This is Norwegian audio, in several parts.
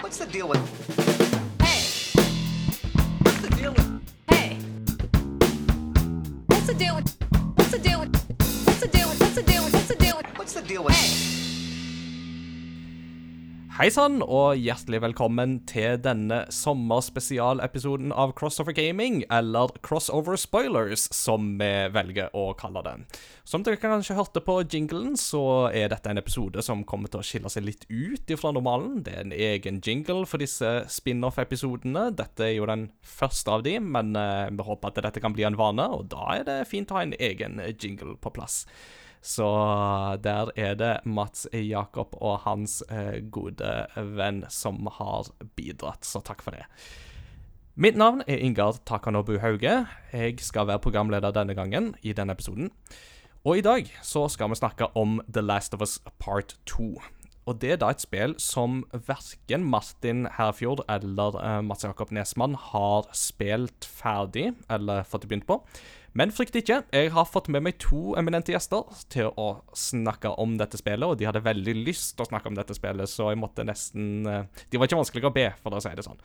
What's the deal with? Hey, What's the deal with? hey. What's the deal with? What's the deal with? What's the deal with? What's the deal with? What's the deal with? What's the deal with? Hei sann, og hjertelig velkommen til denne sommerspesialepisoden av Crossover Gaming, eller Crossover Spoilers, som vi velger å kalle den. Som dere kanskje hørte på jinglen, så er dette en episode som kommer til å skille seg litt ut ifra normalen. Det er en egen jingle for disse spin-off-episodene. Dette er jo den første av de, men eh, vi håper at dette kan bli en vane, og da er det fint å ha en egen jingle på plass. Så der er det Mats Jakob og hans eh, gode venn som har bidratt, så takk for det. Mitt navn er Ingar Takanobu Hauge. Jeg skal være programleder denne gangen i denne episoden. Og i dag så skal vi snakke om The Last of Us Part 2. Og det er da et spill som verken Martin Herfjord eller uh, Mats Jakob Nesmann har spilt ferdig, eller fått begynt på. Men frykt ikke, jeg har fått med meg to eminente gjester til å snakke om dette spillet, og de hadde veldig lyst til å snakke om dette spillet, så jeg måtte nesten eh, De var ikke vanskelige å be, for å si det sånn.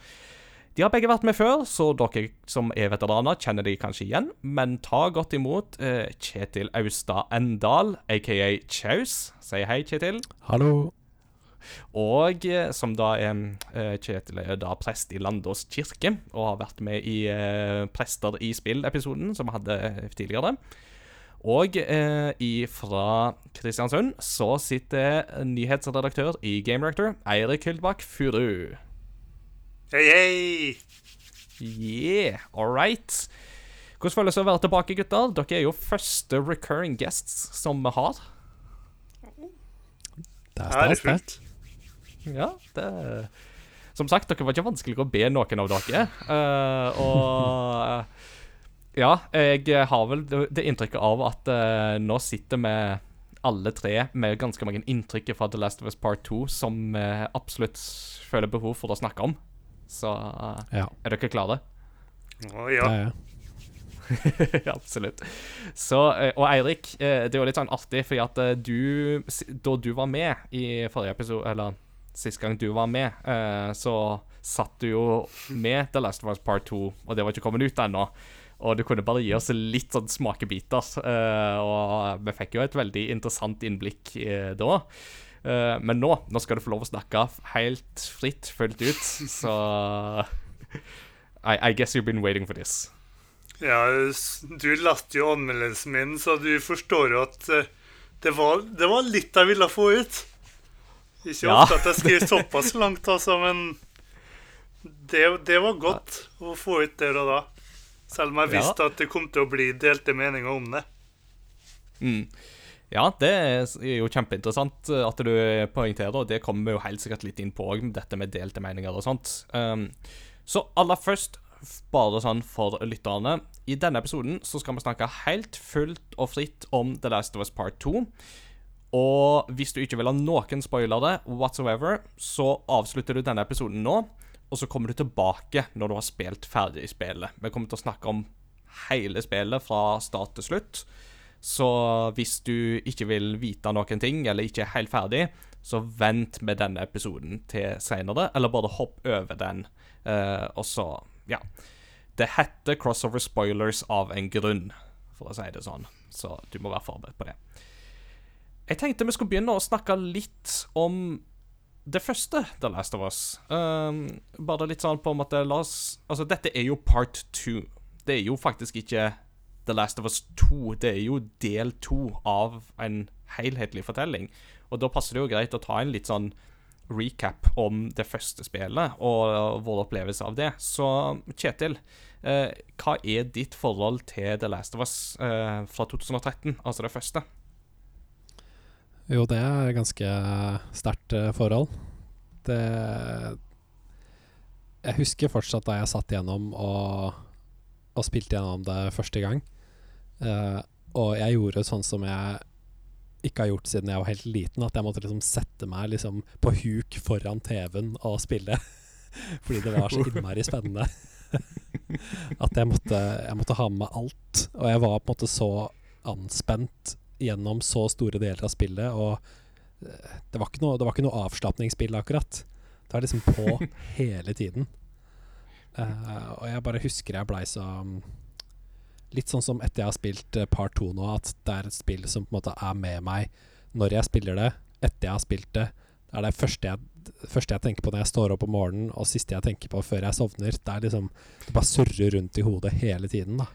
De har begge vært med før, så dere som er veteraner, kjenner de kanskje igjen. Men ta godt imot eh, Kjetil Austad Endal, aka Kjaus. Si hei, Kjetil. Hallo. Og eh, som da er eh, Kjetil er da prest i Landås kirke, og har vært med i eh, Prester i spill-episoden som vi hadde tidligere. Og eh, fra Kristiansund så sitter nyhetsredaktør i Game Rector, Eirik Hyldbakk Furu. Hei, hei! Yeah, all right. Hvordan føles det å være tilbake, gutter? Dere er jo første recurring guests som vi har. Det er stas. Ja, det Som sagt, dere var ikke vanskelig å be noen av dere. Uh, og eh, ja, jeg har vel det inntrykket av at uh, nå sitter vi alle tre med ganske mange inntrykk fra The Last of Us Part 2 som vi absolutt føler behov for å snakke om. Så uh, Ja, er dere klare? Å, oh, ja. er. Ja, Absolutt. Så, og Eirik, det er jo litt sånn artig, fordi at du Da du var med i forrige episode, eller sist gang du var med, eh, så satt du jo med The Last of Us Part 2, og det var ikke kommet ut ennå. Og du kunne bare gi oss litt sånn smakebiter. eh, og vi fikk jo et veldig interessant innblikk eh, da. Eh, men nå, nå skal du få lov å snakke helt fritt, fullt ut, så I, I guess you've been waiting for this. ja du leste jo anmeldelsen min, så du forstår jo at eh, det var, det var litt jeg ville få ut. Ikke Ja. ofte at jeg skriver såpass langt, altså, men det, det var godt å få ut der og da. Selv om jeg Ja. visste at det kom til å bli delte meninger om det. Mm. Ja, det er jo kjempeinteressant at du poengterer, og det kommer vi jo helt sikkert litt inn på òg, dette med delte meninger og sånt. Um, så aller først, bare sånn for lytterne I denne episoden så skal vi snakke helt fullt og fritt om The Last of Us Part 2. Og hvis du ikke vil ha noen spoilere whatsoever, så avslutter du denne episoden nå, og så kommer du tilbake når du har spilt ferdig spillet. Vi kommer til å snakke om hele spillet fra start til slutt. Så hvis du ikke vil vite noen ting, eller ikke er helt ferdig, så vent med denne episoden til seinere, eller bare hopp over den. uh, og så, ja. Det heter Crossover Spoilers av en grunn, for å si det sånn. Så du må være forberedt på det. Jeg tenkte vi skulle begynne å snakke litt om det første The Last of Us. Um, bare litt sånn på en måte La oss Altså, dette er jo part two. Det er jo faktisk ikke The Last of Us 2. Det er jo del to av en helhetlig fortelling. Og da passer det jo greit å ta en litt sånn recap om det første spillet og vår opplevelse av det. Så Kjetil, eh, hva er ditt forhold til The Last of Us eh, fra 2013, altså det første? Jo, det er ganske sterkt eh, forhold. Det Jeg husker fortsatt da jeg satt gjennom og, og spilte gjennom det første gang. Uh, og jeg gjorde sånn som jeg ikke har gjort siden jeg var helt liten. At jeg måtte liksom sette meg liksom på huk foran TV-en og spille. Fordi det var så innmari spennende. at jeg måtte, jeg måtte ha med meg alt. Og jeg var på en måte så anspent gjennom så store deler av spillet, og eh, det var ikke noe, det var ikke noe avslapningsspill, akkurat. Det er liksom på hele tiden. Uh, og jeg bare husker jeg blei så um, Litt sånn som etter jeg har spilt par Part 2 nå, at det er et spill som på en måte er med meg når jeg spiller det, etter jeg har spilt det. Det er det første jeg, første jeg tenker på når jeg står opp om morgenen, og siste jeg tenker på før jeg sovner. Det er liksom Det bare surrer rundt i hodet hele tiden, da.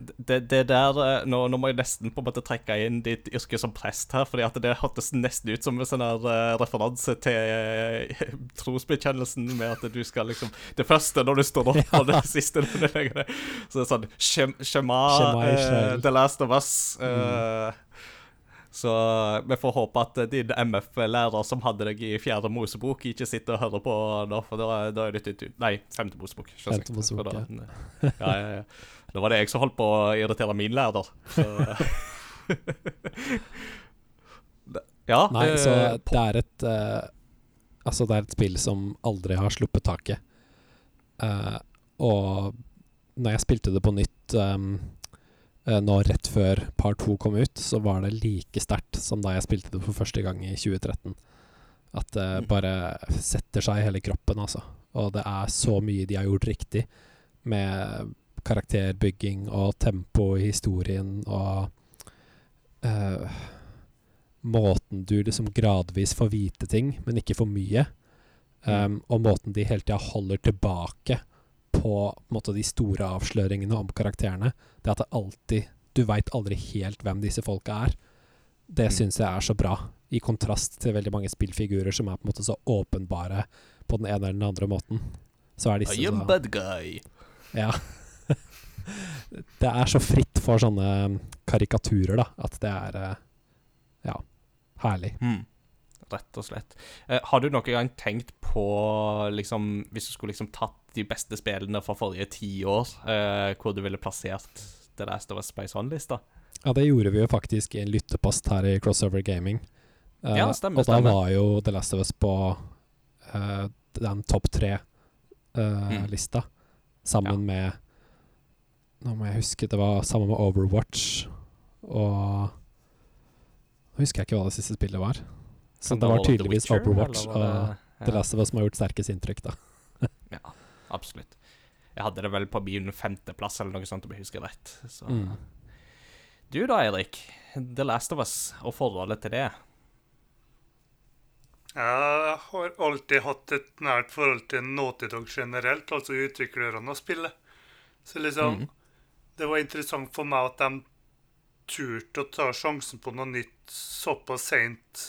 Det, det der eh, nå, nå må jeg nesten på en måte trekke inn ditt yrke som prest her, fordi at det hørtes nesten ut som en sånn her uh, referanse til uh, trosbekjennelsen med at du skal liksom Det første når du står opp, og det siste når du legger deg. Så det er sånn Shem, Shema, uh. The Last of Us. eh, Så vi får håpe at din MF-lærer som hadde deg i fjerde Mosebok, ikke sitter og hører på nå, for da, da er det ut Nei, femte Mosebok. Femte Mosebok, da- ja, ja, ja. Da var det jeg som holdt på å irritere min lærer. Så. Ja, Nei, eh, så det er et uh, Altså, det er et spill som aldri har sluppet taket. Uh, og når jeg spilte det på nytt um, nå rett før Par 2 kom ut, så var det like sterkt som da jeg spilte det for første gang i 2013. At det Mm. bare setter seg i hele kroppen, altså. Og det er så mye de har gjort riktig med karakterbygging og tempo i historien og uh, Måten du liksom gradvis får vite ting, men ikke for mye. Um, og måten de hele tida holder tilbake på, måte, de store avsløringene om karakterene. Det at det alltid Du veit aldri helt hvem disse folka er. Det Mm. syns jeg er så bra, i kontrast til veldig mange spillfigurer som er på en måte så åpenbare på den ene eller den andre måten. Så er disse I am bad guy. Ja. Det er så fritt for sånne karikaturer, da, at det er eh, Ja, herlig. Mm. Rett og slett. Eh, har du noen gang tenkt på, liksom, hvis du skulle liksom tatt de beste spillene fra forrige tiår, eh, hvor du ville plassert The Last of Us Space sånn? Ja, det gjorde vi jo faktisk i en lyttepost her i Crossover Gaming. Eh, Ja, stemmer, og da stemmer. var jo The Last of Us på eh, den topp Mm. tre-lista, sammen Ja. med Nå må jeg huske, det var sammen med Overwatch og Nå husker jeg ikke hva det siste spillet var. Så det var The tydeligvis Witcher, Overwatch det, og det- The. Last of Us som har gjort sterkest inntrykk, da. ja, Absolutt. Jeg hadde det vel på min femteplass eller noe sånt, om jeg husker rett. Så. Mm. Du da, Eirik. The Last of Us og forholdet til det. Jeg har alltid hatt et nært forhold til Naughty Dog generelt, altså utviklerne av spillet. Så liksom, Mhm. Det var interessant for meg at de turte å ta sjansen på noe nytt såpass seint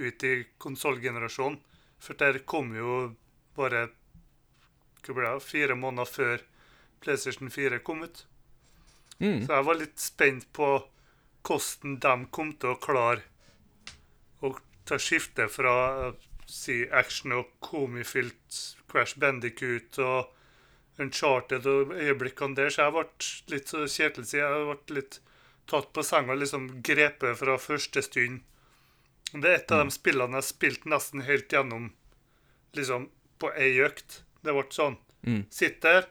ut i konsollgenerasjonen. For der kom jo bare det, fire måneder før PlayStation 4 kom ut. Mm. Så jeg var litt spent på hvordan de kom til å klare å ta skifte fra si action og komifylt Crash Bandicoot og Uncharted og øyeblikkene der. Så jeg ble litt så Kjetil sier, jeg ble litt tatt på senga liksom grepet fra første stund. Det er et av de spillene jeg har spilt nesten helt gjennom liksom på ei økt. Det ble sånn. Mm. Sitt der,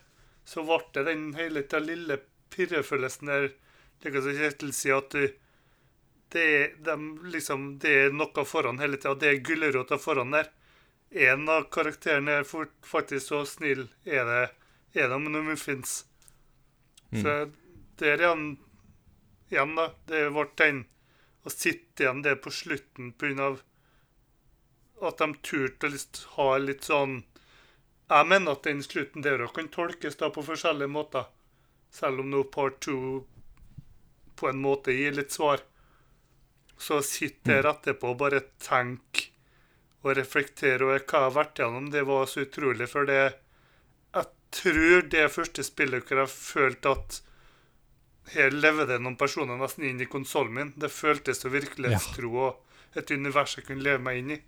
så ble det den hele den lille pirrefølelsen der Slik som Kjetil sier, at du det dem liksom, det er noe foran hele tida. Det er gulrota foran der. En av karakterene er faktisk så snill er det er noen med muffins. Så der igjen, igjen da, det er vårt tegn å sitte igjen det på slutten pga. at de turte å liksom ha litt sånn Jeg mener at den slutten der òg kan tolkes da på forskjellige måter. Selv om nå part two på en måte gir litt svar. Så sitt der etterpå og bare tenk og reflektere over hva jeg har vært gjennom. Det var så utrolig, for det Jeg tror det første spillet hvor jeg følte at her lever det noen personer nesten inn i konsollen min. Det føltes så virkelighetstro og et univers jeg kunne leve meg inn i.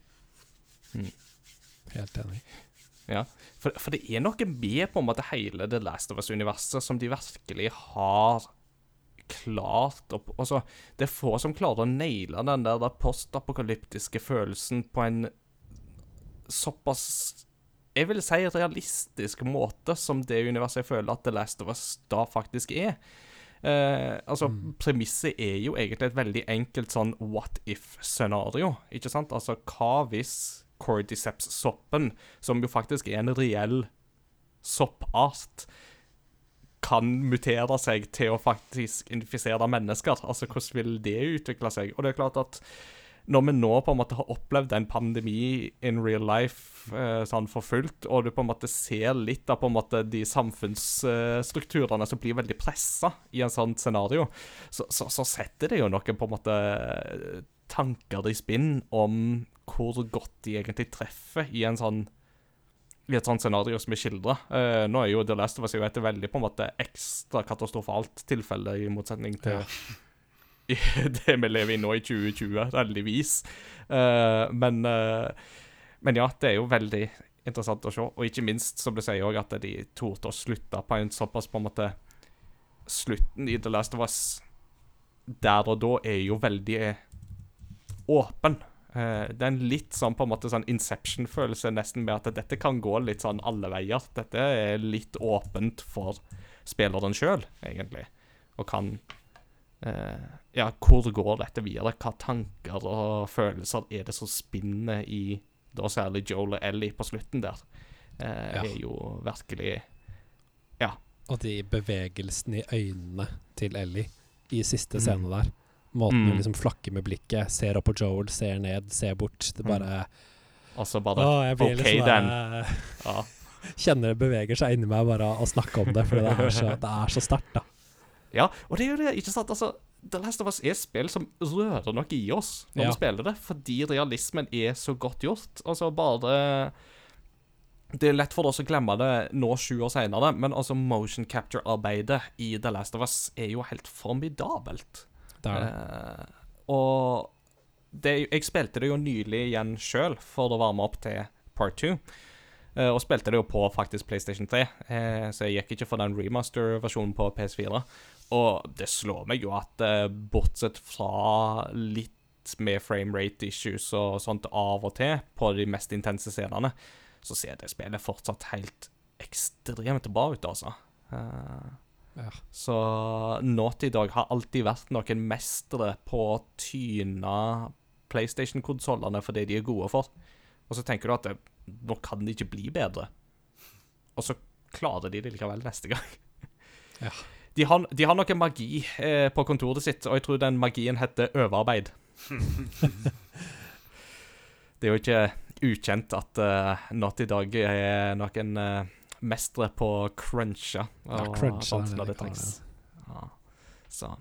Helt enig. Ja, for, for det er noe med på en måte hele The Last of Us-universet som de virkelig har klart opp, Altså, det er få som klarer å naile den der, der postapokalyptiske følelsen på en såpass Jeg vil si realistisk måte som det universet jeg føler at The Last of Us da faktisk er. Eh, altså, Premisset er jo egentlig et veldig enkelt sånn what if-scenario. Ikke sant? Altså, hva hvis cordyceps-soppen, som jo faktisk er en reell soppart, kan mutere seg til å faktisk infisere mennesker. Altså, hvordan vil det utvikle seg? Og det er klart at når vi nå på en måte har opplevd en pandemi in real life eh, sånn for fullt, og du på en måte ser litt av på en måte de samfunnsstrukturene som blir veldig pressa i en sånn scenario, så, så, så setter det jo noen på en måte tanker i spinn om hvor godt de egentlig treffer i en sånn i et sånt scenario som er skildra. Uh, nå er jo The Last of Us jo et veldig på en måte ekstra katastrofalt tilfelle, i motsetning til i det vi lever i nå i 2020, heldigvis. Uh, men, uh, men ja, det er jo veldig interessant å se. Og ikke minst, som du sier òg, at de torde å slutte på en såpass på en måte Slutten i The Last of Us der og da er jo veldig åpen. Uh, det er en litt sånn på en måte sånn Inception-følelse nesten med at dette kan gå litt sånn alle veier. Dette er litt åpent for spilleren sjøl, egentlig. Og kan eh, Ja, hvor går dette videre? Hva tanker og følelser er det som spinner i da særlig Joel og Ellie på slutten der? Eh, Ja. Er jo virkelig Ja. Og de bevegelsene i øynene til Ellie i siste Mm. scene der. Måten Mm. hun liksom flakker med blikket, ser opp på Joel, ser ned, ser bort. Det Mm. bare Og så bare Å, OK, liksom den. Ja. Kjenner det beveger seg inni meg bare å snakke om det, for det er så, det er så sterkt, da. Ja, og det er jo det, ikke sant? Altså, The Last of Us er spill som rører noe i oss når Ja. vi spiller det, fordi realismen er så godt gjort. Altså, bare Det er lett for oss å glemme det nå sju år senere, men altså motion capture-arbeidet i The Last of Us er jo helt formidabelt. Det er det. Eh, og det, jeg spilte det jo nylig igjen sjøl for å varme opp til part two. Eh, og spilte det jo på faktisk PlayStation 3, eh, så jeg gikk ikke for den remaster-versjonen på PS4. Og det slår meg jo at eh, bortsett fra litt med framerate issues og sånt av og til på de mest intense scenene, så ser det spillet fortsatt helt ekstremt bra ut, altså. Uh, Ja. så Naughty Dog har alltid vært noen mestere på å tyne PlayStation-konsollene for det de er gode for. Og så tenker du at det, nå kan det ikke bli bedre. Og så klarer de det likevel neste gang. Ja. De har, de har noe magi eh, på kontoret sitt, og jeg tror den magien heter overarbeid. det er jo ikke ukjent at uh, Naughty Dog er noen uh, mestere på å crunche. Ja, og crunche er sånt det når det trengs. Ja. Så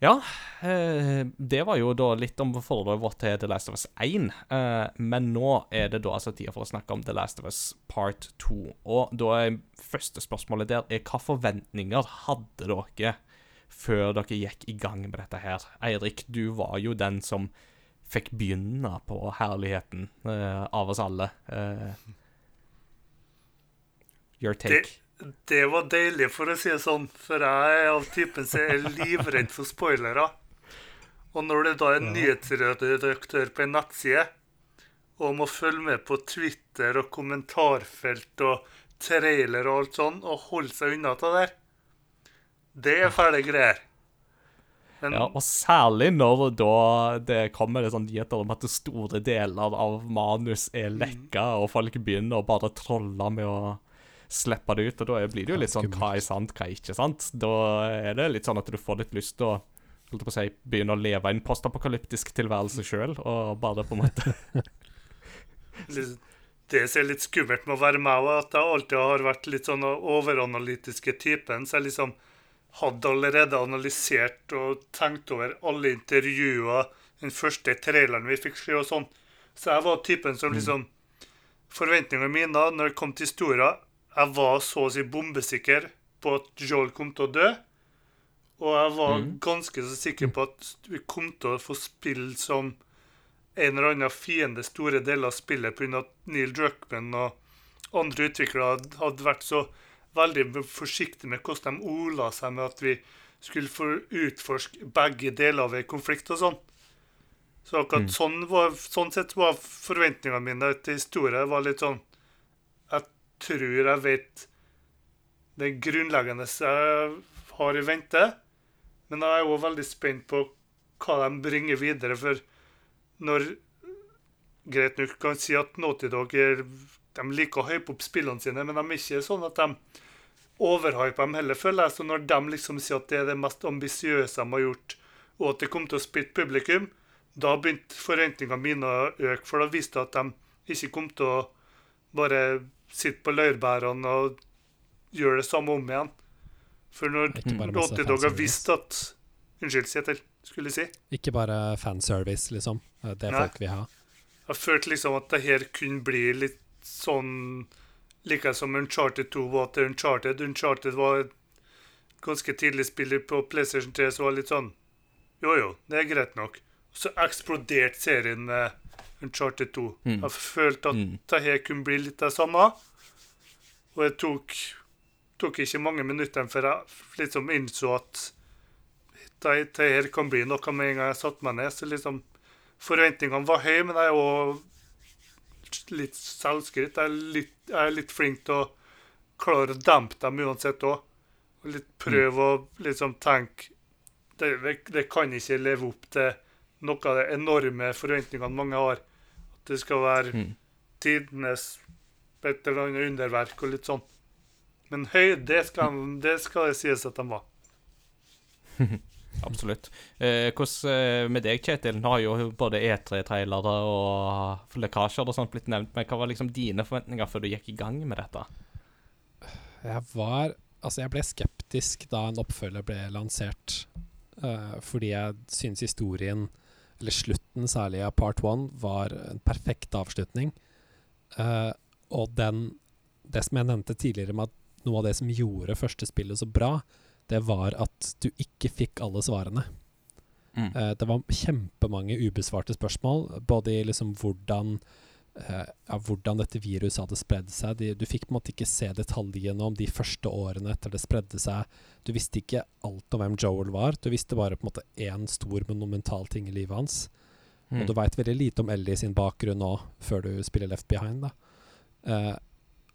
Ja, eh, det var jo da litt om forholdet vårt til The Last of Us 1. eh, men nå er det da altså tida for å snakke om The Last of Us Part 2. Og da er første spørsmålet der er hva forventninger hadde dere før dere gikk i gang med dette her? Eirik, du var jo den som fikk begynne på herligheten eh, av oss alle. Your take. Det var deilig, for å si det sånn, for jeg er av typen som er livredd for spoilere. Og når det da er nyhetsredaktør på en nettside, og må følge med på Twitter og kommentarfelt og trailer og alt sånn, og holde seg unna det der, det er fæle greier. Men Ja, og særlig når da det kommer det sånn nyheter om at store deler av manus er lekka, og folk begynner å bare trolle med å slippe det ut, og da blir det jo litt sånn hva er sant, hva er ikke sant. Da er det litt sånn at du får litt lyst til å holdt på å si, begynne å leve en postapokalyptisk tilværelse sjøl, og bare på en måte det som er litt skummelt med å være meg, er at jeg alltid har vært litt sånn overanalytiske typen. Så jeg liksom hadde allerede analysert og tenkt over alle intervjuer, den første traileren vi fikk se og sånn. Så jeg var typen som liksom Forventningene mine når det kom til historia Jeg var så å si bombesikker på at Joel kom til å dø. Og jeg var ganske så sikker på at vi kom til å få spille som en eller annen fiende store deler av spillet pga. at Neil Druckman og andre utviklere hadde- vært så veldig forsiktige med hvordan de ola seg med at vi skulle få utforske begge deler av en konflikt og sånn. Så akkurat sånn, var, sånn sett var forventningene mine til historien var litt sånn tror jeg vet det grunnleggende jeg har i vente, men jeg er òg veldig spent på hva de bringer videre. For når greit nok kan si at Naughty Dog er, de liker å hype opp spillene sine, men de er ikke sånn at de overhyper dem heller, føler jeg. Så når de liksom sier at det er det mest ambisiøse de har gjort, og at det kommer til å spytte publikum, da begynte forventningene mine å øke, for da viste det at de ikke kom til å bare sitte på laurbærene og gjøre det samme om igjen. For når Naughty Dog har visst at Unnskyld, Kjetil, til, skulle jeg si. Ikke bare fanservice, liksom. Det Nei. folk vil ha. Jeg følte liksom at det her kunne bli litt sånn Like som Uncharted 2 var til Uncharted. Uncharted var et ganske tidlig spiller på PlayStation 3 som var litt sånn Jo, jo, det er greit nok. Så eksploderte serien med Uncharted 2. Mm. Jeg følte at Mm. det her kunne bli litt det samme. Og det tok, tok ikke mange minuttene før jeg liksom innså at det, det her kan bli noe med en gang jeg satte meg ned. Så liksom Forventningene var høye, men jeg er jo litt selvskritt. Jeg er litt, jeg er litt flink til å klare å dempe dem uansett òg. Og litt prøve å liksom tenke det, det kan ikke leve opp til noe av de enorme forventningene mange har. Det skal være Mm. tidenes et eller annet underverk og litt sånn. Men høy, det skal, det skal det sies at de var. Absolutt. Eh, hvordan eh, med deg, Kjetil? Nå har jo både E3-trailere og lekkasjer og sånt blitt nevnt, men hva var liksom dine forventninger før du gikk i gang med dette? Jeg var Altså, jeg ble skeptisk da en oppfølger ble lansert, uh, fordi jeg syns historien, eller slutten særlig av part one, var en perfekt avslutning. Uh, og den Det som jeg nevnte tidligere med at noe av det som gjorde første spillet så bra, det var at du ikke fikk alle svarene. Mm. Uh, det var kjempemange ubesvarte spørsmål, både i liksom hvordan eh, ja, hvordan dette viruset hadde spredd seg. De, du fikk på en måte ikke se detaljene om de første årene etter det spredde seg. Du visste ikke alt om hvem Joel var. Du visste bare på en måte én stor monumental ting i livet hans. Mm. Og du veit veldig lite om Ellie sin bakgrunn nå, før du spiller Left Behind. Eh,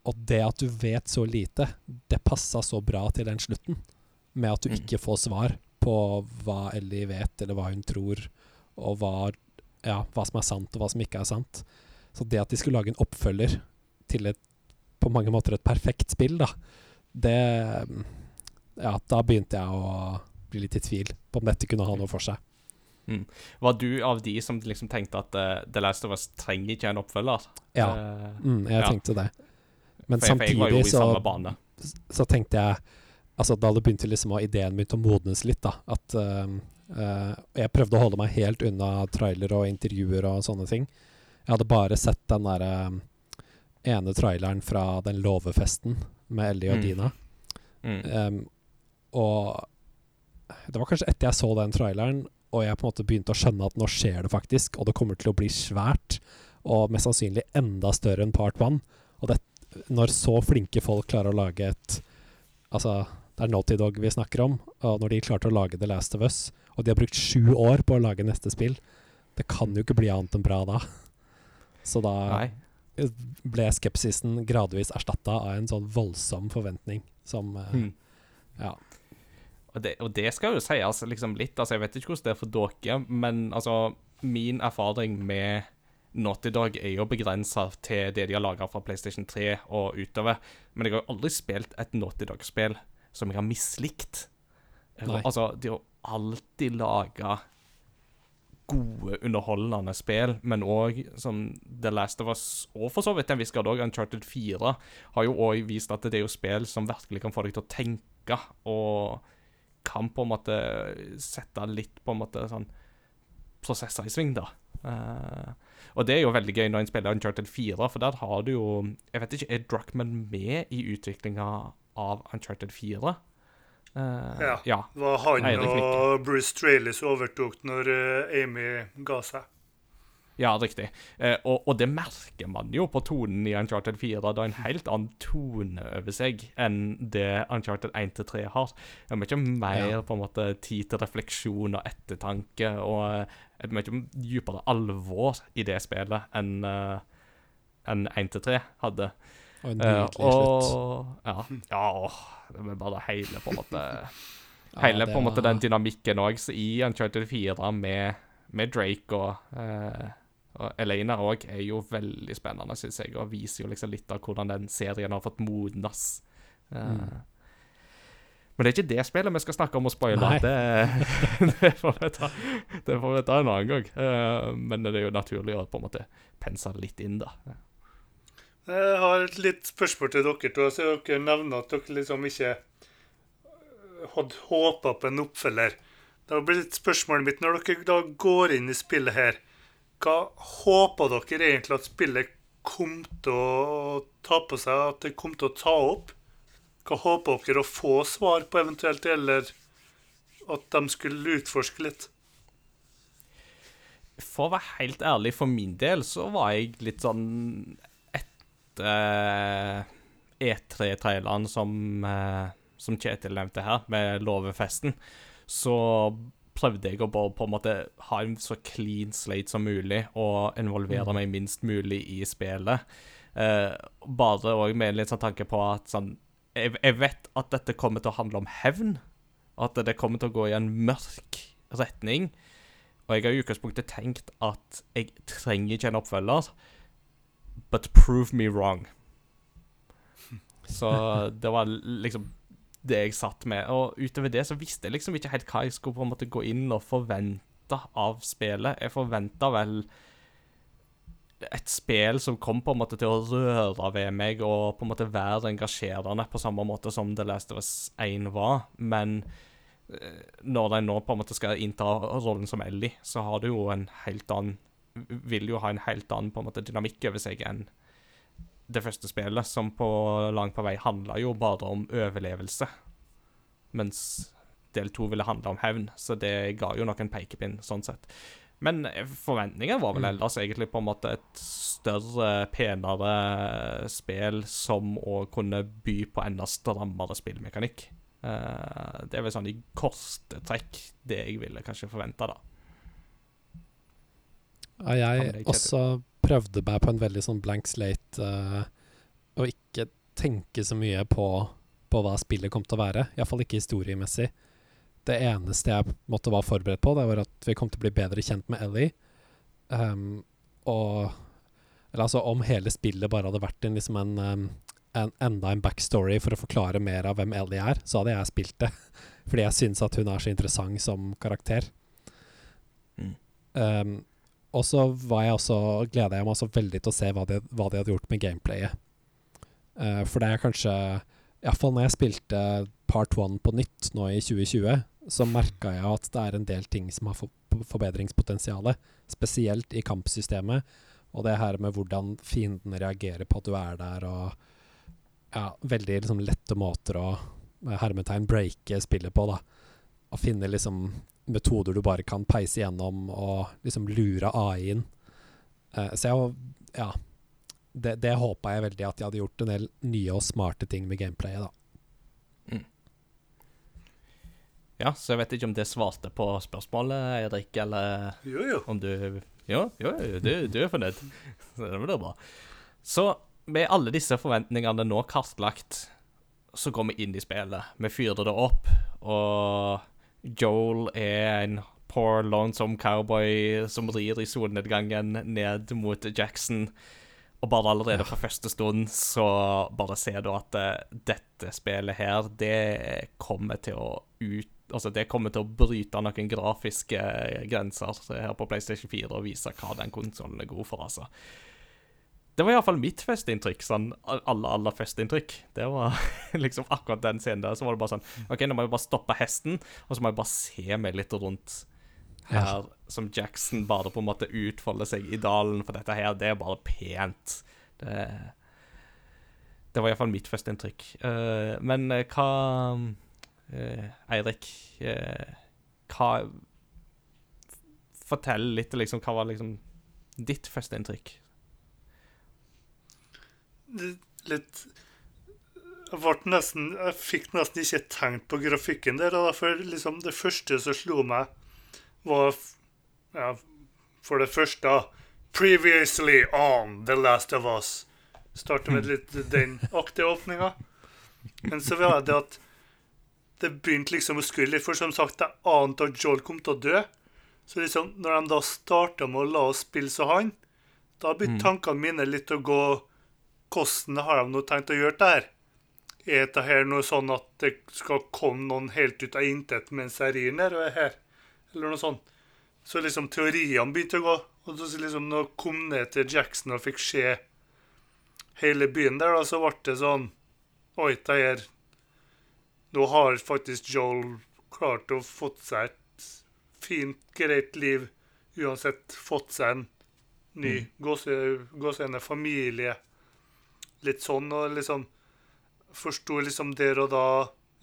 og det at du vet så lite, det passa så bra til den slutten. Med at du Mm. ikke får svar på hva Ellie vet, eller hva hun tror, og hva, ja, hva som er sant, og hva som ikke er sant. Så det at de skulle lage en oppfølger til et på mange måter et perfekt spill, da, det Ja, da begynte jeg å bli litt i tvil på om dette kunne ha noe for seg. Var du av de som liksom tenkte at uh, The Last of Us trenger ikke en oppfølger? Ja, Eh, mm, jeg ja. tenkte det. Men for, jeg- jeg samtidig så så tenkte jeg Altså da det begynte liksom å ideen begynte å modnes litt, da. At uh, uh, Jeg prøvde å holde meg helt unna trailer og intervjuer og sånne ting. Jeg hadde bare sett den derre um, ene traileren fra den låvefesten med Ellie og Mm. Dina. Mm. Um, og det var kanskje etter jeg så den traileren, og jeg på en måte begynte å skjønne at nå skjer det faktisk, og det kommer til å bli svært, og mest sannsynlig enda større enn Part 1. Og det, når så flinke folk klarer å lage et Altså, det er Naughty Dog vi snakker om, og når de klarte å lage The Last of Us, og de har brukt sju år på å lage neste spill, det kan jo ikke bli annet enn bra da. Så da Nei. ble skepsisen gradvis erstatta av en sånn voldsom forventning som eh, Mm. Ja. Og det, og det skal jo sies liksom litt altså Jeg vet ikke hvordan det er for dere, men altså min erfaring med Naughty Dog er jo begrensa til det de har laga fra PlayStation 3 og utover. Men jeg har jo aldri spilt et Naughty Dog-spill som jeg har mislikt. Altså, de har alltid laga gode, underholdende spill, men òg som The Last of Us, og for så vidt en viss grad òg Uncharted 4, har jo òg vist at det er jo spill som virkelig kan få deg til å tenke, og kan på en måte sette litt på en måte sånn prosesser i sving, da. Uh, og det er jo veldig gøy når en spiller Uncharted 4, for der har du jo Jeg vet ikke, er Druckman med i utviklinga av Uncharted 4? Eh, Ja. ja. Det var han Nei, det og Bruce Straley som overtok når eh, Amy ga seg. Ja, riktig. Eh, og, og det merker man jo på tonen i Uncharted 4. Det er en helt annen tone over seg enn det Uncharted 1-3 har. Det er mye mer Ja. på en måte tid til refleksjon og ettertanke, og et mye dypere alvor i det spillet enn uh, enn 1-3 hadde. Og en Eh, nydelig slutt. ja, ja åh, det er bare hele på en måte Ja, Hele det på en måte var- den dynamikken òg i Uncharted 4 med, med Drake og eh, Og Elena òg er jo veldig spennende, syns jeg, og viser jo liksom litt av hvordan den serien har fått modnes. Eh, Men det er ikke det spillet vi skal snakke om og spoile. Det, det, får vi ta, det får vi ta en annen gang. Eh, men det er jo naturlig å på en måte pense litt inn, da. Jeg har et litt spørsmål til dere to. Så dere nevner at dere liksom ikke hadde håpa på en oppfølger. Da blir litt spørsmålet mitt Når dere da går inn i spillet her, hva håper dere egentlig at spillet kom til å ta på seg? At det kom til å ta opp? Hva håper dere å få svar på eventuelt, eller at de skulle utforske litt? For å være helt ærlig, for min del så var jeg litt sånn eh, E3-traileren som, eh, som Kjetil nevnte her, med låvefesten, så prøvde jeg å bare på en måte ha en så clean slate som mulig og involvere meg minst mulig i spillet. Eh, bare òg med litt sånn tanke på at sånn jeg, jeg vet at dette kommer til å handle om hevn. At det kommer til å gå i en mørk retning. Og jeg har i utgangspunktet tenkt at jeg trenger ikke en oppfølger, but prove me wrong. Så det var liksom det jeg satt med. Og utover det så visste jeg liksom ikke helt hva jeg skulle på en måte gå inn og forvente av spillet. Jeg forventa vel et spill som kom på en måte til å røre ved meg og på en måte være engasjerende på samme måte som The Last of Us 1 var, men eh, når de nå på en måte skal innta rollen som Ellie, så har du jo en helt annen Vil jo ha en helt annen på en måte dynamikk over seg enn det første spillet, som på langt på vei handla jo bare om overlevelse, mens del to ville handle om hevn, så det ga jo nok en pekepinn sånn sett. Men forventningen var vel ellers egentlig på en måte et større, penere spill som å kunne by på enda strammere spillmekanikk. Eh, det er vel sånn i korte trekk det jeg ville kanskje forventa, da. Ja, jeg også prøvde meg på en veldig sånn blank slate uh, og ikke tenke så mye på, på hva spillet kom til å være. Iallfall ikke historiemessig. Det eneste jeg måtte være forberedt på, det var at vi kom til å bli bedre kjent med Ellie. Um, og Eller altså, om hele spillet bare hadde vært en, liksom en, ehm, en, enda en backstory for å forklare mer av hvem Ellie er, så hadde jeg spilt det. Fordi jeg syns at hun er så interessant som karakter. Mm. Ehm, og så var jeg også, gleda jeg meg også veldig til å se hva de, hva de hadde gjort med gameplayet. Uh, for det er kanskje Iallfall når jeg spilte Part 1 på nytt nå i 2020, så merka jeg at det er en del ting som har for, forbedringspotensial. Spesielt i kampsystemet, og det her med hvordan fiendene reagerer på at du er der, og ja, veldig liksom, lette måter å hermetegn breake spillet på, da. Å finne liksom metoder du bare kan peise gjennom og liksom lure AI-en. Uh, så jeg var Ja. Det, det håpa jeg veldig at de hadde gjort en del nye og smarte ting med gameplayet, da. Ja, så jeg vet ikke om det svarte på spørsmålet, Eirik, eller Jo, jo. om du Jo, jo, jo, du, du er fornøyd. Så det blir bra. Så med alle disse forventningene nå kartlagt, så går vi inn i spillet. Vi fyrer det opp, og Joel er en poor, lonesome cowboy som rir i solnedgangen ned mot Jackson. Og bare allerede fra første stund så bare ser du at eh, dette spillet her, det kommer til å ut Altså, det kommer til å bryte noen grafiske grenser her på PlayStation 4 og vise hva den konsollen er god for, altså. Det var iallfall mitt førsteinntrykk. Sånn aller, aller førsteinntrykk. Det var liksom akkurat den scenen der. Så var det bare sånn OK, nå må jeg bare stoppe hesten, og så må jeg bare se meg litt rundt her som Jackson bare på en måte utfolder seg i dalen, for dette her, det er bare pent. Det, det var iallfall mitt førsteinntrykk. Uh, men eh, hva uh, Eirik, uh, hva Fortell litt, liksom, hva var liksom ditt førsteinntrykk? Litt jeg, ble nesten, jeg fikk nesten ikke tenkt på grafikken der. For liksom det første som slo meg, var ja, For det første Previously on The Last of Us. Starter med litt den aktige åpninga. Men så var det at det begynte liksom å skulle, litt. For som sagt, jeg ante at Joel kom til å dø. Så liksom, når de da starta med å la oss spille som han, Da begynte tankene mine litt å gå Hvordan har de noe tenkt å gjøre det her? Er dette her noe sånn at det skal komme noen helt ut av intet mens jeg rir er her? Eller noe sånt. Så liksom teoriene begynte å gå. Og så liksom når jeg kom ned til Jackson og fikk se hele byen der, da, så ble det sånn Oi, det her Nå har faktisk Joel klart å fått seg et fint, greit liv. Uansett fått seg en ny mm. gåsehudende familie. Litt sånn, og liksom Forsto liksom der og da,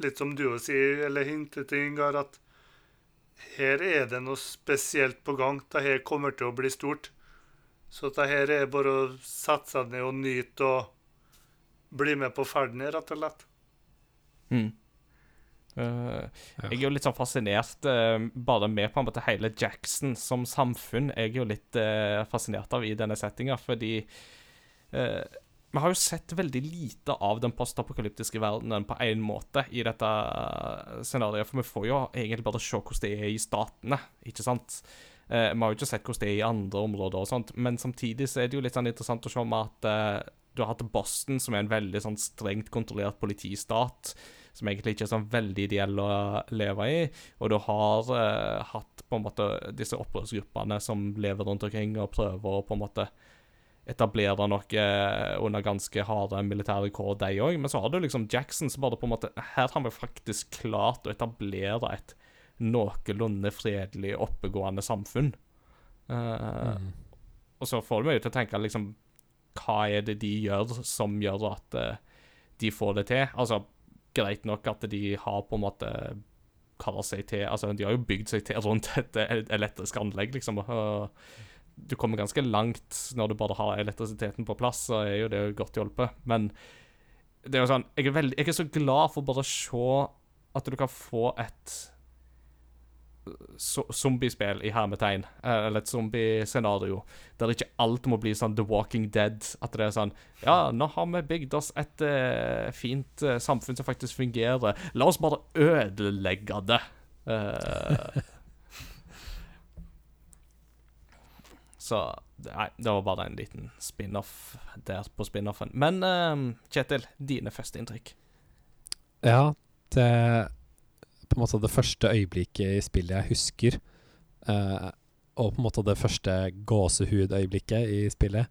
litt som du også sier, eller hintet til Ingar, at her er det noe spesielt på gang. Det her kommer til å bli stort. Så det her er bare å sette seg ned og nyte og bli med på ferden, rett og slett. Mm. Eh, Jeg er jo litt sånn fascinert uh, bare med på en måte hele Jackson som samfunn. Jeg er jo litt uh, fascinert av i denne settinga, fordi eh, vi har jo sett veldig lite av den postapokalyptiske verdenen på én måte i dette eh, scenarioet. For vi får jo egentlig bare se hvordan det er i statene, ikke sant? Eh, vi har jo ikke sett hvordan det er i andre områder, og sånt, men samtidig så er det jo litt sånn interessant å se med at eh, du har hatt Boston, som er en veldig sånn strengt kontrollert politistat, som egentlig ikke er sånn veldig ideell å leve i. Og du har eh, hatt på en måte disse opprørsgruppene som lever rundt omkring og prøver å på en måte etablere noe eh, under ganske harde militære kår, de òg. Men så har du liksom Jackson som bare på en måte Her har vi faktisk klart å etablere et noenlunde fredelig, oppegående samfunn. Uh, Mm. Og så får du meg til å tenke liksom Hva er det de gjør som gjør at uh, de får det til? Altså, greit nok at de har på en måte kaller seg til Altså, de har jo bygd seg til rundt et el- elektrisk anlegg, liksom. Og du kommer ganske langt når du bare har elektrisiteten på plass, så er jo det godt hjulpet. Men det er jo sånn Jeg er, veldig, jeg er så glad for bare å se at du kan få et zombiespill i hermetegn, eh, eller et zombiescenario, der ikke alt må bli sånn The Walking Dead. At det er sånn Ja, nå har vi bygd oss et uh, fint uh, samfunn som faktisk fungerer. La oss bare ødelegge det. Eh, så Nei, det var bare en liten spin-off der på spin-offen. Men uh, Kjetil, dine første inntrykk? Ja, det På en måte det første øyeblikket i spillet jeg husker, uh, og på en måte det første gåsehudøyeblikket i spillet,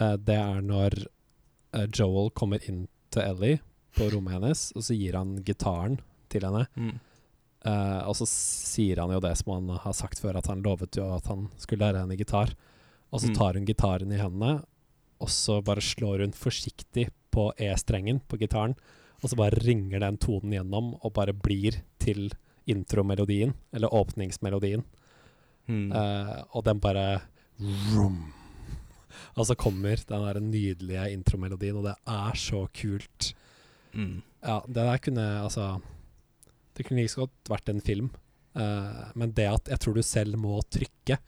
uh, det er når eh, Joel kommer inn til Ellie på rommet hennes, og så gir han gitaren til henne. Mm. Eh, og så sier han jo det som han har sagt før, at han lovet jo at han skulle lære henne gitar. Og så Mm. tar hun gitaren i hendene, og så bare slår hun forsiktig på E-strengen på gitaren. Og så bare ringer den tonen gjennom og bare blir til intromelodien, eller åpningsmelodien. Mm. Uh, og den bare vroom. Og så kommer den der nydelige intromelodien, og det er så kult. Mm. Ja, det der kunne altså Det kunne like så godt vært en film. Uh, men det at jeg tror du selv må trykke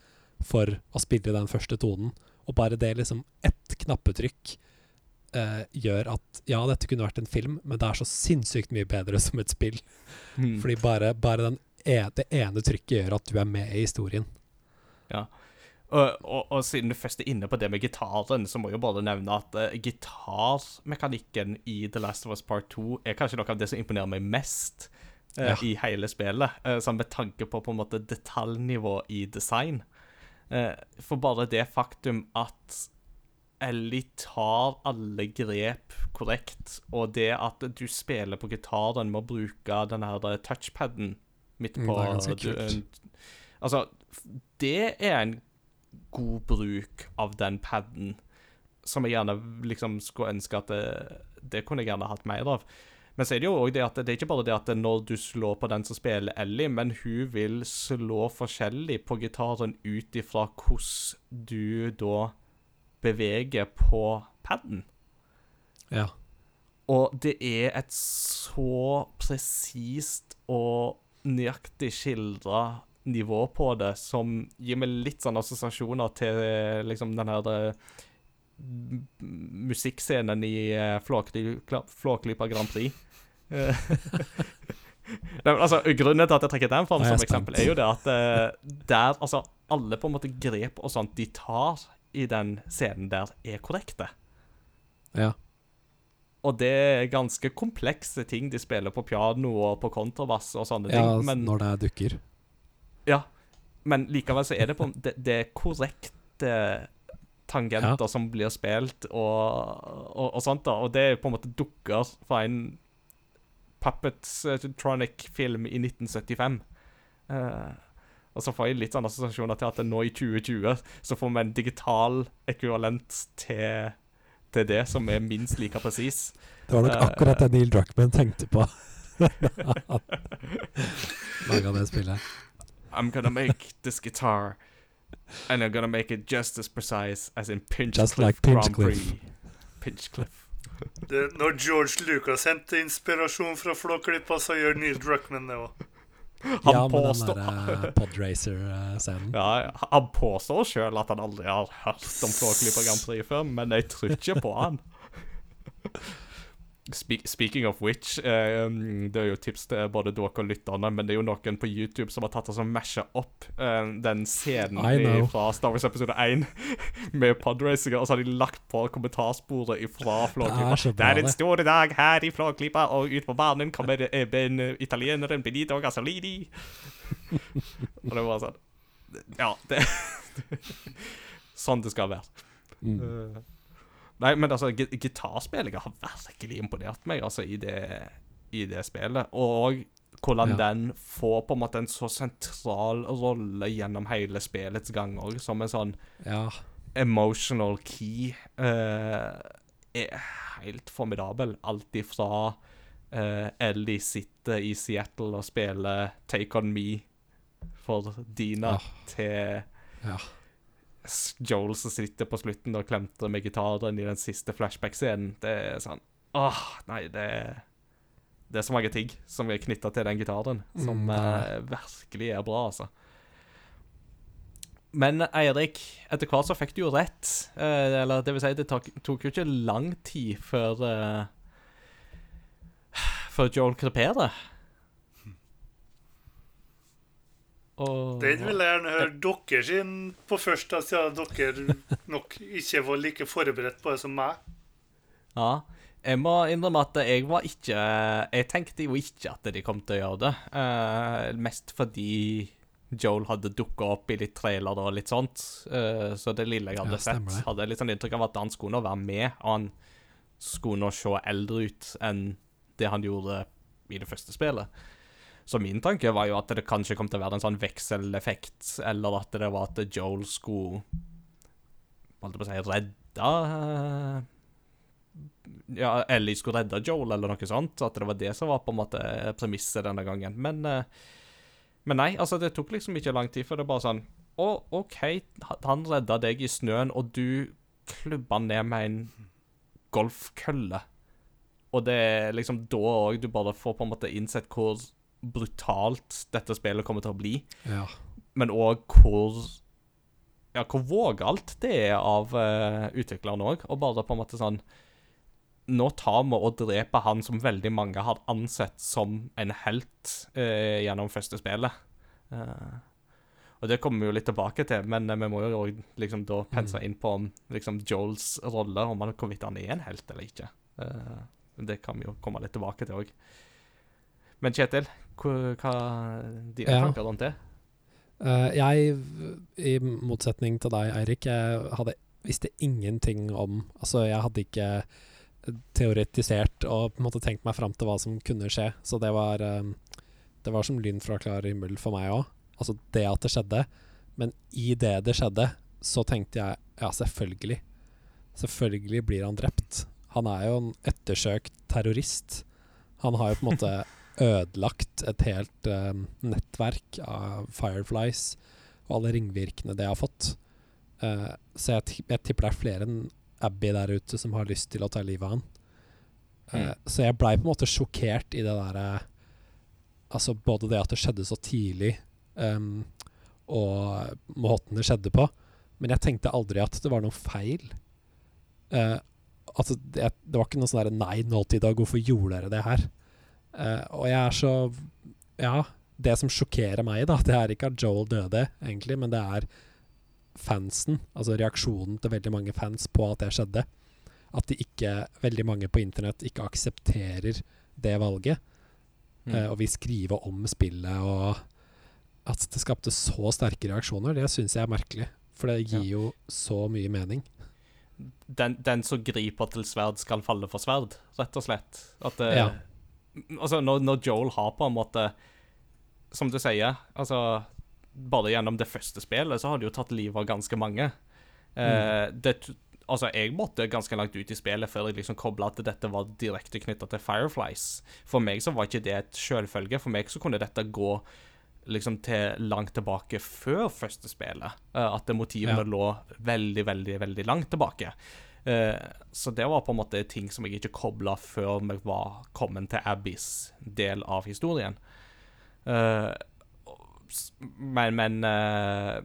for å spille den første tonen, og bare det liksom ett knappetrykk uh, gjør at ja, dette kunne vært en film, men det er så sinnssykt mye bedre som et spill. Mm. Fordi bare, bare den e det ene trykket gjør at du er med i historien. Og, og, og siden du først er inne på det med gitaren, så må jeg jo bare nevne at uh, gitarmekanikken i The Last of Us Part 2 er kanskje noe av det som imponerer meg mest Ja. i hele spillet. eh, sånn med tanke på på en måte detaljnivå i design. Eh, for bare det faktum at Ellie tar alle grep korrekt, og det at du spiller på gitaren med å bruke den her eh, touchpaden midt Mm, på det er du- Altså, det er en god bruk av den paden som jeg gjerne liksom skulle ønske at det, det kunne jeg gjerne hatt mer av. Men så er det jo også det at det er ikke bare det at når du slår på den som spiller Ellie, men hun vil slå forskjellig på gitaren ut ifra hvordan du da beveger på paden. Ja. Og det er et så presist og nøyaktig skildra nivå på det som gir meg litt sånn assosiasjoner til eh, liksom den her eh, musikkscenen i eh, Flåklypa Grand Prix. Eh, Nei, altså, Grunnen til at jeg trekker den fram som eksempel, er jo det at eh, der altså, alle på en måte grep og sånt de tar i den scenen der er korrekte. Ja. Og det er ganske komplekse ting de spiller på piano og på kontrabass og sånne ja ting. Men, når det er dukker. ja, men likevel så er det på Det, det korrekte tangenter som blir spilt, og, og, og sånt, da. Og det er på en måte dukker fra en Puppets-tronic-film i 1975. Uh, og så får jeg litt sånne assosiasjoner til at nå i 2020 så får vi en digital ekvivalent til, til det, som er minst like presis. Det var nok Eh, akkurat det Neil Druckman tenkte på. Laga det spillet. I'm gonna make this guitar, and I'm gonna make it just as precise as in Pinchcliffe Just like Grand Pinchcliffe. Prix. Pinchcliffe. Det, når George Lucas henter inspirasjon fra Flåklypa, så gjør Neil Druckmann det òg. Han ja, påstår uh, Podracer-scenen. Ja, han påstår sjøl at han aldri har hørt om Flåklypa Grand Prix før, men jeg tror ikke på han. Speak, speaking of which, eh, det er jo tips til både dere og lytterne, men det er jo noen på YouTube som har tatt og masha opp eh, den scenen I fra Star Wars episode 1 med podracinga, og så har de lagt på kommentarsporet fra Flåklypa. Det Det er en stor dag her i Flåklypa, og ut på banen kommer eh, ben, italieneren Benito Gasolini. og det var sånn Ja, det Sånn det skal være. Mm. Eh, Nei, men altså, gi- gitarspillinga har virkelig imponert meg, altså, i det, i det spillet. Og hvordan Ja. den får på en måte en så sentral rolle gjennom hele spillets gang òg, som en sånn Ja. emotional key, Uh, er helt formidabel. Alt ifra uh, Ellie sitter i Seattle og spiller Take On Me for Dina, ja. til Joel som sitter på slutten og klemter med gitaren i den siste flashback-scenen. Det er sånn Åh, nei, det er Det er så mange ting som er knytta til den gitaren, som Mm, uh, virkelig er bra, altså. Men Eirik, etter hvert så fikk du jo rett. Uh, eller det vil si, det tok, tok jo ikke lang tid før uh, Før Joel kreperer. Og Den vil jeg gjerne høre dere sin på først, siden dere nok ikke var like forberedt på det som meg. Ja. Jeg må innrømme at jeg var ikke Jeg tenkte jo ikke at de kom til å gjøre det. Uh, mest fordi Joel hadde dukka opp i litt trailere og litt sånt. Uh, så det lille jeg hadde Ja, sett, hadde jeg litt sånn inntrykk av at han skulle nå være med, og han skulle nå se eldre ut enn det han gjorde i det første spillet. Så min tanke var jo at det kanskje kom til å være en sånn vekseleffekt, eller at det var at Joel skulle Holdt på å si redde ja, Ellie skulle redde Joel, eller noe sånt. At det var det som var på en måte premisset denne gangen. Men, eh, men nei, altså, det tok liksom ikke lang tid for det bare sånn Å, OK, han redda deg i snøen, og du klubba ned med en golfkølle. Og det er liksom da òg du bare får på en måte innsett hvor brutalt dette spillet kommer til å bli ja. men òg hvor Ja, hvor vågalt det er av uh, utvikleren òg. Og bare på en måte sånn Nå tar vi og dreper han som veldig mange har ansett som en helt uh, gjennom første spillet. Uh, og det kommer vi jo litt tilbake til, men eh, vi må jo liksom da pense inn på om liksom Joels rolle, om han, hvorvidt han er en helt eller ikke. Eh, det kan vi jo komme litt tilbake til òg. Men Kjetil, hva, de dine Ja. tanker om det? Eh, jeg, i motsetning til deg, Eirik, jeg hadde, visste ingenting om Altså, jeg hadde ikke teoretisert og på en måte tenkt meg fram til hva som kunne skje. Så det var eh, Det var som lyn fra klar himmel for meg òg. Altså det at det skjedde. Men i det det skjedde, så tenkte jeg ja, selvfølgelig. Selvfølgelig blir han drept. Han er jo en ettersøkt terrorist. Han har jo på en måte ødelagt et helt uh, nettverk av Fireflies og alle ringvirkene det har fått. Uh, så jeg, jeg tipper det er flere enn Abby der ute som har lyst til å ta livet av han. Uh, Mm. Så jeg blei på en måte sjokkert i det derre Altså både det at det skjedde så tidlig, um, og måten det skjedde på. Men jeg tenkte aldri at det var noe feil. Uh, altså, det, det var ikke noe sånn derre Nei, Dog, hvorfor gjorde dere det her? Eh, og jeg er så Ja, det som sjokkerer meg, da, det er ikke at Joel døde, egentlig, men det er fansen, altså reaksjonen til veldig mange fans på at det skjedde. At de ikke, veldig mange på internett ikke aksepterer det valget, Mm. Uh, og vil skrive om spillet, og at det skapte så sterke reaksjoner, det syns jeg er merkelig. For det gir jo så mye mening. den, den som griper til sverd, skal falle for sverd, rett og slett. At det, Ja. Altså, når, når Joel har på en måte Som du sier, altså Bare gjennom det første spillet så har det jo tatt livet av ganske mange. Eh, det, altså, jeg måtte ganske langt ut i spillet før jeg liksom kobla at dette var direkte knytta til Fireflies. For meg så var ikke det et selvfølge. For meg så kunne dette gå liksom til langt tilbake før første spillet. Eh, at motivene Ja. lå veldig, veldig, veldig langt tilbake. Eh, så det var på en måte ting som jeg ikke kobla før vi var kommet til Abbys del av historien. Eh, men men eh,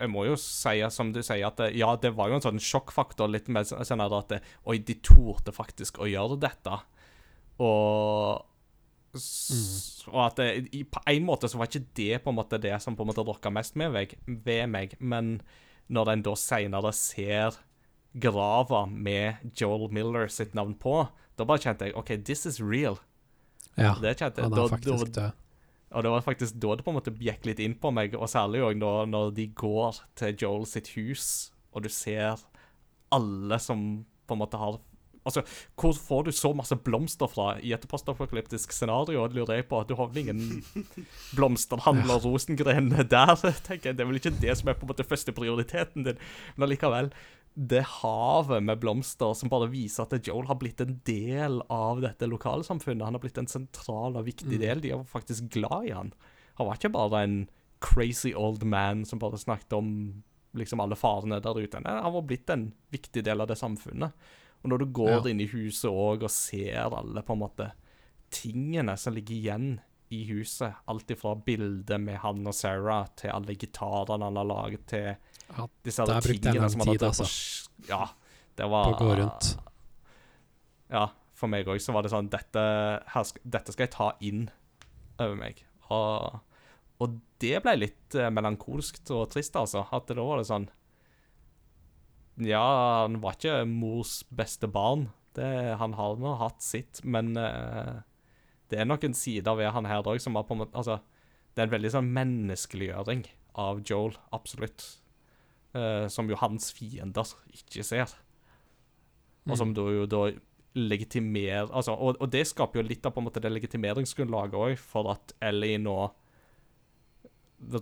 jeg må jo si, som du sier, at ja, det var jo en sånn sjokkfaktor. Litt mer så- sånn at Oi, de torde faktisk å gjøre dette. Og s- Og at det, i, på en måte så var ikke det på en måte det som på en måte rocka mest med meg, ved meg. Men når en da seinere ser grava med Joel Miller sitt navn på, da bare kjente jeg OK, this is real. Ja, Det kjente jeg. han er faktisk død. og det var faktisk da det på en måte gikk litt inn på meg, og særlig òg når, når de går til Joel sitt hus, og du ser alle som på en måte har Altså, hvor får du så masse blomster fra i et postapokalyptisk scenario? Det lurer jeg på. Du har vel ingen blomsterhandler Rosengren der, tenker jeg. Det er vel ikke det som er på en måte første prioriteten din, men allikevel. Det havet med blomster som bare viser at Joel har blitt en del av dette lokalsamfunnet. Han har blitt en sentral og viktig del. De er faktisk glad i han. Han var ikke bare en crazy old man som bare snakket om liksom alle farene der ute. Nei, han var blitt en viktig del av det samfunnet. Og når du går Ja. inn i huset òg og ser alle på en måte tingene som ligger igjen i huset, alt ifra bildet med han og Sarah til alle gitarene han har laget, til Ja, disse der brukte jeg lang tid, på altså. Ja, det var På å gå rundt. Ja, for meg òg så var det sånn dette, her, dette skal jeg ta inn over meg. Og, og det ble litt melankolsk og trist, altså. At da var det sånn Ja, han var ikke mors beste barn. Det, han har nå hatt sitt, men uh, det er noen sider ved han her òg som har på en måte Altså, det er en veldig sånn menneskeliggjøring av Joel, absolutt. Eh, som jo hans fiender ikke ser. Og som da jo da legitimerer altså, og, og det skaper jo litt av på en måte det legitimeringsgrunnlaget òg, for at Ellie nå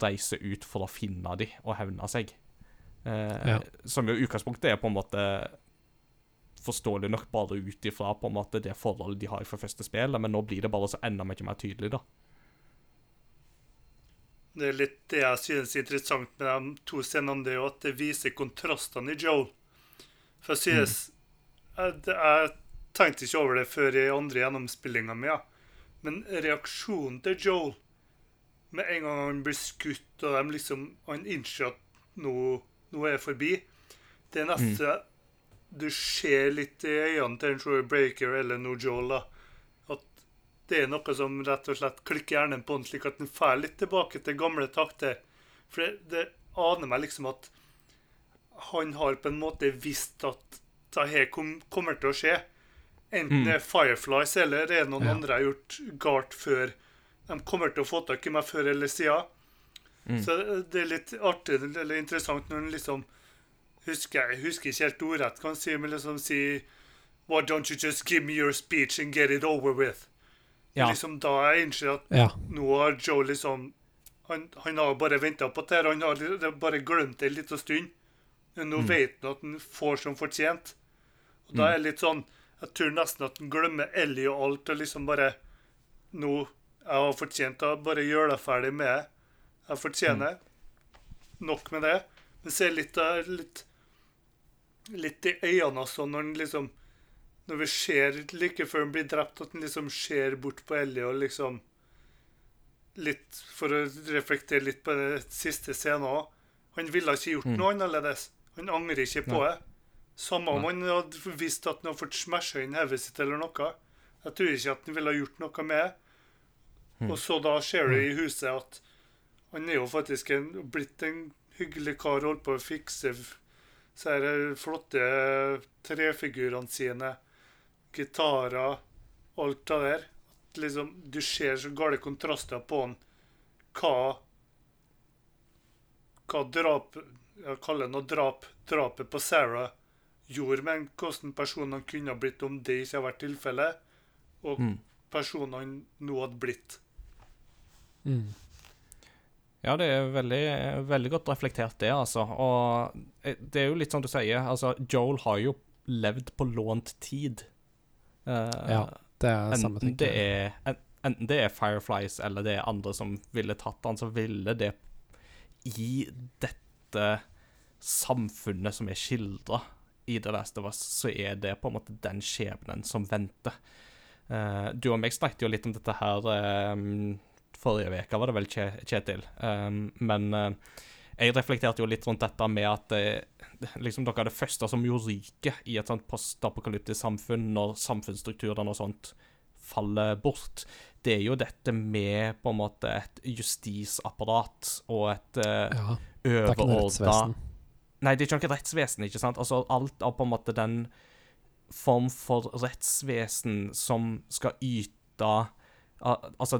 reiser ut for å finne de og hevne seg. Eh, Ja. Som jo utgangspunktet er på en måte forståelig nok bare ut ifra på en måte det forholdet de har fra første spillet, men nå blir det bare så enda mye mer tydelig, da. Det er litt det jeg synes er interessant med de to scenene, det er jo at det viser kontrastene i Joel. For jeg synes jeg, det- jeg tenkte ikke over det før i andre gjennomspillinga mi, ja. men reaksjonen til Joel med en gang han blir skutt, og de liksom, han innser at nå, nå er jeg forbi, det er nesten Du ser litt i øynene til en Troy Breaker eller noe Joel, da. Det er noe som rett og slett klikker hjernen på den, slik at den får litt tilbake til gamle takter. For det, det aner meg liksom at han har på en måte visst at det her kom, kommer til å skje. Enten det er Fireflies eller er det noen Ja. andre har gjort galt før. De kommer til å få tak i meg før eller siden. Så det er litt artig eller interessant når han liksom husker, Jeg husker ikke helt ordrett hva han sier, men liksom sier Why don't you just give me your speech and get it over with? Ja. Liksom da jeg innser at Ja. nå har Joe liksom Han, han har bare venta på det her. Han har bare glemt det en liten stund. Men nå vet han at han får som fortjent. Og da er det litt sånn Jeg tror nesten at han glemmer Ellie og alt, og liksom bare Nå Jeg har fortjent å bare gjøre det ferdig med det. Jeg fortjener nok med det. Men se litt av litt, litt i øynene altså, når han liksom Når vi ser like før han blir drept, at han liksom ser bort på Ellie og liksom Litt for å reflektere litt på det siste scenen òg. Han ville ikke gjort noe annerledes. Han angrer ikke på det. Samme om han hadde visst at han hadde fått smasha inn hodet sitt eller noe. Jeg tror ikke at han ville ha gjort noe med det. Og så da ser du i huset at han er jo faktisk en, blitt en hyggelig kar holdt på å fikse så flotte trefigurene sine, gitarer, alt det der. At liksom, du ser så gale kontraster på han. Hva Hva drap Jeg kaller det noe drap. Drapet på Sarah gjorde med hvordan personen han kunne ha blitt om det ikke hadde vært tilfellet, og Mm. personen han nå hadde blitt. Mm. Ja, det er veldig, veldig godt reflektert, det, altså. Og eh, det er jo litt som du sier, altså, Joel har jo levd på lånt tid. Eh, Ja, det er samme, ting. det er, en, enten det er Fireflies eller det er andre som ville tatt han, så ville det i dette samfunnet som er skildra i The Last of Us, så er det på en måte den skjebnen som venter. Uh, du og meg snakket jo litt om dette her um, forrige uke, var det vel, Kjetil? Um, men eh, jeg reflekterte jo litt rundt dette med at eh, liksom dere er det første som jo ryker i et sånt postapokalyptisk samfunn, når samfunnsstrukturene og sånt faller bort. Det er jo dette med på en måte et justisapparat og et eh, Ja, er overordna. Nei, det er ikke noe rettsvesen, ikke sant? Altså, alt av på en måte den form for rettsvesen som skal yte Altså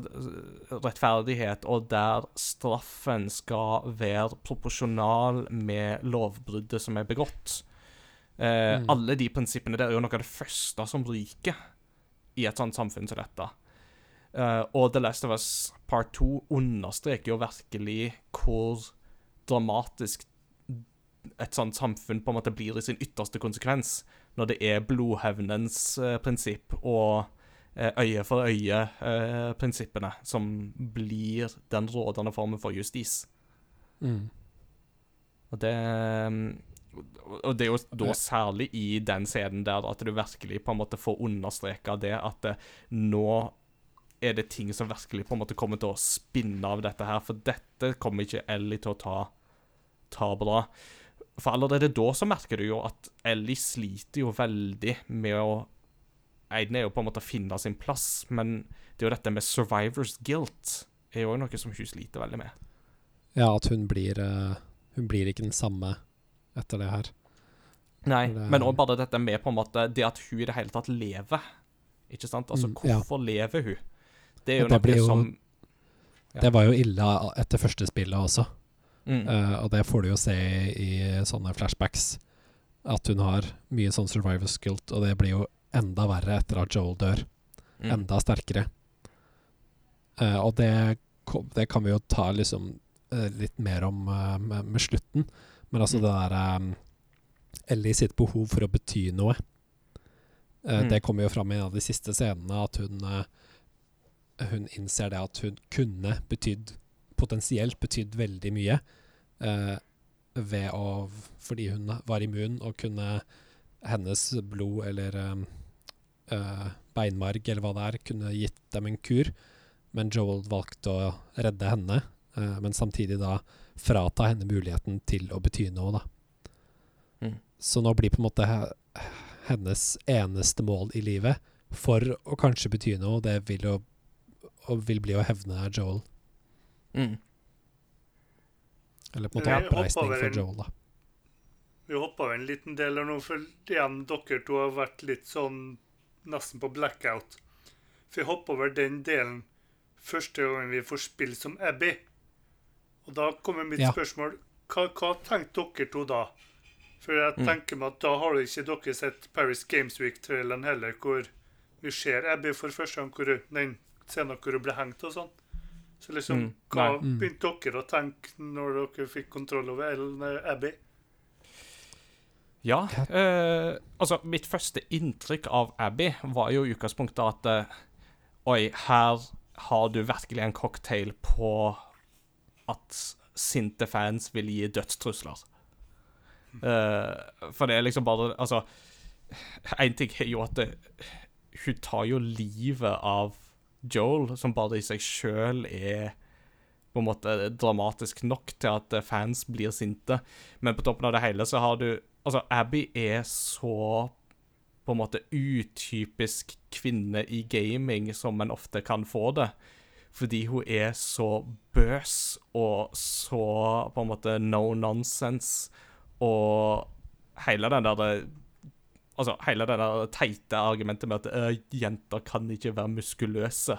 rettferdighet, og der straffen skal være proporsjonal med lovbruddet som er begått. Eh, Mm. Alle de prinsippene der er jo noe av det første som ryker i et sånt samfunn som dette. Eh, og The Last of Us Part 2 understreker jo virkelig hvor dramatisk et sånt samfunn på en måte blir i sin ytterste konsekvens, når det er blodhevnens eh, prinsipp og øye for øye-prinsippene som blir den rådende formen for justis. Mm. Og det Og det er jo da særlig i den scenen der at du virkelig på en måte får understreka det at eh, nå er det ting som virkelig på en måte kommer til å spinne av dette her, for dette kommer ikke Ellie til å ta, ta bra. For allerede da så merker du jo at Ellie sliter jo veldig med å Eiden er jo på en måte å finne sin plass, men det er jo dette med survivors guilt er jo noe som hun sliter veldig med. Ja, at hun blir eh, Hun blir ikke den samme etter det her. Nei, Det- men òg bare dette med på en måte det at hun i det hele tatt lever. Ikke sant? Altså, Mm, ja. hvorfor lever hun? Det er jo Ja, det noe jo- som Ja. Det var jo ille etter første spillet også, mm, uh, og det får du jo se i, i sånne flashbacks. At hun har mye sånn survivor's guilt, og det blir jo enda verre etter at Joel dør. mm, Enda sterkere. Uh, og det, det kan vi jo ta liksom uh, litt mer om uh, med, med slutten. Men altså Mm. det der um, Ellie sitt behov for å bety noe. Mm. Det kommer jo fram i en av de siste scenene at hun Hun innser det at hun kunne betydd Potensielt betydd veldig mye. ved å Fordi hun var immun og kunne Hennes blod eller um, eh, beinmarg eller hva det er, kunne gitt dem en kur. Men Joel valgte å redde henne, uh, men samtidig da frata henne muligheten til å bety noe, da. Mm. Så nå blir på en måte hennes eneste mål i livet for å kanskje bety noe, det vil jo og vil bli å hevne Joel. mm. Eller på en måte oppreisning for Joel, da. Vi hoppa over en liten del her nå, for igjen, dere to har vært litt sånn nesten på blackout. For jeg hoppa over den delen første gangen vi får spille som Abby. Og da kommer mitt Ja. spørsmål hva, hva tenkte dere to da? For jeg Mm. tenker meg at da har ikke dere sett Paris Games Week-traileren heller, hvor vi ser Abby for første gang, hvor den scenen hvor hun ble hengt og sånn. Så liksom, Mm, hva. Mm. begynte dere å tenke når dere fikk kontroll over Ellen Abby? Ja. eh, altså, mitt første inntrykk av Abby var jo i utgangspunktet at eh, Oi, her har du virkelig en cocktail på at sinte fans vil gi dødstrusler. Eh, for det er liksom bare Altså, én ting er jo at det, hun tar jo livet av Joel, som bare i seg sjøl er på en måte dramatisk nok til at eh, fans blir sinte. Men på toppen av det hele så har du Altså, Abby er så på en måte utypisk kvinne i gaming som en ofte kan få det. fordi hun er så bøs og så på en måte no nonsense. Og hele den der Altså, hele det der teite argumentet med at «Øh, jenter kan ikke være muskuløse.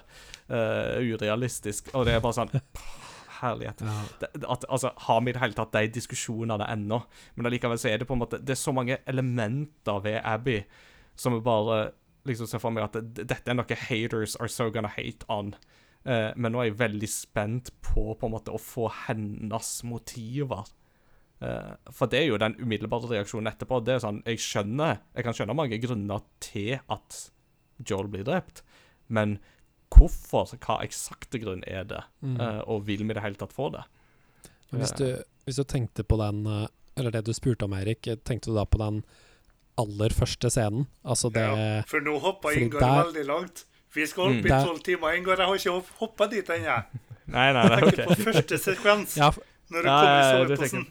uh, urealistisk. Og det er bare sånn Herlighet. Ja. det- at, altså, har vi i det hele tatt de diskusjonene ennå? Men allikevel så er det på en måte Det er så mange elementer ved Abby som vi bare liksom ser for meg at det, dette er noe haters are so gonna hate on. Eh, men nå er jeg veldig spent på på en måte å få hennes motiver. Eh, for det er jo den umiddelbare reaksjonen etterpå. Det er sånn, Jeg skjønner Jeg kan skjønne mange grunner til at Joel blir drept, men hvorfor? Hva eksakte grunn er det? Mm. uh, og vil vi i det hele tatt få det? Men Hvis du, hvis du tenkte på den eh, Eller det du spurte om, Erik, eh, tenkte du da på den aller første scenen? Altså det Ja, for nå hoppa Ingar der- veldig langt. Vi skal holde Mm. i tolv timer. Ingar, jeg har ikke hoppa dit ennå. Nei, nei, nei, Tenker på første sekvens, Ja, når du Ja, kommer ja, i ja, soveposen.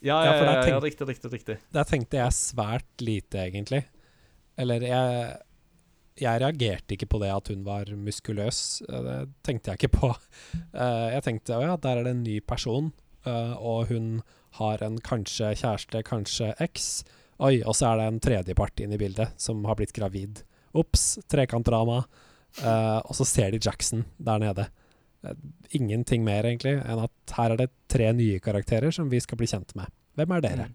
Ja, Ja, ja, ja, ja, riktig, riktig. riktig. der tenkte jeg svært lite, egentlig. Eller jeg Jeg reagerte ikke på det at hun var muskuløs. Eh, Det tenkte jeg ikke på. Eh, Jeg tenkte å ja, der er det en ny person, eh, og hun har en kanskje kjæreste, kanskje eks. Oi, og så er det en tredjepart inne i bildet som har blitt gravid. Ops, trekantdrama. Og så ser de Jackson der nede. Ingenting mer, egentlig, enn at her er det tre nye karakterer som vi skal bli kjent med. Hvem er dere?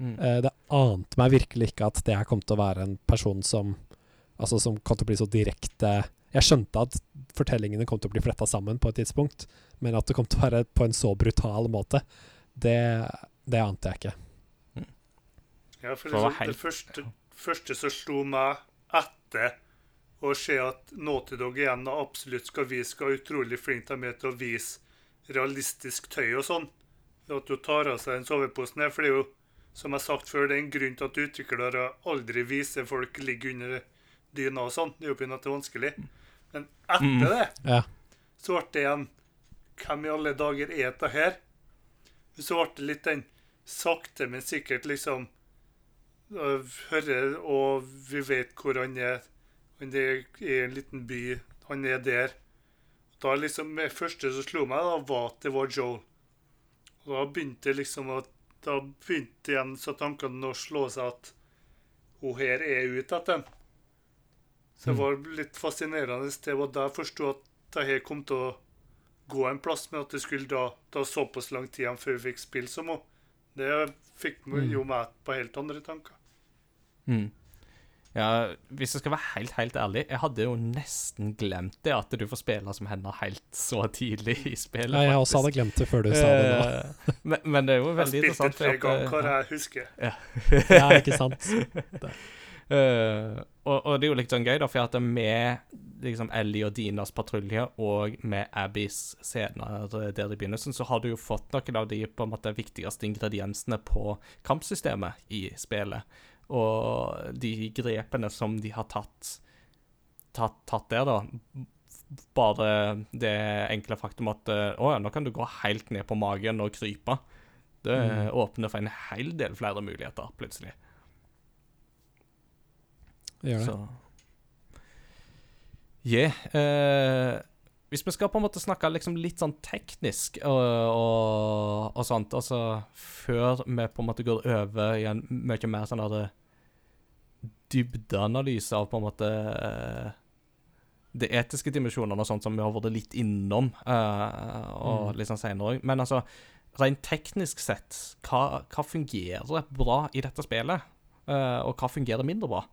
Mm. Mm. det ante meg virkelig ikke at det her kom til å være en person som Altså som kom til å bli så direkte Jeg skjønte at fortellingene kom til å bli fletta sammen på et tidspunkt, men at det kom til å være på en så brutal måte, det, det ante jeg ikke. Ja, for det, det liksom, helt- det første, første som slo meg etter å se at Naughty Dog igjen absolutt skal vise hva utrolig flink de er til å vise realistisk tøy og sånn, er at du tar av seg den soveposen her. For det er jo, som jeg har sagt før, det er en grunn til at utviklere aldri viser folk ligge under dyna og sånn. Det er jo pga. at det er vanskelig. Men etter det Ja. så ble det igjen Hvem i alle dager er dette her? Så ble det litt den sakte, men sikkert liksom Hører, og vi vet hvor han er. Han er i en liten by. Han er der. Da liksom Det første som slo meg, da var at det var Joel. Og da begynte liksom at Da begynte igjen så tankene å slå seg at hun her er ute etter ham. Så det var litt fascinerende. Det var da jeg forsto at det her kom til å gå en plass, men at det skulle da ta såpass lang tid før vi fikk spille som henne. Det fikk jo meg på helt andre tanker. Mm. Ja, hvis jeg skal være helt, helt ærlig, jeg hadde jo nesten glemt det at du får spille som henne helt så tidlig i spillet. Ja, jeg også hadde glemt det før du sa det nå. Eh, men, men det er jo veldig interessant. Jeg spilte tre ganger, eh, hva jeg husker. Ja, ikke sant? Eh, og, og det er jo litt sånn gøy, da, for at med liksom Ellie og Dinas patrulje og med Abbys scener der i begynnelsen, så har du jo fått noen av de på en måte viktigste ingrediensene på kampsystemet i spillet. Og de grepene som de har tatt, tatt, tatt der, da Bare det enkle faktum at Å ja, nå kan du gå helt ned på magen og krype. Det Mm. åpner for en hel del flere muligheter, plutselig. Det gjør det. Så Yeah. eh, hvis vi skal på en måte snakke liksom litt sånn teknisk og, og, og sånt, altså før vi på en måte går over i en mye mer sånn der dybdeanalyse av på en måte eh, de etiske dimensjonene og sånt som vi har vært litt innom, eh, og Mm. litt sånn senere òg. Men altså, rent teknisk sett, hva, hva fungerer bra i dette spillet? Uh, og hva fungerer mindre bra?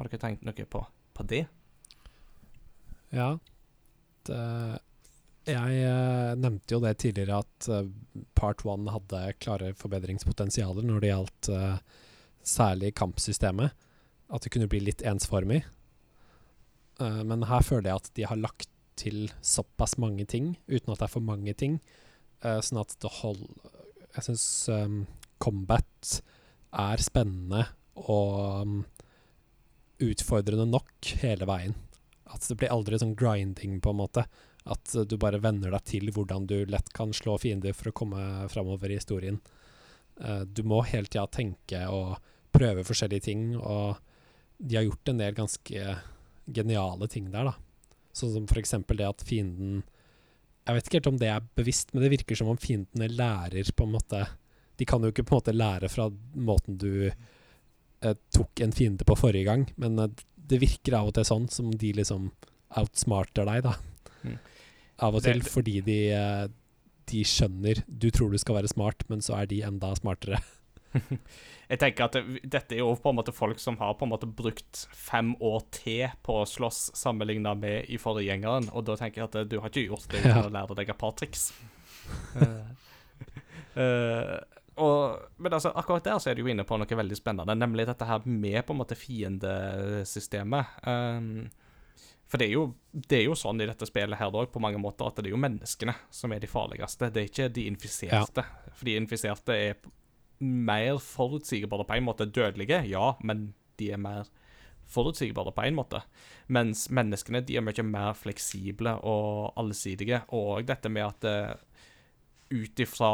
Har dere tenkt noe på, på det? Ja. Det, jeg eh, nevnte jo det tidligere at eh, part one hadde klare forbedringspotensialer når det gjaldt eh, særlig kampsystemet. At det kunne bli litt ensformig. Men her føler jeg at de har lagt til såpass mange ting, uten at det er for mange ting. sånn at det holder Jeg syns combat er spennende og um, utfordrende nok hele veien. At det blir aldri sånn grinding, på en måte. At eh, du bare venner deg til hvordan du lett kan slå fiender for å komme framover i historien. Eh, du må hele tida tenke og prøve forskjellige ting, og de har gjort en del ganske geniale ting der, da. Sånn som eksempel det at fienden Jeg vet ikke helt om det er bevisst, men det virker som om fiendene lærer på en måte De kan jo ikke på en måte lære fra måten du tok en fiende på forrige gang, men eh, det virker av og til sånn, som de liksom outsmarter deg, da. Mm. Av og Det- til fordi de, eh, de skjønner Du tror du skal være smart, men så er de enda smartere. Jeg tenker at det, dette er jo på en måte folk som har på en måte brukt fem år til på å slåss sammenligna med i forgjengeren, og da tenker jeg at eh, du har ikke gjort det uten Ja. å lære deg et par triks. uh, eh, og, men altså, akkurat der så er du jo inne på noe veldig spennende, nemlig dette her med på en måte fiendesystemet. Um, for det er, jo, det er jo sånn i dette spillet her på mange måter, at det er jo menneskene som er de farligste. Det er ikke de infiserte. For de infiserte er mer forutsigbare på en måte. Dødelige, ja, men de er mer forutsigbare på en måte. Mens menneskene de er mye mer fleksible og allsidige. Og dette med at eh, ut ifra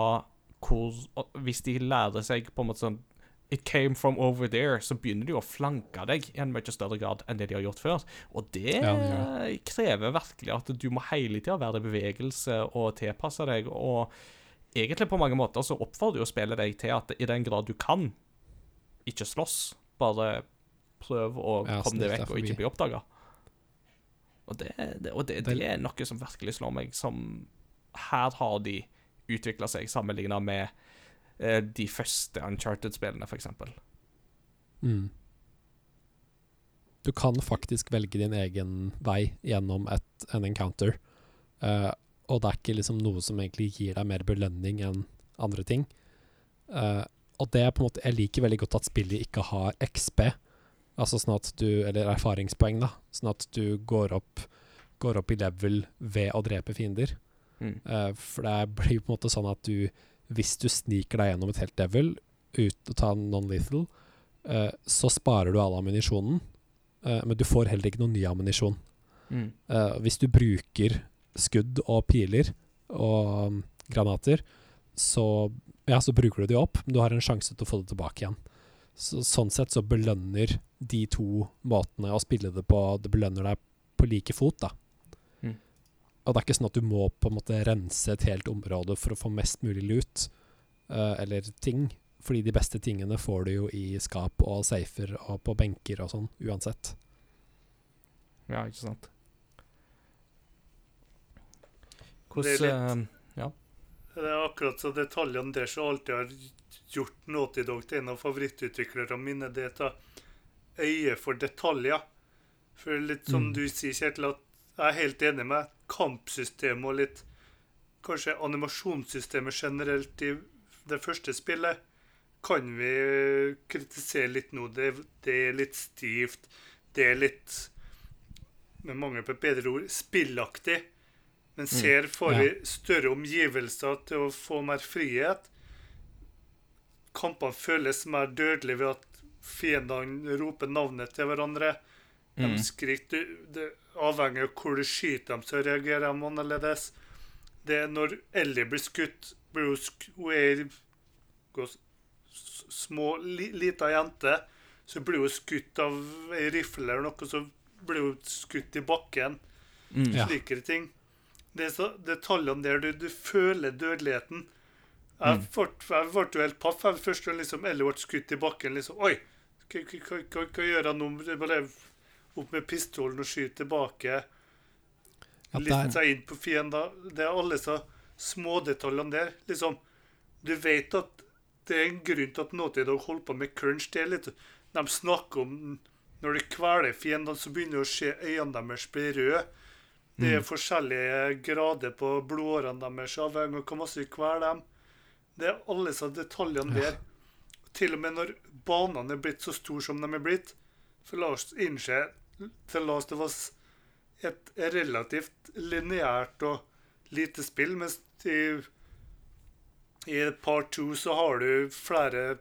hvor Hvis de lærer seg på en måte sånn It came from over there, så begynner de å flanke deg i en mye større grad enn det de har gjort før. Og det Ja, ja. krever virkelig at du må hele tida være i bevegelse og tilpasse deg. Og egentlig på mange måter så oppfordrer jo spillet deg til at i den grad du kan, ikke slåss. Bare prøv å Ja, komme deg vekk og ikke bli oppdaga. Og, det, det, og det, det er noe som virkelig slår meg som Her har de utvikla seg sammenligna med eh, de første Uncharted-spillene, f.eks. Mm. Du kan faktisk velge din egen vei gjennom et, en encounter. Uh, og det er ikke liksom noe som egentlig gir deg mer belønning enn andre ting. Uh, og det er på en måte Jeg liker veldig godt at spillet ikke har XP, altså sånn at du Eller erfaringspoeng, da. Sånn at du går opp, går opp i level ved å drepe fiender. Mm. Eh, for det blir på en måte sånn at du Hvis du sniker deg gjennom et helt devil uten å ta non-lethal, uh, så sparer du all ammunisjonen, uh, men du får heller ikke noe ny ammunisjon. Mm. Hvis du bruker skudd og piler og um, granater, så, ja, så bruker du de opp, men du har en sjanse til å få det tilbake igjen. Så, sånn sett så belønner de to måtene å spille det på Det belønner deg på like fot, da. Og det er ikke sånn at du må på en måte rense et helt område for å få mest mulig lut, uh, eller ting. Fordi de beste tingene får du jo i skap og safer og på benker og sånn, uansett. Ja, ikke sant. Det er Hvordan Ja. Det er akkurat så detaljene der som alltid har gjort Naughty Dog til en av favorittutviklerne mine. Det er øye for detaljer. For litt som Mm. du sier, Kjetil, at jeg er helt enig med kampsystemet og litt Kanskje animasjonssystemet generelt i det første spillet kan vi kritisere litt nå. Det, det er litt stivt. Det er litt, med mangel på et bedre ord, spillaktig. Men ser for vi større omgivelser til å få mer frihet. Kampene føles mer dødelige ved at fiendene roper navnet til hverandre. De Mm. skriker det, det Avhengig av hvor du skyter dem, så reagerer de annerledes. Det er når Ellie blir skutt blir Hun går små, li, lita jente. Så blir hun skutt av ei rifle eller noe, så blir hun skutt i bakken. mm. Ja. Slike ting. Det er så detaljene der du, du føler dødeligheten. Jeg ble, jeg ble jo helt paff først da liksom Ellie ble skutt i bakken. liksom, Oi, hva, hva, hva, hva, gjør jeg nå? Bare opp med pistolen og skyte tilbake. Ja, Litt seg inn på fiender. Det er alle så smådetaljene der. Liksom, du vet at det er en grunn til at Naughty Dog holder på med crunch. Det er litt, de snakker om når de kveler fiendene, så begynner det å se øynene deres bli røde. Det er forskjellige grader på blodårene deres, avhengig av hvor masse vi kveler dem. Det er alle disse detaljene der. Til og med når banene er blitt så store som de er blitt, så la oss innse til Last det var et relativt lineært og lite spill, mens i, i Part 2 så har du flere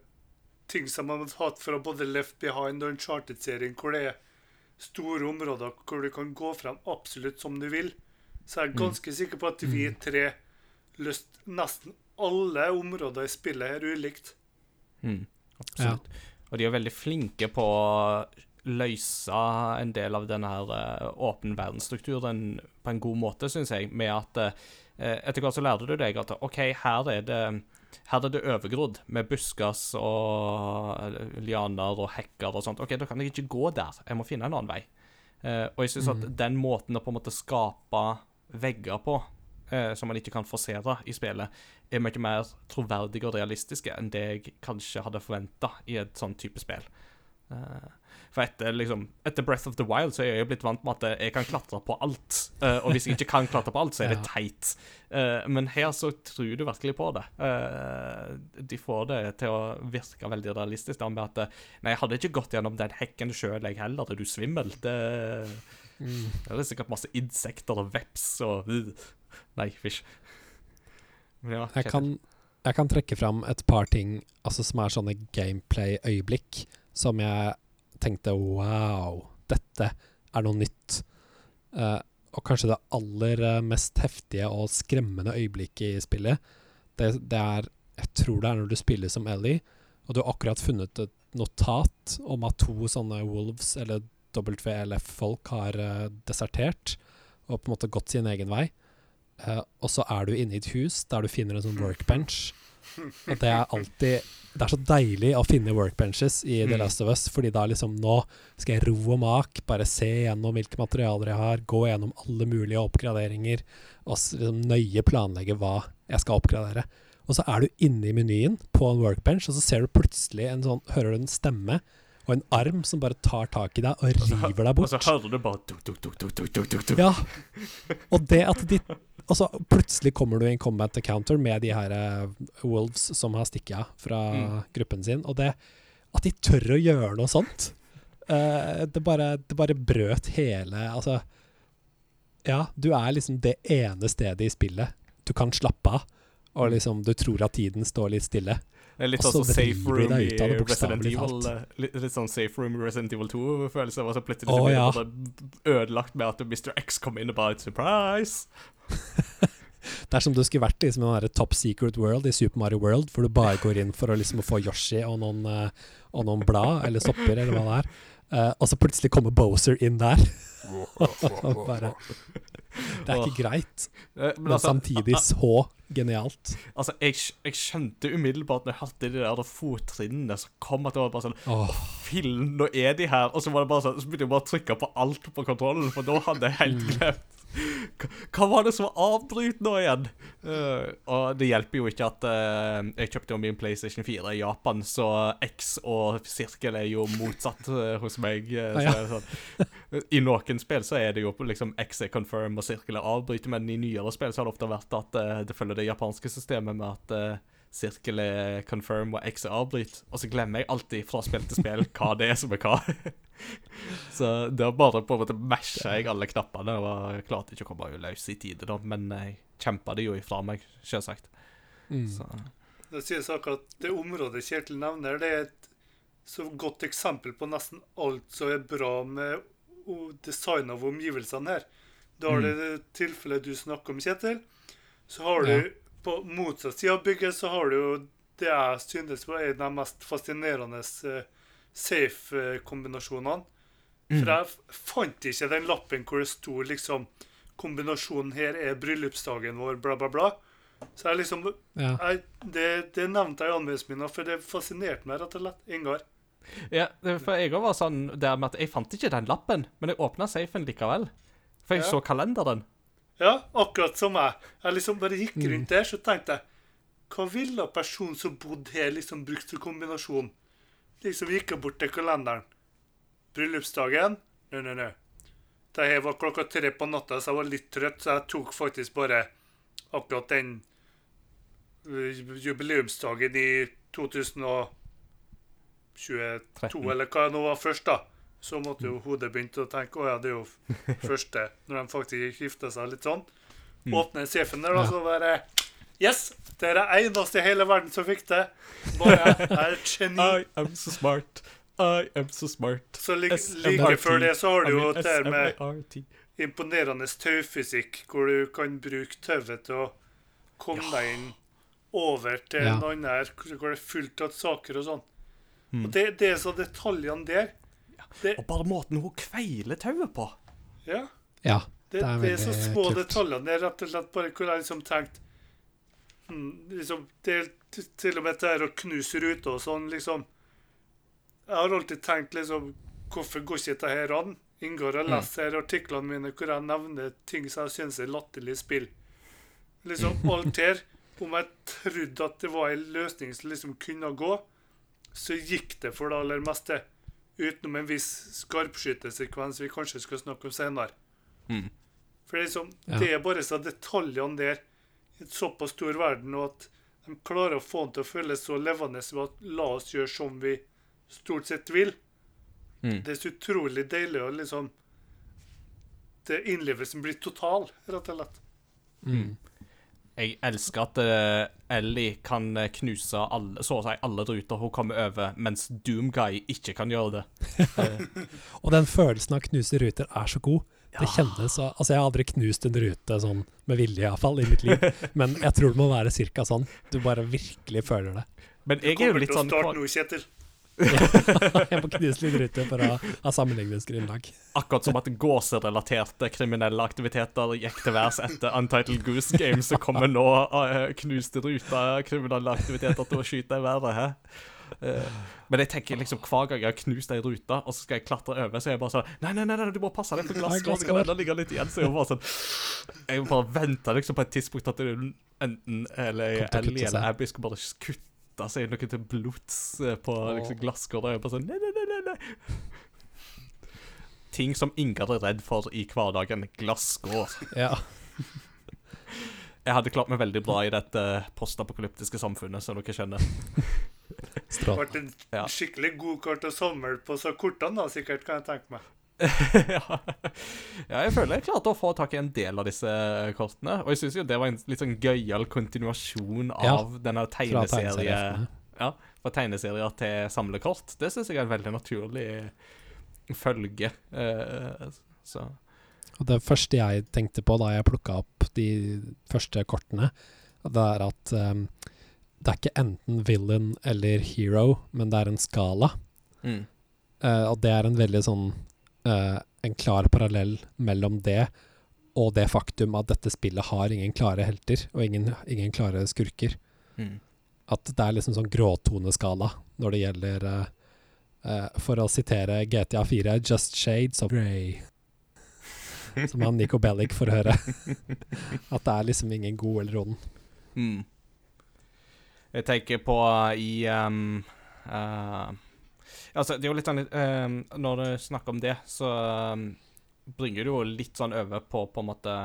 ting som man har hatt fra både Left Behind og Uncharted-serien, hvor det er store områder hvor du kan gå frem absolutt som du vil. Så jeg er ganske sikker på at vi tre løst nesten alle områder i spillet her ulikt. Mm, absolutt. Og de er veldig flinke på løse en del av denne her eh, åpen verdensstrukturen på en god måte, syns jeg, med at eh, etter hvert så lærte du deg at OK, her er det her er det overgrodd med buskas og lianer og hekker og sånt. OK, da kan jeg ikke gå der. Jeg må finne en annen vei. Eh, og jeg syns at den måten å på en måte skape vegger på, som man ikke kan forsere i spillet, er mye mer troverdige og realistiske enn det jeg kanskje hadde forventa i et sånn type spill. Eh, for etter, liksom, etter Breath of the Wild så er jeg jo blitt vant med at jeg kan klatre på alt. Uh, og hvis jeg ikke kan klatre på alt, så er det teit. Uh, men her så tror du virkelig på det. Uh, de får det til å virke veldig realistisk. Da, med at Nei, jeg hadde ikke gått gjennom den hekken sjøl, jeg heller. Er du svimmel? Det, det er sikkert masse insekter og veps og øh. Nei, fysj. Ja, Jeg kan, jeg kan trekke fram et par ting altså, som er sånne gameplay-øyeblikk, som jeg tenkte wow, dette er noe nytt. Uh, og kanskje det aller eh, mest heftige og skremmende øyeblikket i spillet, det, det er Jeg tror det er når du spiller som Ellie, og du har akkurat funnet et notat om at to sånne Wolves, eller WLF-folk, har uh, desertert og på en måte gått sin egen vei. Uh, og så er du inne i et hus der du finner en sånn workbench. Og det er alltid Det er så deilig å finne workbenches i The Mm. Last of Us, fordi da liksom Nå skal jeg ro og mak, bare se gjennom hvilke materialer jeg har, gå gjennom alle mulige oppgraderinger, og liksom nøye planlegge hva jeg skal oppgradere. Og så er du inne i menyen på en workbench, og så ser du plutselig en sånn Hører du en stemme og en arm som bare tar tak i deg og river deg bort. Og så hører du bare tuk, tuk, tuk. Ja. Og det at de Og så plutselig kommer du i en combat encounter med de her uh, wolves som har stikket av fra Mm. gruppen sin. Og det at de tør å gjøre noe sånt, uh, det, bare, det bare brøt hele Altså Ja, du er liksom det ene stedet i spillet du kan slappe av. Og liksom du tror at tiden står litt stille. Litt sånn safe room i ut av det, Resident Evil. eh, Litt, litt sånn safe room i Resident Evil 2-følelse. Og så plutselig blir ja. ødelagt med at Mr. X kom inn og bare Surprise! Det er som du skulle vært liksom, i den Top Secret World i Super Mario World, hvor du bare går inn for å liksom få Yoshi og noen, eh, og noen blad eller sopper eller hva det er. Eh, og så plutselig kommer Boser inn der. Bare, det er ikke greit, Eh, men altså, samtidig så genialt. Altså, jeg, jeg skjønte umiddelbart når jeg hørte de der fottrinnene som kom, at det var bare sånn Åh, Fillen, nå er de her. Og så var det bare sånn, så begynte jeg bare å trykke på alt på kontrollen, for da hadde jeg helt glemt. Hva, var det som var avbryt nå igjen? Uh, og det hjelper jo ikke at uh, jeg kjøpte jo min PlayStation 4 i Japan, så X og sirkel er jo motsatt uh, hos meg. Ah, så ja. sånn. I noen spill så er det jo liksom X er confirm og sirkel avbryter, avbryt, men i nyere spill så har det ofte vært at uh, det følger det japanske systemet med at uh, sirkel er confirm og X er avbryt. Og så glemmer jeg alltid fra spill til spill hva det er som er hva. så det var bare på en måte masha jeg alle knappene, og jeg klarte ikke å komme løs i tide, da, men jeg kjempa det jo ifra meg, selvsagt. mm. Så Det sies akkurat det området Kjetil nevner, det er et så godt eksempel på nesten alt som er bra med design av omgivelsene her. Da har du det tilfellet du snakker om, Kjetil. Så har du på motsatt side av bygget så har du jo det jeg synes var en av de mest fascinerende eh, safe-kombinasjonene. For jeg fant ikke den lappen hvor det sto liksom Kombinasjonen her er bryllupsdagen vår, bla, bla, bla. Så jeg liksom Ja. jeg, det, det nevnte jeg i anmeldelsen min, for det fascinerte meg rett og slett. Ingar. Ja, for jeg var sånn der med at jeg fant ikke den lappen, men jeg åpna safen likevel. For jeg Ja. så kalenderen. Ja, akkurat som meg. Jeg liksom bare gikk rundt der, så tenkte jeg Hva ville personen som bodde her, liksom brukt som kombinasjon? Liksom gikk jeg bort til kalenderen. Bryllupsdagen? Nei, nei, nei. Det her var klokka tre på natta, så jeg var litt trøtt, så jeg tok faktisk bare akkurat den øh, jubileumsdagen i 2022, eller hva nå var først, da. Så måtte jo hodet begynne å tenke å ja, det er jo første, når de faktisk gifta seg litt sånn. Åpne safen der, da, så bare Yes! Det er det eneste i hele verden som fikk det. Bare er et geni. I am so smart. I am so smart. Så like, like før det så har du jo det her med imponerende taufysikk, hvor du kan bruke tauet til å komme deg inn over til Ja. en annen hvor det er fullt av saker og sånn. Mm. Og det, det er så detaljene der. Det, Og bare måten hun kveiler tauet på. ja. Ja. Det, Det er det er så små kult. detaljene Det er rett og slett bare hvor jeg liksom tenkt hmm, liksom, Det er til og med det å knuse ruter og sånn, liksom Jeg har alltid tenkt liksom Hvorfor går ikke dette her an? Inngår og leser mm. artiklene mine hvor jeg nevner ting som jeg synes er latterlig spill. Liksom alt her Om jeg trodde at det var en løsning som liksom kunne gå, så gikk det for det aller meste. Utenom en viss skarpskyttersekvens vi kanskje skal snakke om senere. Mm. For det liksom, Ja. det er bare så detaljene der i et såpass stor verden, og at de klarer å få den til å føles så levende som at la oss gjøre som vi stort sett vil. Mm. Det er så utrolig deilig å liksom det Innlevelsen blir total, rett og slett. Mm. Jeg elsker at uh, Ellie kan eh, knuse alle, så å si alle ruter hun kommer over, mens Doomguy ikke kan gjøre det. Og den følelsen av å knuse ruter er så god. Det kjennes Altså, jeg har aldri knust en rute sånn med vilje, iallfall, i mitt liv. Men jeg tror det må være cirka sånn. Du bare virkelig føler det. Men jeg er jo Kommer til å sånn starte noe, Kjetil. Jeg må knuse litt rute for å ha sammenligningsgrunnlag. Akkurat som at gåserelaterte kriminelle aktiviteter gikk til værs etter Untitled Goose Game, så kommer nå uh, knuste ruter kriminelle aktiviteter til å skyte i været. Hæ? Eh, men jeg tenker liksom hver gang jeg har knust ei rute, og så skal jeg klatre over, så er jeg bare sånn Nei, nei, nei, nei du må passe deg for glasskår. Kan enda ligge litt igjen. Så jeg bare sånn Jeg bare vente liksom på et tidspunkt at enten eller Ellie eller. Abby skal bare kutte seg noe til blods eh, på liksom, glasskår. Og bare sånn Nei, nei, nei, nei. Ting som Ingar er redd for i hverdagen. Glasskår. Ja. Jeg hadde klart meg veldig bra i dette postapokalyptiske samfunnet, som dere kjenner. Det Ble en skikkelig god kort å sommer på så kortene, da, sikkert, kan jeg tenke meg. ja. ja, jeg føler jeg klarte å få tak i en del av disse kortene. Og jeg syns jo det var en litt sånn gøyal kontinuasjon Ja, av denne tegneserien. Ja, fra tegneserier til samlekort. Det syns jeg er en veldig naturlig følge. Uh, så Og det første jeg tenkte på da jeg plukka opp de første kortene, det er at um, det er ikke enten villain eller hero, men det er en skala. mm. Uh, og det er en veldig sånn eh, En klar parallell mellom det og det faktum at dette spillet har ingen klare helter og ingen, ingen klare skurker. Mm. At det er liksom sånn gråtoneskala når det gjelder uh, uh, For å sitere GTA 4, 'Just shades of grey'. Som han Nico Bellic får høre. At det er liksom ingen god eller ond. Mm. Jeg tenker på i um, uh, Altså, det er jo litt sånn uh, Når du snakker om det, så um, bringer du jo litt sånn over på på en måte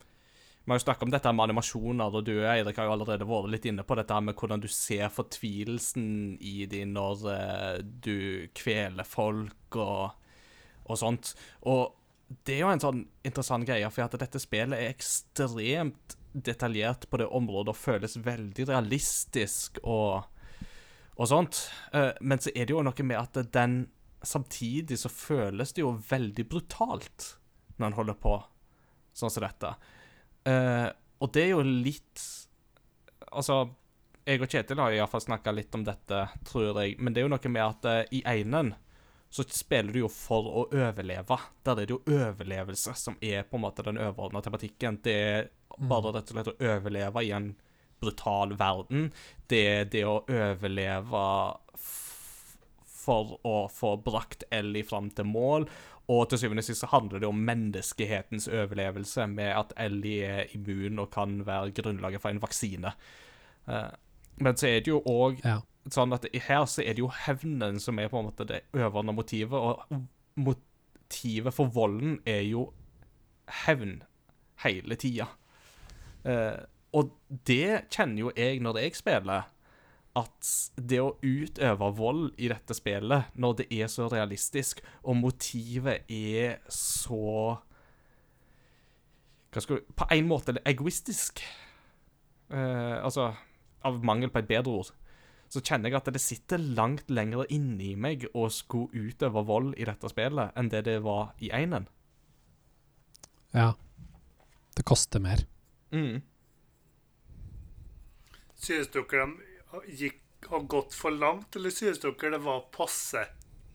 Vi har jo snakket om dette med animasjoner, og du og Eirik har jo allerede vært litt inne på dette med hvordan du ser fortvilelsen i dem når uh, du kveler folk og, og sånt. Og det er jo en sånn interessant greie, for at dette spillet er ekstremt detaljert på det området og føles veldig realistisk og, og sånt. Eh, men så er det jo noe med at den Samtidig så føles det jo veldig brutalt når en holder på sånn som dette. Eh, og det er jo litt Altså, jeg og Kjetil har iallfall snakka litt om dette, tror jeg, men det er jo noe med at eh, i einen så spiller du jo for å overleve. Der er det jo overlevelse som er på en måte den overordna tematikken. Det er bare rett og slett å overleve i en brutal verden. Det er det å overleve for å få brakt Ellie fram til mål. Og til syvende og sist handler det om menneskehetens overlevelse, med at Ellie er immun og kan være grunnlaget for en vaksine. Eh, men så er det jo òg Ja. sånn at her så er det jo hevnen som er på en måte det øvende motivet, og motivet for volden er jo hevn hele tida. Og det kjenner jo jeg når jeg spiller, at det å utøve vold i dette spillet, når det er så realistisk, og motivet er så Hva skal du På en måte egoistisk. Eh, altså Av mangel på et bedre ord så kjenner jeg at det sitter langt lenger inni meg å skulle utøve vold i dette spillet enn det det var i einen. Ja. Det koster mer. Mm. Synes dere de gikk, har gått for langt, eller synes dere det var passe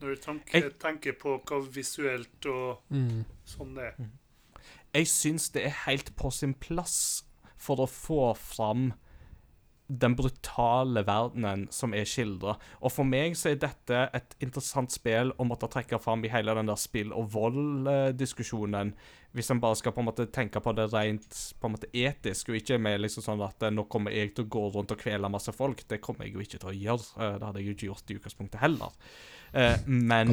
når du tenker, tenker på hva visuelt og Mm. sånn det er. Jeg syns det er helt på sin plass for å få fram den brutale verdenen som er skildra. Og for meg så er dette et interessant spill å måtte trekke fram i hele den der spill og vold-diskusjonen. Hvis en bare skal på en måte tenke på det rent på en måte etisk, og ikke med liksom sånn at eh, nå kommer jeg til å gå rundt og kvele masse folk. Det kommer jeg jo ikke til å gjøre. Eh, Det hadde jeg jo ikke gjort i utgangspunktet heller. Eh, Men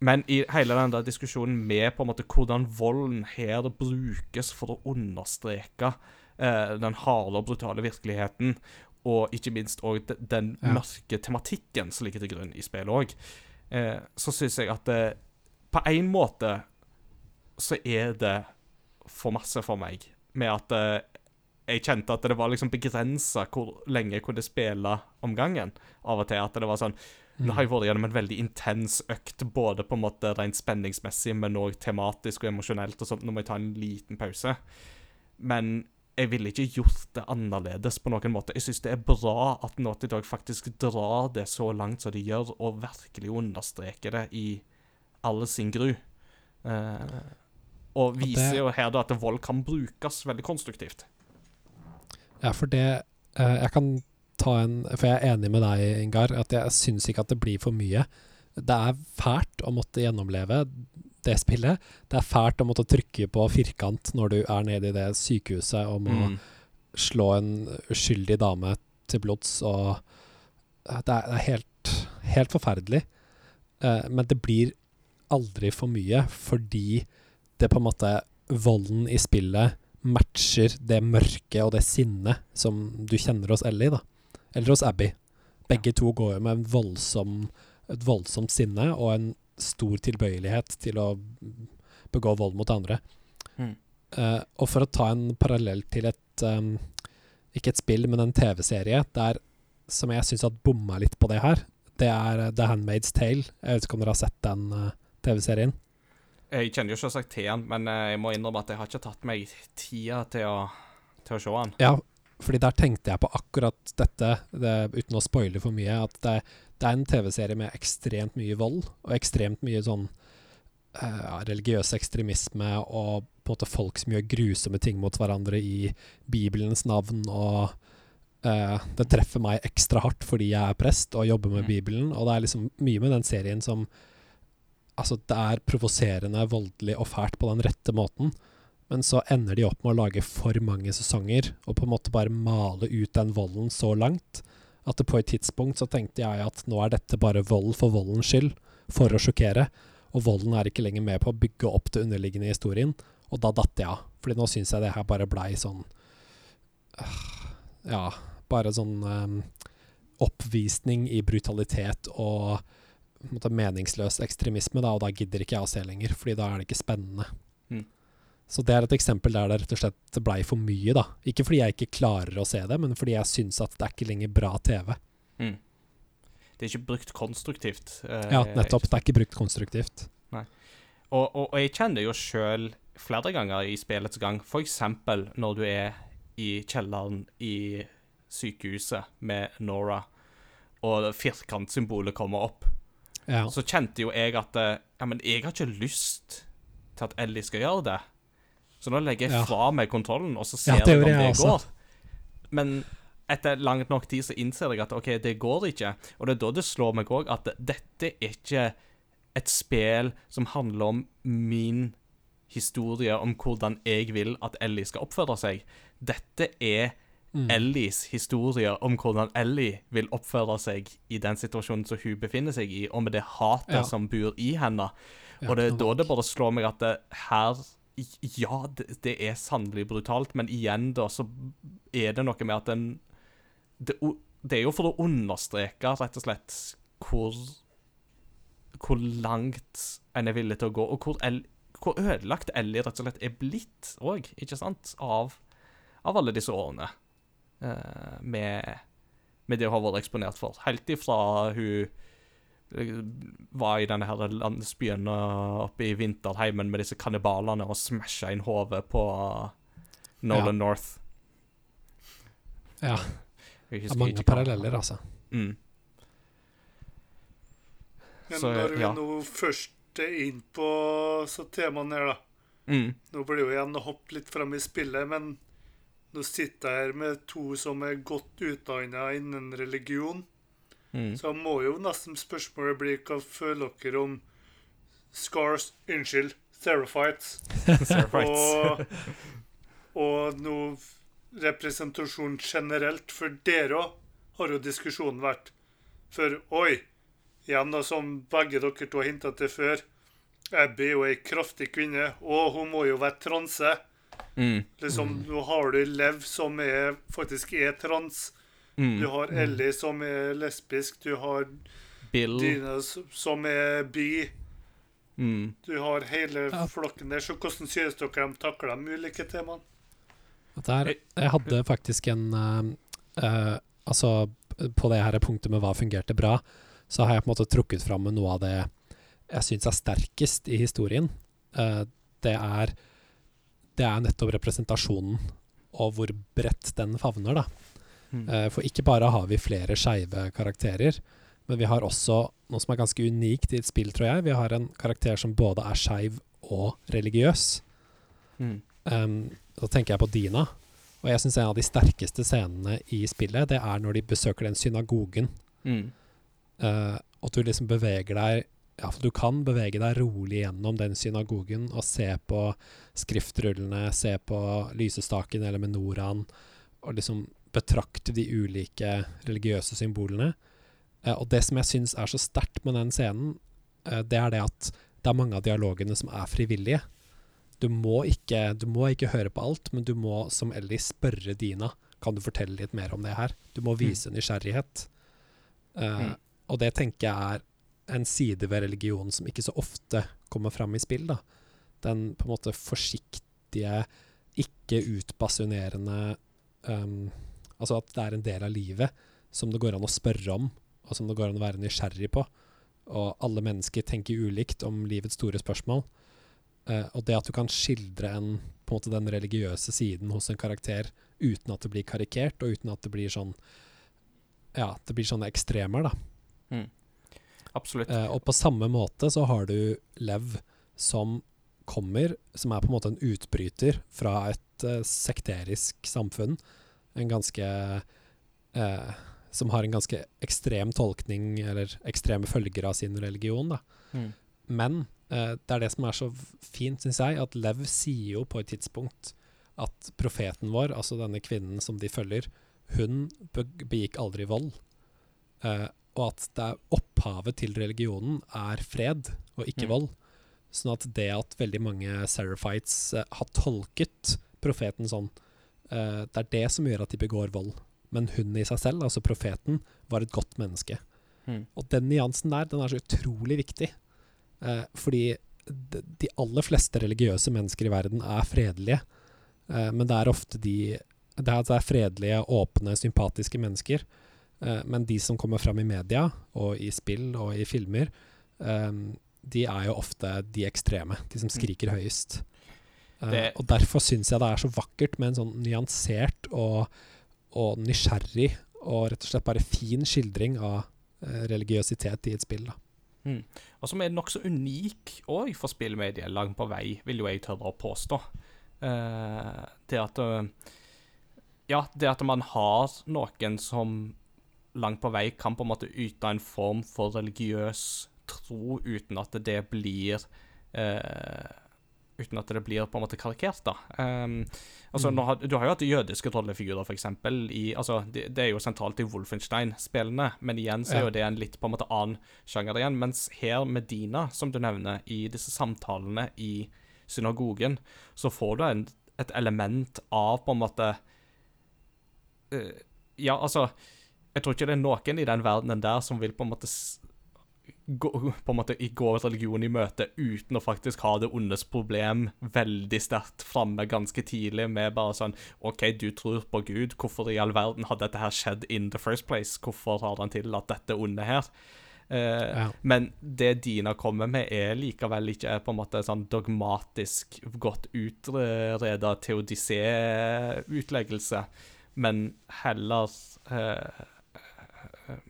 men i hele den der diskusjonen med på en måte hvordan volden her brukes for å understreke den harde og brutale virkeligheten, og ikke minst òg den mørke tematikken som ligger til grunn i spillet òg, eh, så syns jeg at det, på en måte så er det for masse for meg. Med at eh, jeg kjente at det var liksom begrensa hvor lenge jeg kunne spille om gangen. Av og til at det var sånn nå har jeg vært gjennom en veldig intens økt, både på en måte rent spenningsmessig, men òg tematisk og emosjonelt. og sånt. Nå må jeg ta en liten pause. Men jeg ville ikke gjort det annerledes på noen måte. Jeg syns det er bra at Naughty Dog faktisk drar det så langt som de gjør, og virkelig understreker det i all sin gru. Eh, og det- viser jo her da at vold kan brukes veldig konstruktivt. Ja, for det eh, Jeg kan ta en For jeg er enig med deg, Ingar, at jeg syns ikke at det blir for mye. Det er fælt å måtte gjennomleve det spillet. Det er fælt å måtte trykke på firkant når du er nede i det sykehuset og må Mm. slå en uskyldig dame til blods, og eh, det er, det er helt, helt forferdelig. Eh, men det blir aldri for mye, fordi det på en måte Volden i spillet matcher det mørke og det sinnet som du kjenner hos Ellie, da. Eller hos Abby. Begge to går jo med en voldsom, et voldsomt sinne og en stor tilbøyelighet til å begå vold mot andre. Mm. Uh, og for å ta en parallell til et um, Ikke et spill, men en TV-serie der som jeg syns har bomma litt på det her, det er eh, The Handmaid's Tale. Jeg vet ikke om dere har sett den uh, TV-serien? Jeg kjenner jo selvsagt til han, men jeg må innrømme at jeg har ikke tatt meg tida til å, til å se han. Ja, fordi der tenkte jeg på akkurat dette, det, uten å spoile for mye, at det, det er en TV-serie med ekstremt mye vold, og ekstremt mye sånn uh, religiøs ekstremisme, og på en måte folk som gjør grusomme ting mot hverandre i Bibelens navn, og uh, det treffer meg ekstra hardt fordi jeg er prest og jobber med Mm. Bibelen, og det er liksom mye med den serien som Altså, det er provoserende, voldelig og fælt på den rette måten. Men så ender de opp med å lage for mange sesonger, og på en måte bare male ut den volden så langt, at på et tidspunkt så tenkte jeg at nå er dette bare vold for voldens skyld, for å sjokkere, og volden er ikke lenger med på å bygge opp det underliggende i historien, og da datt jeg av. Fordi nå syns jeg det her bare blei sånn Ja, bare sånn um, oppvisning i brutalitet og måte, meningsløs ekstremisme, da, og da gidder ikke jeg å se lenger, fordi da er det ikke spennende. Så det er et eksempel der det rett og slett blei for mye, da. Ikke fordi jeg ikke klarer å se det, men fordi jeg syns at det er ikke lenger bra TV. Mm. Det er ikke brukt konstruktivt. eh, Ja, nettopp. Det er ikke brukt konstruktivt. Og, og, og jeg kjenner det jo sjøl flere ganger i spillets gang, f.eks. når du er i kjelleren i sykehuset med Nora, og firkantsymbolet kommer opp. Ja. Så kjente jo jeg at eh, Ja, men jeg har ikke lyst til at Ellie skal gjøre det. Så nå legger jeg fra meg kontrollen, og så ser jeg om det også. går. Men etter langt nok tid så innser jeg at OK, det går ikke. Og det er da det slår meg òg at dette er ikke et spill som handler om min historie om hvordan jeg vil at Ellie skal oppføre seg. Dette er Mm. Ellies historie om hvordan Ellie vil oppføre seg i den situasjonen som hun befinner seg i, og med det hatet Ja. som bor i henne. Ja, og det er da det bare slår meg at det her Ja, det, det er sannelig brutalt, men igjen da så er det noe med at den det, det er jo for å understreke rett og slett hvor hvor langt en er villig til å gå, og hvor, El, hvor ødelagt Ellie rett og slett er blitt òg, ikke sant, av, av alle disse årene uh, med, med det hun har vært eksponert for. Helt ifra hun var i denne her landsbyen oppe i vinterheimen med disse kannibalene og smasha inn hodet på Nolan Ja. North. ja. Det er mange paralleller, altså. Mm. Men Så, når vi ja. nå først er inn på så temaene her, da. Mm. Nå blir jo igjen å hoppe litt fram i spillet, men nå sitter jeg her med to som er godt utdanna innen religion. Mm. Så må jo nesten spørsmålet bli hva føler dere om Scars, unnskyld, Seraphites og, og noe representasjon generelt, for dere òg har jo diskusjonen vært. For oi, igjen da, som begge dere to har hinta til før, Abby er jo ei kraftig kvinne, og hun må jo være transe. Mm. Liksom, Nå har du Lev, som er, faktisk er trans. Mm. Du har Ellie, som er lesbisk. Du har Bill Dina, som er bi. mm. Du har hele Ja. flokken der. Så hvordan synes dere de takler de ulike temaene? Der, jeg hadde faktisk en uh, uh, Altså, på det her punktet med hva fungerte bra, så har jeg på en måte trukket fram med noe av det jeg syns er sterkest i historien. Uh, det er Det er nettopp representasjonen, og hvor bredt den favner, da. Mm. Eh, for ikke bare har vi flere skeive karakterer, men vi har også noe som er ganske unikt i et spill, tror jeg. Vi har en karakter som både er skeiv og religiøs. Mm. Um, da tenker jeg på Dina. Og jeg syns en av de sterkeste scenene i spillet, det er når de besøker den synagogen. Mm. Uh, og du liksom beveger deg Ja, for du kan bevege deg rolig gjennom den synagogen og se på skriftrullene, se på lysestaken eller menoraen, og liksom betrakte de ulike religiøse symbolene. Eh, og det som jeg syns er så sterkt med den scenen, eh, det er det at det er mange av dialogene som er frivillige. Du må ikke, du må ikke høre på alt, men du må som Ellie spørre Dina Kan du fortelle litt mer om det her. Du må vise nysgjerrighet. Eh, Mm. Og det tenker jeg er en side ved religionen som ikke så ofte kommer fram i spill. da. Den på en måte forsiktige, ikke utbasunerende um, Altså at det er en del av livet som det går an å spørre om, og som det går an å være nysgjerrig på. Og alle mennesker tenker ulikt om livets store spørsmål. Uh, og det at du kan skildre en, på en måte den religiøse siden hos en karakter uten at det blir karikert, og uten at det blir sånn Ja, det blir sånne ekstremer, da. Absolutt. Uh, og på samme måte så har du Lev som kommer, som er på en måte en utbryter fra et uh, sekterisk samfunn. En ganske eh, Som har en ganske ekstrem tolkning, eller ekstreme følger av sin religion, da. Mm. Men eh, det er det som er så fint, syns jeg, at Lev sier jo på et tidspunkt at profeten vår, altså denne kvinnen som de følger, hun be begikk aldri vold. Eh, og at det er opphavet til religionen er fred, og ikke Mm. vold. Sånn at det at veldig mange Seraphites eh, har tolket profeten sånn, det er det som gjør at de begår vold. Men hun i seg selv, altså profeten, var et godt menneske. Mm. Og den nyansen der, den er så utrolig viktig. Eh, fordi de, aller fleste religiøse mennesker i verden er fredelige. Eh, men det er ofte de det er, fredelige, åpne, sympatiske mennesker. Eh, men de som kommer fram i media, og i spill og i filmer, eh, de er jo ofte de ekstreme. De som skriker høyest. Eh, Det- og derfor syns jeg det er så vakkert med en sånn nyansert og, og nysgjerrig og rett og slett bare fin skildring av eh, religiøsitet i et spill. da. Og som er nokså unik òg for spillmediet, langt på vei, vil jo jeg tørre å påstå. Eh, det at eh, Ja, det at man har noen som langt på vei kan på en måte yte en form for religiøs tro uten at det blir eh, Uten at det blir på en måte karikert, da. Um, altså, Mm. har, du har jo hatt jødiske rollefigurer, for eksempel, Altså, det, det er jo sentralt i Wolfenstein-spillene, men igjen så er jo det en litt på en måte annen sjanger igjen. Mens her med Dina, som du nevner, i disse samtalene i synagogen, så får du en, et element av på en måte uh, Ja, altså Jeg tror ikke det er noen i den verdenen der som vil på en måte gå, på en måte går religion i møte uten å faktisk ha det ondes problem veldig sterkt framme ganske tidlig, med bare sånn OK, du tror på Gud, hvorfor i all verden har dette her skjedd in the first place? Hvorfor har han tillatt dette onde her? Uh, Ja. Men det Dina kommer med, er likevel ikke på en måte sånn dogmatisk, godt utreda teodicé-utleggelse, men heller uh,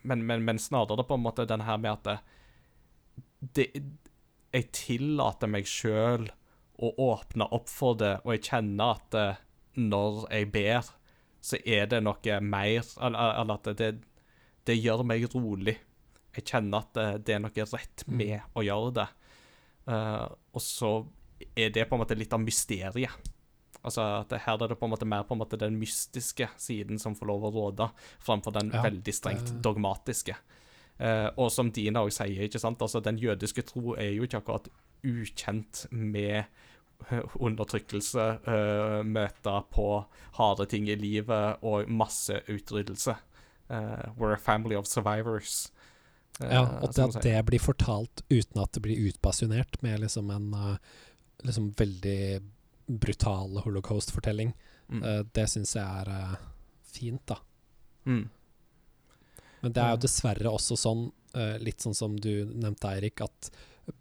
men, men, men snarere på en måte den her med at det, det, Jeg tillater meg sjøl å åpne opp for det, og jeg kjenner at eh, når jeg ber, så er det noe mer Eller, eller at det, det gjør meg rolig. Jeg kjenner at det, det er noe rett med å gjøre det. Uh, og så er det på en måte litt av mysteriet. Altså at det, Her er det på en måte mer på en måte den mystiske siden som får lov å råde, framfor den Ja, veldig strengt det- dogmatiske. Eh, og som Dina også sier, ikke sant? Altså, den jødiske tro er jo ikke akkurat ukjent med eh, undertrykkelse, eh, møter på harde ting i livet og masseutryddelse. Eh, we're a family of survivors. Eh, Ja, og det at det blir fortalt uten at det blir utbasunert med liksom en eh, liksom veldig brutal holocaust-fortelling, Mm. det syns jeg er fint, da. Mm. Men det er jo dessverre også sånn, eh, litt sånn som du nevnte, Eirik, at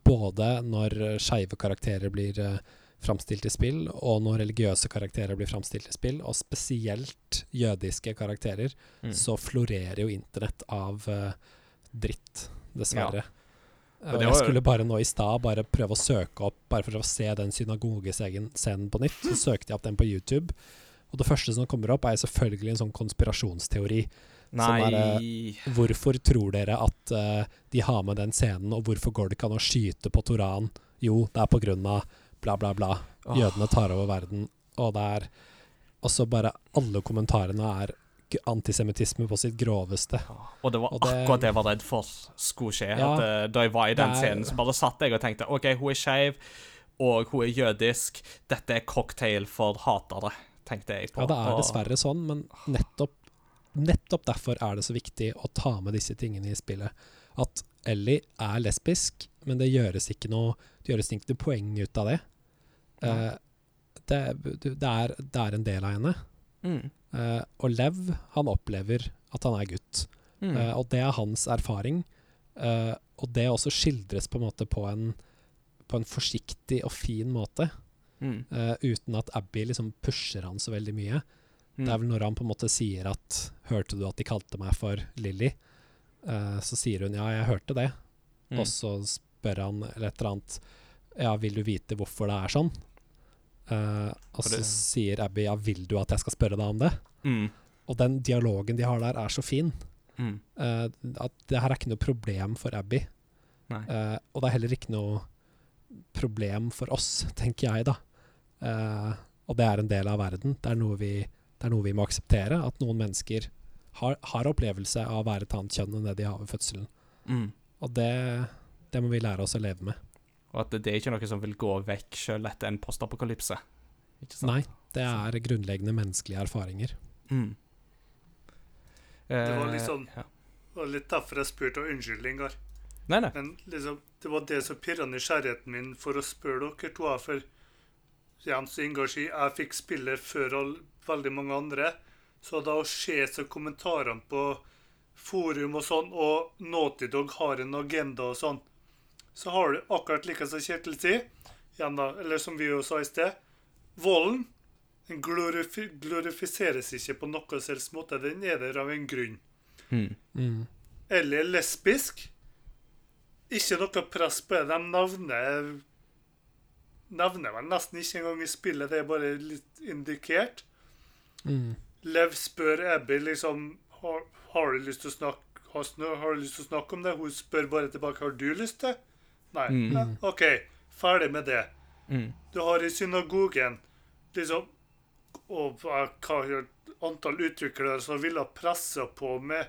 både når skeive karakterer blir uh, framstilt i spill, og når religiøse karakterer blir framstilt i spill, og spesielt jødiske karakterer, Mm. så florerer jo internett av eh, dritt, dessverre. Og Og jeg skulle bare nå i stad bare prøve å søke opp, bare for å se den synagogescenen på nytt. Så søkte jeg opp den på YouTube. Og det første som kommer opp, er selvfølgelig en sånn konspirasjonsteori. Nei er, Hvorfor tror dere at uh, de har med den scenen, og hvorfor går det ikke an å skyte på Toran? Jo, det er på grunn av bla, bla, bla. Jødene tar over verden, og det er også bare Alle kommentarene er antisemittisme på sitt groveste. Og det var Og det- akkurat det jeg var redd for skulle skje. Ja, at, eh, da jeg var i den er- scenen, så bare satt jeg og tenkte OK, hun er skeiv, og hun er jødisk. Dette er cocktail for hatere, tenkte jeg på. Ja, det er dessverre sånn, men nettopp, nettopp derfor er det så viktig å ta med disse tingene i spillet. At Ellie er lesbisk, men det gjøres ikke noe, det gjøres ikke noe poeng ut av det. Uh, det, det, er, det er en del av henne. Mm. Uh, og Lev, han opplever at han er gutt. Mm. Uh, og det er hans erfaring. Og det også skildres på en måte på en, på en forsiktig og fin måte. Mm. uten at Abby liksom pusher han så veldig mye. Mm. Det er vel når han på en måte sier at 'Hørte du at de kalte meg for Lilly?' Uh, så sier hun 'ja, jeg hørte det', Mm. og så spør han eller et eller annet 'ja, vil du vite hvorfor det er sånn?' Uh, og så sier Abby 'ja, vil du at jeg skal spørre deg om det?' Mm. Og den dialogen de har der, er så fin. Mm. Uh, at det her er ikke noe problem for Abby. Og det er heller ikke noe problem for oss, tenker jeg, da. Og det er en del av verden. Det er noe vi, det er noe vi må akseptere. At noen mennesker har, har opplevelse av å være et annet kjønn enn det de har ved fødselen. Mm. Og det, det må vi lære oss å leve med. Og at det er ikke noe som vil gå vekk selv etter en postapokalypse. Ikke sant? Nei, det er grunnleggende menneskelige erfaringer. Mm. Det var litt liksom- ja. Det var litt derfor jeg spurte om unnskyldning. Gar. Nei, nei. Men liksom, det var det som pirra nysgjerrigheten min for å spørre dere to. For Jens og Ingar sier jeg fikk spillet før all, veldig mange andre. Så da å se så kommentarene på forum og sånn, og Naughty Dog har en agenda og sånn, så har du akkurat like som Kjetil sier, igjen da, eller som vi jo sa i sted, volden den glorifi glorifiseres ikke på noen selvs måte. Den er der av en grunn. Mm. Mm. Eller lesbisk. Ikke noe press på det. De navner Nevner vel nesten ikke engang i spillet, det er bare litt indikert. Mm. Lev spør Abby liksom har, har du lyst til å snakke har, har du lyst til å snakke om det? Hun spør bare tilbake har du lyst til? Nei. Mm. Ja, OK, ferdig med det. Mm. Du har i synagogen liksom Og hva antall utviklere som ville presse på med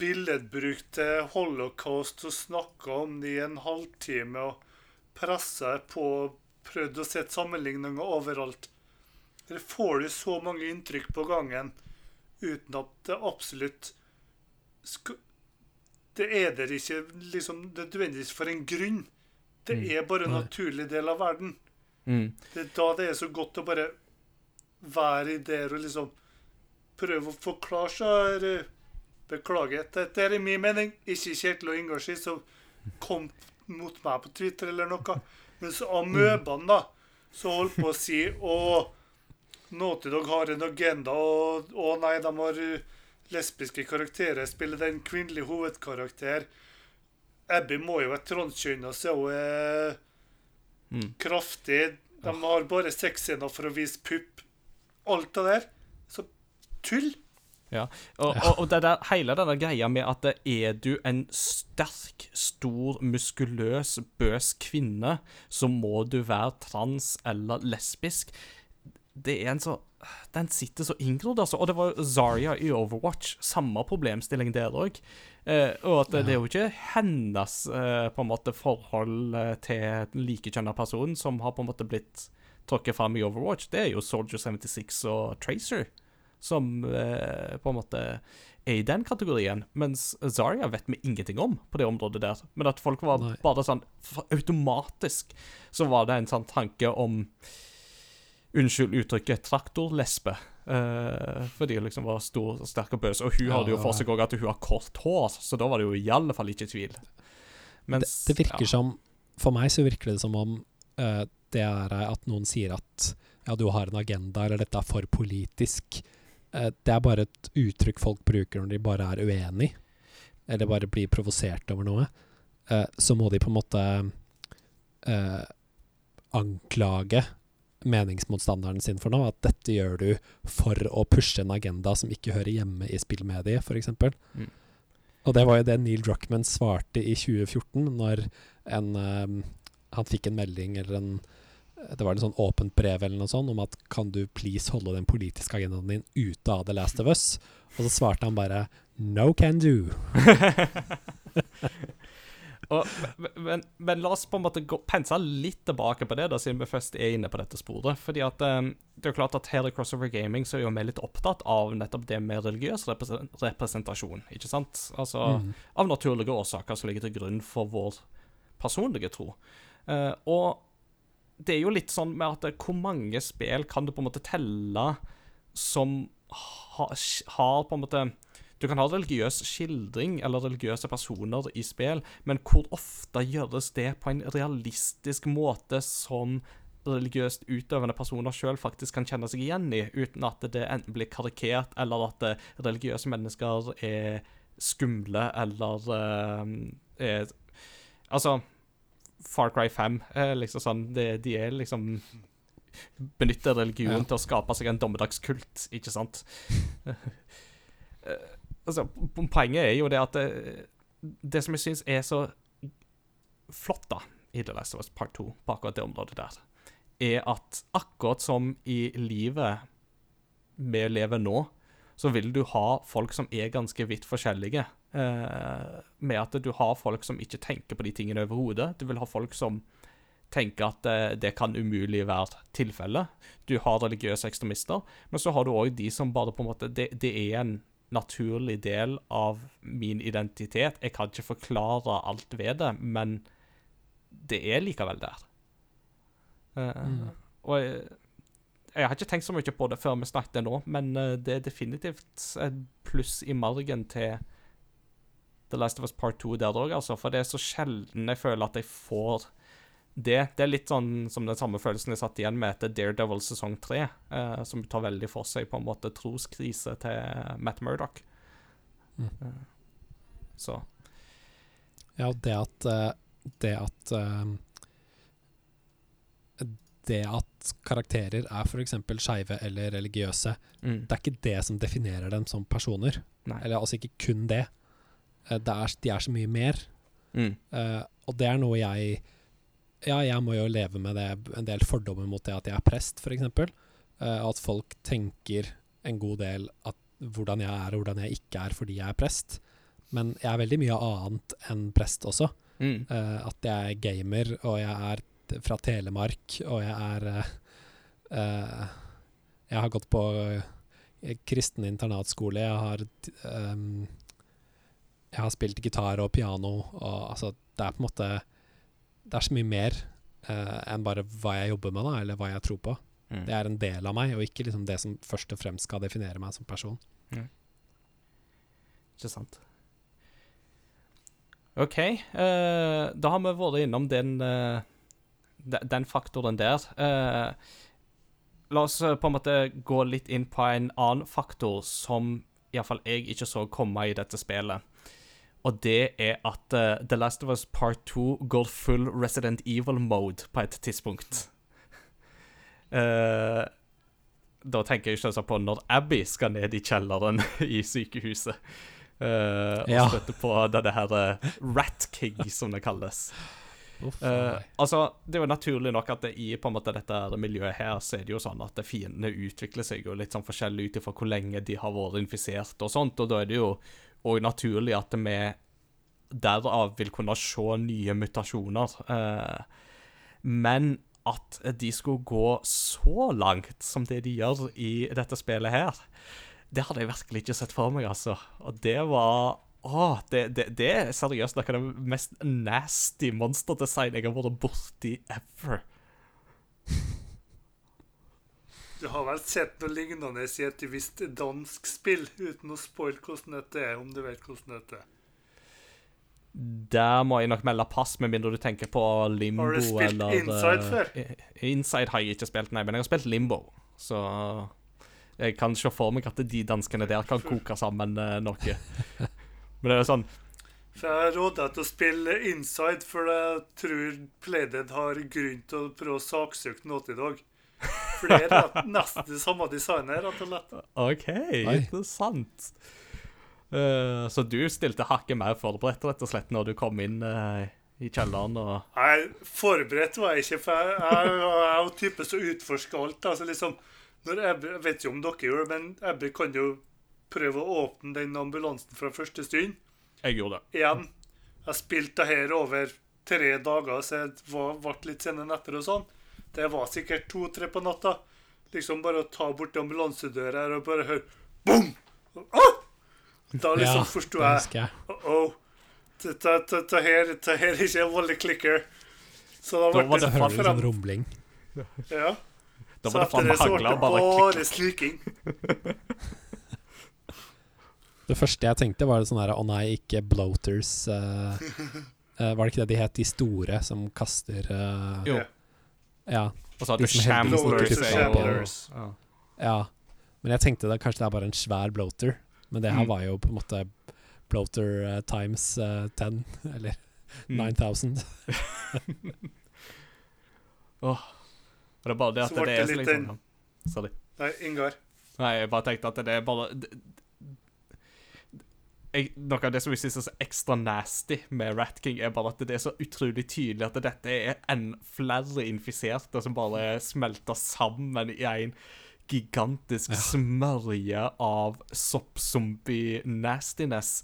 billedbruk til holocaust og snakka om det i en halvtime og pressa på prøvd å sette sammenligninger overalt. Der får du så mange inntrykk på gangen uten at det absolutt Det er der ikke liksom nødvendigvis for en grunn. Det er bare en naturlig del av verden. Mm. Det er da det er så godt å bare være i der og liksom prøve å forklare seg Beklager, dette er min mening, ikke Kjetil og Ingar sin som kom mot meg på Twitter eller noe. Men så amøbene, da, som holdt på å si Å, Naughty Dog har en agenda, og å nei, de har eh, lesbiske karakterer, spiller den kvinnelige hovedkarakter. Abby må jo være transkjønna, så hun er Mm. kraftig. De har bare sexscener for å vise pupp. Alt det der. Så tull. Ja. Og, og, og det der, hele denne greia med at er du en sterk, stor, muskuløs, bøs kvinne, så må du være trans eller lesbisk. Det er en så Den sitter så inngrodd, altså. Og det var Zarya i Overwatch. Samme problemstilling der òg. Eh, og at det, det er jo ikke hennes eh, på en måte forhold eh, til den likekjønna personen som har på en måte blitt tråkket fram i Overwatch. Det er jo Soldier 76 og Tracer som eh, på en måte er i den kategorien. Mens Zarya vet vi ingenting om på det området der. Men at folk var Nei. bare sånn Automatisk så var det en sånn tanke om Unnskyld uttrykket traktorlesbe. Uh, fordi hun liksom var stor, og sterk og bøs. Og hun Ja, hadde jo for seg òg at hun har kort hår, så da var det jo i alle fall ikke tvil. Det, Mens, det virker ja. som For meg så virker det som om uh, det er at noen sier at ja, du har en agenda, eller dette er for politisk. Uh, det er bare et uttrykk folk bruker når de bare er uenig, eller bare blir provosert over noe. Eh, så må de på en måte eh, anklage meningsmotstanderen sin for noe. At dette gjør du for å pushe en agenda som ikke hører hjemme i spillmediet, f.eks. Mm. Og det var jo det Neil Druckman svarte i 2014, når en ehm, Han fikk en melding eller en Det var en sånn åpent brev eller noe sånt om at kan du please holde den politiske agendaen din ute av The Last of Us? Og så svarte han bare No can do. Men, men, la oss på en måte gå, pense litt tilbake på det, da, siden vi først er inne på dette sporet. Fordi at um, det er jo klart at her i Crossover Gaming så er jo vi litt opptatt av nettopp det med religiøs representasjon. ikke sant? Altså Mm. av naturlige årsaker som ligger til grunn for vår personlige tro. Uh, og det er jo litt sånn med at eh, hvor mange spill kan du på en måte telle som ha, har på en måte Du kan ha religiøs skildring eller religiøse personer i spill, men hvor ofte gjøres det på en realistisk måte som religiøst utøvende personer sjøl faktisk kan kjenne seg igjen i, uten at det enten blir karikert, eller at eh, religiøse mennesker er skumle, eller eh, er Altså Far Cry 5 er liksom sånn det, De er liksom Benytter religion Ja. til å skape seg en dommedagskult, ikke sant? Eh, altså, poenget er jo det at det, det som jeg syns er så flott da i The Last of Us Part 2, på akkurat det området der, er at akkurat som i livet vi lever nå, så vil du ha folk som er ganske vidt forskjellige. Eh, med at du har folk som ikke tenker på de tingene overhodet. Du vil ha folk som tenker at eh, det kan umulig være tilfellet. Du har religiøse ekstremister, men så har du òg de som bare på en måte det, det er en naturlig del av min identitet. Jeg kan ikke forklare alt ved det, men det er likevel der. Eh, Mm. Og jeg, jeg har ikke tenkt så mye på det før vi snakket nå, men eh, det er definitivt et pluss i margen til The Last of Us Part 2 der òg, altså. For det er så sjelden jeg føler at jeg får det. Det er litt sånn som den samme følelsen jeg satt igjen med etter Daredevil sesong 3, eh, som tar veldig for seg på en måte troskrise til Matt Murdoch. Mm. Eh, så Ja, det at eh, Det at eh, Det at karakterer er f.eks. skeive eller religiøse, mm. det er ikke det som definerer dem som personer. Nei. Eller altså ikke kun det. Det er, de er så mye mer. Mm. Uh, og det er noe jeg Ja, jeg må jo leve med det, en del fordommer mot det at jeg er prest, f.eks. Uh, at folk tenker en god del at hvordan jeg er og hvordan jeg ikke er fordi jeg er prest. Men jeg er veldig mye annet enn prest også. Mm. Uh, at jeg er gamer, og jeg er fra Telemark, og jeg er uh, uh, Jeg har gått på eh, kristen internatskole. Jeg har ehm, Jeg har spilt gitar og piano, og altså Det er på en måte Det er så mye mer uh, enn bare hva jeg jobber med, da, eller hva jeg tror på. Mm. Det er en del av meg, og ikke liksom det som først og fremst skal definere meg som person. Ikke sant. OK. Uh, da har vi vært innom den, uh, den faktoren der. Uh, la oss på en måte gå litt inn på en annen faktor som iallfall jeg ikke så komme i dette spillet. Og det er at uh, The Last of Us Part 2 går full Resident Evil-mode på et tidspunkt. Uh, da tenker jeg selvsagt på når Abby skal ned i kjelleren i sykehuset. Uh, og Ja. støtte på denne her Rat King, som det kalles. Uff, altså, Det er jo naturlig nok at det i på en måte dette miljøet her, så er det jo sånn at fiendene utvikler seg jo litt sånn forskjellig ut ifra hvor lenge de har vært infisert og sånt, og da er det jo òg naturlig at vi derav vil kunne se nye mutasjoner. Eh, men at de skulle gå så langt som det de gjør i dette spillet her, det hadde jeg virkelig ikke sett for meg, altså. Og det var Åh, det, det, det er seriøst noe av det mest nasty monsterdesign jeg har vært borti ever. Du har vel sett noe lignende i et visst dansk spill, uten å spoile hvordan dette er, om du vet hvordan dette er. Der må jeg nok melde pass, med mindre du tenker på Limbo Har du spilt eller Inside eh, før? Inside har jeg ikke spilt, nei, men jeg har spilt Limbo. Så jeg kan se for meg at de danskene der kan koke sammen eh, noe. Men det er jo sånn For Jeg råder deg til å spille Inside, for jeg tror Playdead har grunn til å prøve å saksøke noe i For det er nesten det samme designer, rett og slett. OK, interessant. Eh, så du stilte hakket mer forberedt rett og slett når du kom inn eh, i kjelleren og Nei, forberedt var jeg ikke, for jeg, jeg, jeg er jo typen som utforsker alt. Altså liksom, når Ebbe, jeg vet ikke om dere gjør det, men Ebbe kan jo prøve å åpne den ambulansen fra første stund. Jeg gjorde det. Igjen. Jeg spilte her over tre dager, så jeg var, ble litt senere netter og sånn. Det var sikkert to-tre på natta. Liksom bare å ta bort ambulansedøra og bare høre bom! Ah! Da liksom Ja, forsto jeg jeg. Uh-oh. Dette dette her dette her er ikke en voldelig klikker. Så da Da var det hører sånn rumling. Ja. Da var det faen meg hagla og bare klikking bare sliking. Det første jeg tenkte, var sånn her Å nei, ikke bloaters. Uh, uh, var det ikke det de het, de store som kaster uh, Jo. Ja. Og så hadde du som heldigvis shamblers. shamblers. Ja. ja. Men jeg tenkte da kanskje det er bare en svær bloater. Men det her Mm. var jo på en måte bloater uh, times uh, 10, eller Mm. 9000. Åh. Og det er bare det at Så det, er så liksom Sorry. Nei, Ingar. Nei, jeg bare tenkte at det er bare det, jeg, Noe av det som jeg synes er så ekstra nasty med Rat King, er bare at det er så utrolig tydelig at dette er en flere infiserte som bare smelter sammen i en gigantisk Ja. smørje av soppzombie-nastiness.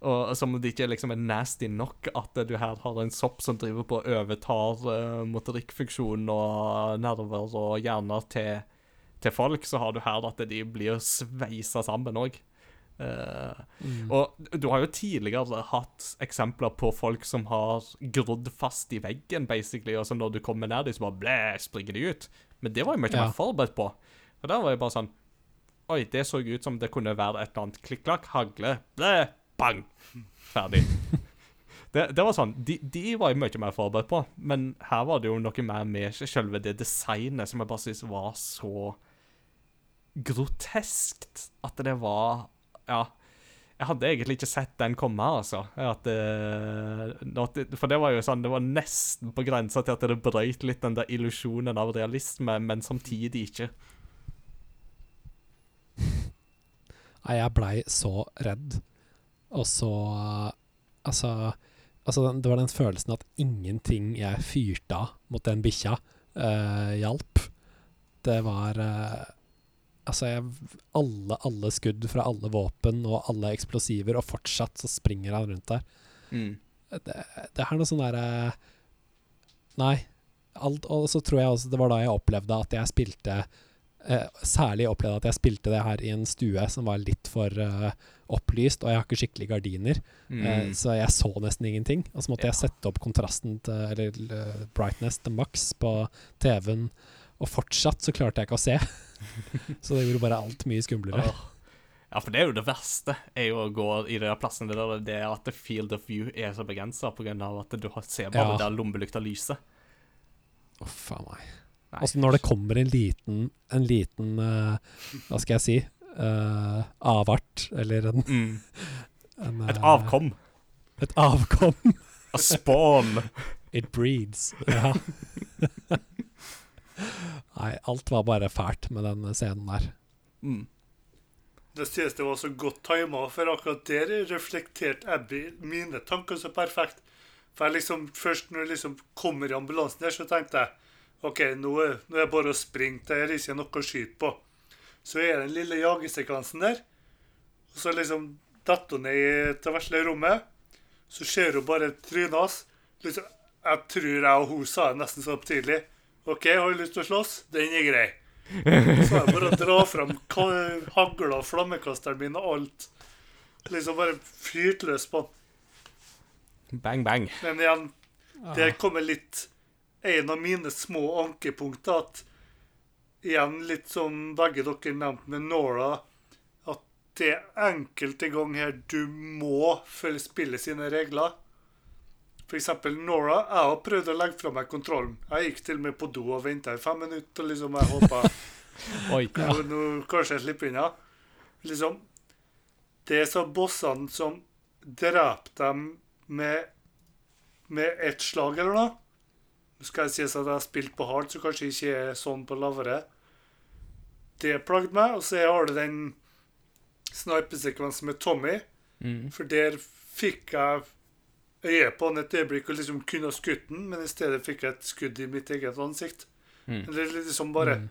Og som om det ikke liksom er nasty nok at du her har en sopp som driver på og overtar uh, motorikkfunksjon og nerver og hjerner til, til folk, så har du her at de blir sveisa sammen òg. Og du har jo tidligere hatt eksempler på folk som har grodd fast i veggen, basically, og så når du kommer nær dem, så bare blæ, springer de ut. Men det var jeg mye Ja. mer forberedt på. Og der var jeg bare sånn Oi, det så ut som det kunne være et eller annet klikk-klakk, hagle, blæ, bang. Ferdig. Det, det var sånn, de, de var jeg mye mer forberedt på, men her var det jo noe mer med selve det designet som jeg bare synes var så groteskt at det var Ja. Jeg hadde egentlig ikke sett den komme, altså. At, uh, for det var jo sånn, det var nesten på grensa til at det brøyt litt den der illusjonen av realisme, men samtidig ikke. Nei, jeg blei så redd. Og så Altså, altså den- det var den følelsen at ingenting jeg fyrte av mot den bikkja, uh, hjalp. Det var eh, Altså, jeg, alle, alle skudd fra alle våpen og alle eksplosiver, og fortsatt så springer han rundt der. Det, det er noe sånn derre Nei. Alt, og så tror jeg også det var da jeg opplevde at jeg spilte eh, Særlig opplevde at jeg spilte det her i en stue som var litt for eh, opplyst, og jeg har ikke skikkelig gardiner, Mm. eh, så jeg så nesten ingenting. Og så måtte Ja. jeg sette opp kontrasten til Eller eh, brightness til maks på TV-en, og fortsatt så klarte jeg ikke å se. så det gjorde bare alt mye skumlere. Ja, for det er jo det verste, er jo å gå i de plassene der det er at the field of view er så begrensa pga. at du ser bare Ja. der lommelykta lyser. Å, faen meg. Nei. Altså når det kommer en liten, en liten uh, Hva skal jeg si? Uh, avart, eller en, Mm. en Et eh, avkom. Et avkom. A spawn. It breeds. Ja. Nei, alt var bare fælt med den scenen der. Mm. Det synes det var så godt tima, for akkurat der reflekterte Abby mine tanker så perfekt. For jeg liksom, først når jeg liksom kommer i ambulansen der, så tenkte jeg OK, nå er, nå er jeg bare å springe. Det er ikke noe å skyte på. Så er den lille jagesekvensen der. Og så liksom detter hun ned i det vesle rommet. Så ser hun bare trynet hans. Liksom, jeg tror jeg og hun sa det nesten samtidig. OK, har du lyst til å slåss? Den er grei. Så er det bare å dra fram hagla flammekasteren min og alt. Liksom bare fyrt løs på den. Bang, bang. Men igjen, det kommer litt En av mine små ankepunkter. At igjen, litt som begge dere nevnte med Nora, at det er enkelte ganger her du må følge spillet sine regler. Eksempel Nora. Jeg har prøvd å legge fra meg kontrollen. Jeg gikk til og med på do og venta i fem minutter. liksom Jeg håpa Oi. nå, kanskje jeg slipper unna. Liksom, det er så bossene som dreper dem med, med ett slag eller noe. Nå skal jeg si at jeg har spilt på hard, så kanskje ikke er sånn på lavere. Det plagde meg. Og så har du den snipesekvensen med Tommy. Mm. For der fikk jeg øye på han et øyeblikk og liksom kunne ha skutt den, men i stedet fikk jeg et skudd i mitt eget ansikt. Mm. Eller Det er liksom bare Mm.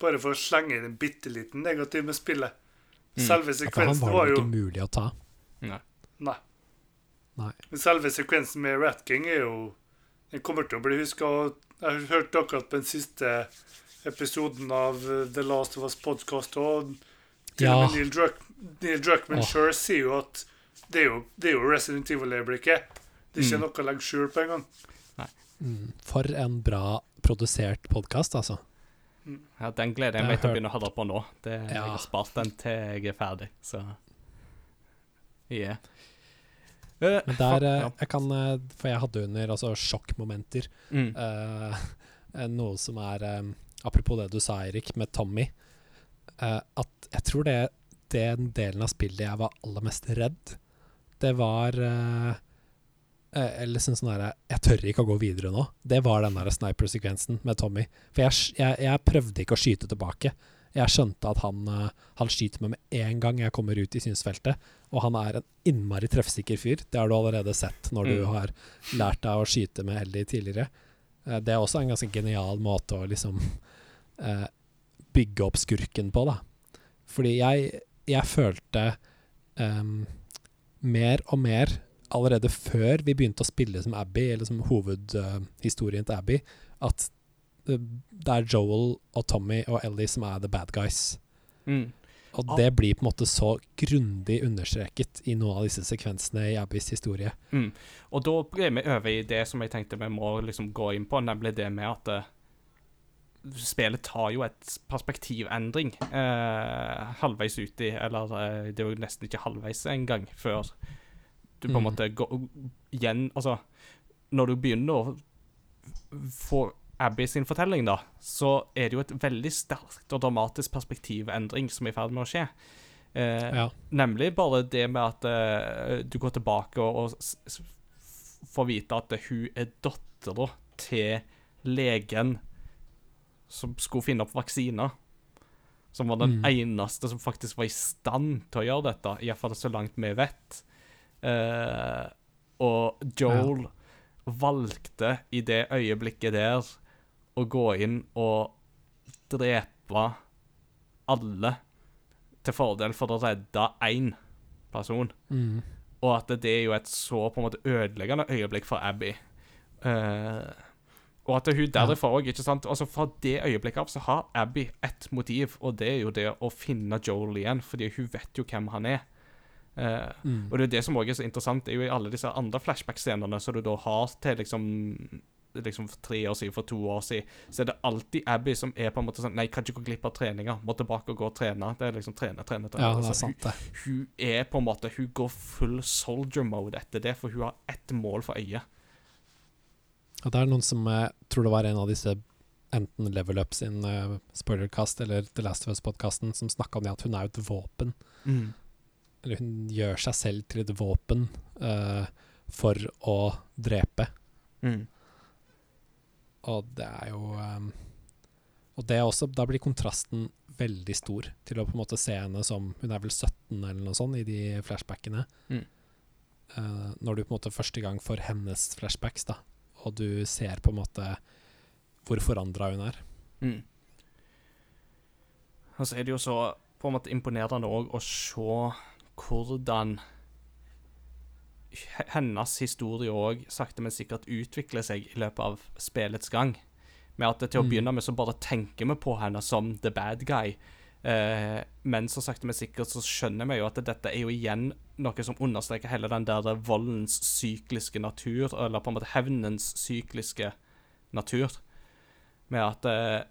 Bare for å slenge inn en bitte liten negativ med spillet. Mm. Selve Ja, for han sekvensen var var jo jo ikke mulig å ta. Nei. Nei. Nei. Men selve sekvensen med Rat King er jo Den kommer til å bli huska. Jeg hørte akkurat på den siste episoden av uh, The Last of Us podcast, og til Ja. og med Neil, Druck, Neil Åh. sjøl sier jo at det er jo, det er jo Resident Evil-øyeblikket. Det er ikke Mm. noe å legge skjul på engang. Mm. For en bra produsert podkast, altså. Ja, den gleder jeg meg til å begynne å holde på nå. Det, Jeg har spart den til jeg er ferdig, så Yeah. Eh, Men der ja. jeg kan eh, For jeg hadde under altså sjokkmomenter. mm. eh, eh, noe som er um, Apropos det du sa, Eirik, med Tommy. eh, at jeg tror det den delen av spillet jeg var aller mest redd, det var Eller sånn sånn derre Jeg tør ikke å gå videre nå. Det var den der sniper-sekvensen med Tommy. For jeg, jeg, jeg prøvde ikke å skyte tilbake. Jeg skjønte at han, eh, han skyter meg med en gang jeg kommer ut i synsfeltet. Og han er en innmari treffsikker fyr. Det har du allerede sett når du Mm. har lært deg å skyte med Ellie tidligere. Eh, Det er også en ganske genial måte å liksom eh, bygge opp skurken på, da. Fordi jeg, jeg følte um, mer og mer allerede før vi begynte å spille som Abby, eller som hovedhistorien til Abby, at uh, det er Joel og Tommy og Ellie som er the bad guys. Mm. Og Ah. det blir på en måte så grundig understreket i noen av disse sekvensene i Abbys historie. Mm. Og da ble vi over i det som jeg tenkte vi må liksom gå inn på, nemlig det med at uh, spillet tar jo et perspektivendring uh, halvveis uti, eller uh, det er jo nesten ikke halvveis engang, før du på en Mm. måte går igjen Altså, når du begynner å få Abby sin fortelling, da, så er det jo et veldig sterkt og dramatisk perspektivendring som er i ferd med å skje. Eh, Ja. Nemlig bare det med at eh, du går tilbake og, og får vite at hun er dattera til legen som skulle finne opp vaksiner. Som var den Mm. eneste som faktisk var i stand til å gjøre dette, iallfall så langt vi vet. Eh, og Joel valgte i det øyeblikket der å gå inn og drepe alle til fordel for å redde én person. Mm. Og at det er jo et så på en måte ødeleggende øyeblikk for Abby. Eh, og at hun derfor òg, ikke sant Altså Fra det øyeblikket av så har Abby ett motiv, og det er jo det å finne Joel igjen, fordi hun vet jo hvem han er. Eh, Mm. og det er det som også er så interessant, er jo i alle disse andre flashback-scenene som du da har til liksom liksom for tre år siden, for to år siden, så er det alltid Abby som er på en måte sånn Nei, kan ikke gå glipp av treninga. Må tilbake og gå og trene. Det er liksom trene, trene, trene. Ja, det Altså, er sant, det. Hun, hun er på en måte Hun går full soldier mode etter det, for hun har ett mål for øyet. Og det er noen som jeg tror det var en av disse enten Level Up sin uh, spoilercast eller The Last of Us-podkasten som snakka om det at hun er jo et våpen. Eller hun gjør seg selv til et våpen. uh, for å drepe. Mm. Og det er jo um, Og det er også Da blir kontrasten veldig stor til å på en måte se henne som Hun er vel 17 eller noe sånt i de flashbackene. Mm. Uh, når du på en måte første gang får hennes flashbacks, da, og du ser på en måte hvor forandra hun er. Mm. Og så er det jo så på en måte imponerende òg å se hvordan hennes historie òg sakte, men sikkert utvikler seg i løpet av spillets gang. Med at til å Mm. begynne med så bare tenker vi på henne som the bad guy. Eh, men så sakte, men sikkert så skjønner vi jo at dette er jo igjen noe som understreker hele den der voldens sykliske natur, eller på en måte hevnens sykliske natur. Med at eh,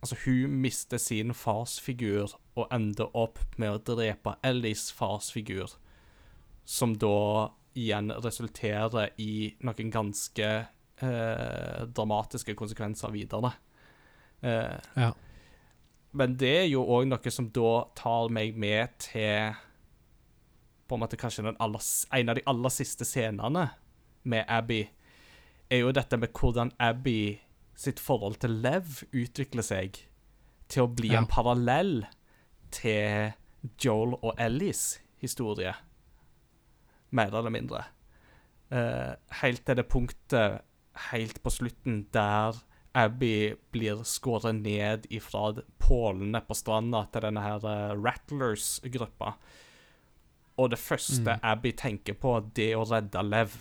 Altså, hun mister sin farsfigur og ender opp med å drepe Ellies farsfigur, som da igjen resulterer i noen ganske eh, dramatiske konsekvenser videre. Eh, Ja. men det er jo òg noe som da tar meg med til På en måte kanskje aller, en av de aller siste scenene med Abby, er jo dette med hvordan Abby sitt forhold til Lev utvikler seg til å bli Ja. en parallell til Joel og Ellies historie. Mer eller mindre. Uh, helt til det punktet helt på slutten der Abby blir skåret ned ifra pålene på stranda til denne her eh, Rattlers-gruppa. Og det første Mm. Abby tenker på, det å redde Lev.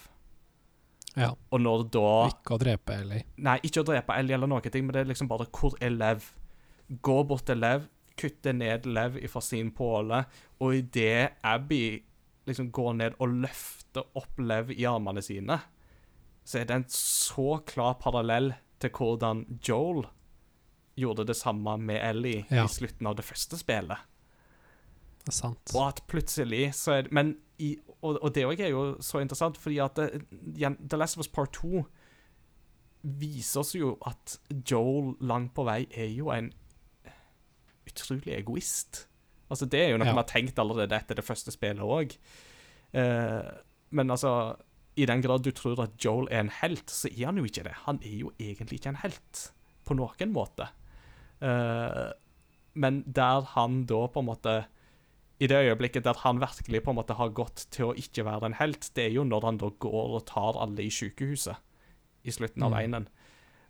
Ja. Og når da Ikke å drepe Ellie. Nei, ikke å drepe Ellie eller noen ting, men det er liksom bare Hvor er Lev? Gå bort til Lev, kutte ned Lev fra sin påle, og idet Abby liksom går ned og løfter opp Lev i armene sine, så er det en så klar parallell til hvordan Joel gjorde det samme med Ellie Ja. i slutten av det første spillet. Det er sant. Og at plutselig så er det Men i, og, og det òg er jo så interessant, fordi at det, The Last of Us Part 2 viser oss jo at Joel langt på vei er jo en utrolig egoist. Altså, det er jo noe Ja. vi har tenkt allerede etter det første spillet òg. Eh, men altså I den grad du tror at Joel er en helt, så er han jo ikke det. Han er jo egentlig ikke en helt, på noen måte. Eh, men der han da på en måte I det øyeblikket der han virkelig på en måte har gått til å ikke være en helt, det er jo når han da går og tar alle i sykehuset i slutten av Mm.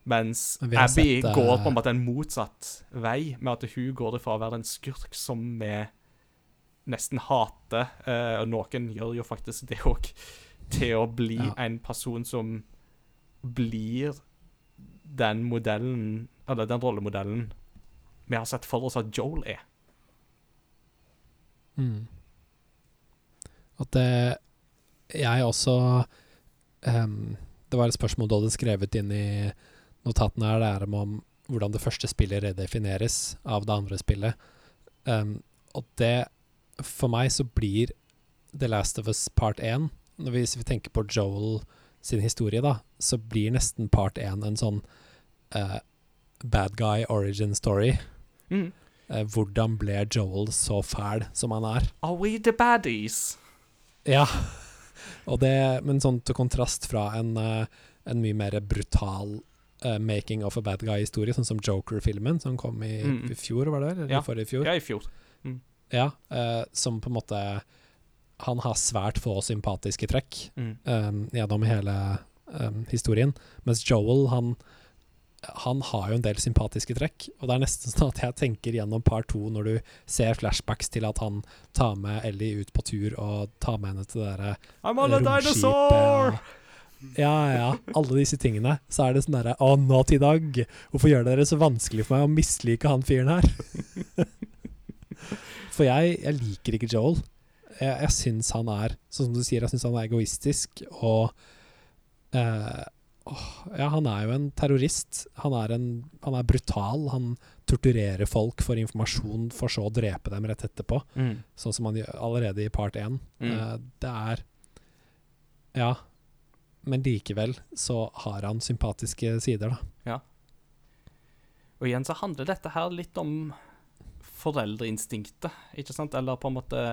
Mens Abby sett, uh... går på en måte en motsatt vei, med at hun går ifra å være en skurk som vi nesten hater, eh, og noen gjør jo faktisk det òg, til å bli Ja. en person som blir den modellen, eller den rollemodellen vi har sett for oss at Joel er. Mm. At det Jeg også um, Det var et spørsmål du hadde skrevet inn i notatene her, det er om- hvordan det første spillet redefineres av det andre spillet. Um, og det For meg så blir The Last of Us part 1 når vi, Hvis vi tenker på Joel sin historie, da, så blir nesten part 1 en sånn uh, bad guy origin story. Mm. Eh, hvordan ble Joel så fæl som han er? Are we the baddies? Ja. Det, men sånn til kontrast fra en, eh, en mye mer brutal uh, making of a bad guy-historie, sånn som Joker-filmen, som kom i, Mm. i fjor, var det? Eller Ja. forrige fjor? Ja, i fjor. Ja. uh, som på en måte Han har svært få sympatiske trekk Mm. um, gjennom hele um, historien, mens Joel, han han har jo en del sympatiske trekk, og det er nesten sånn at jeg tenker gjennom par to når du ser flashbacks til at han tar med Ellie ut på tur og tar med henne til det derre romskipet! Ja, ja. Alle disse tingene. Så er det sånn derre Å, i dag! hvorfor gjør dere det så vanskelig for meg å mislike han fyren her? for jeg, jeg liker ikke Joel. Jeg, jeg syns han er Sånn som du sier, jeg syns han er egoistisk og eh, Ja, han er jo en terrorist. Han er, en, han er brutal. Han torturerer folk for informasjon, for så å drepe dem rett etterpå. Mm. Sånn som han gjør allerede i part 1. Mm. Uh, det er Ja. Men likevel så har han sympatiske sider, da. Ja. Og igjen så handler dette her litt om foreldreinstinktet, ikke sant? Eller på en måte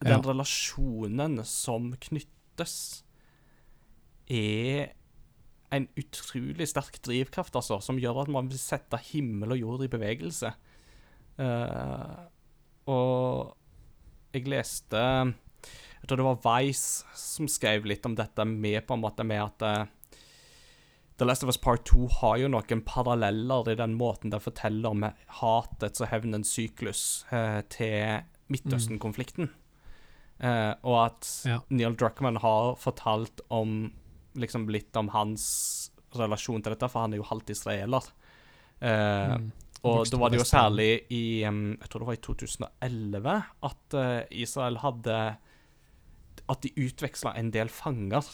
den Ja. relasjonen som knyttes, er en utrolig sterk drivkraft, altså, som gjør at man vil sette himmel og jord i bevegelse. Uh, og jeg leste Jeg tror det var Vice som skrev litt om dette med på en måte med at uh, The Last of Us Part 2 har jo noen paralleller i den måten det forteller om hatets og hevnens syklus uh, til Midtøsten-konflikten. Eh, og at Ja. Neil Druckmann har fortalt om liksom litt om hans relasjon til dette, for han er jo halvt israeler. Eh, Mm. og da var det jo særlig i Jeg tror det var i 2011 at eh, Israel hadde At de utveksla en del fanger.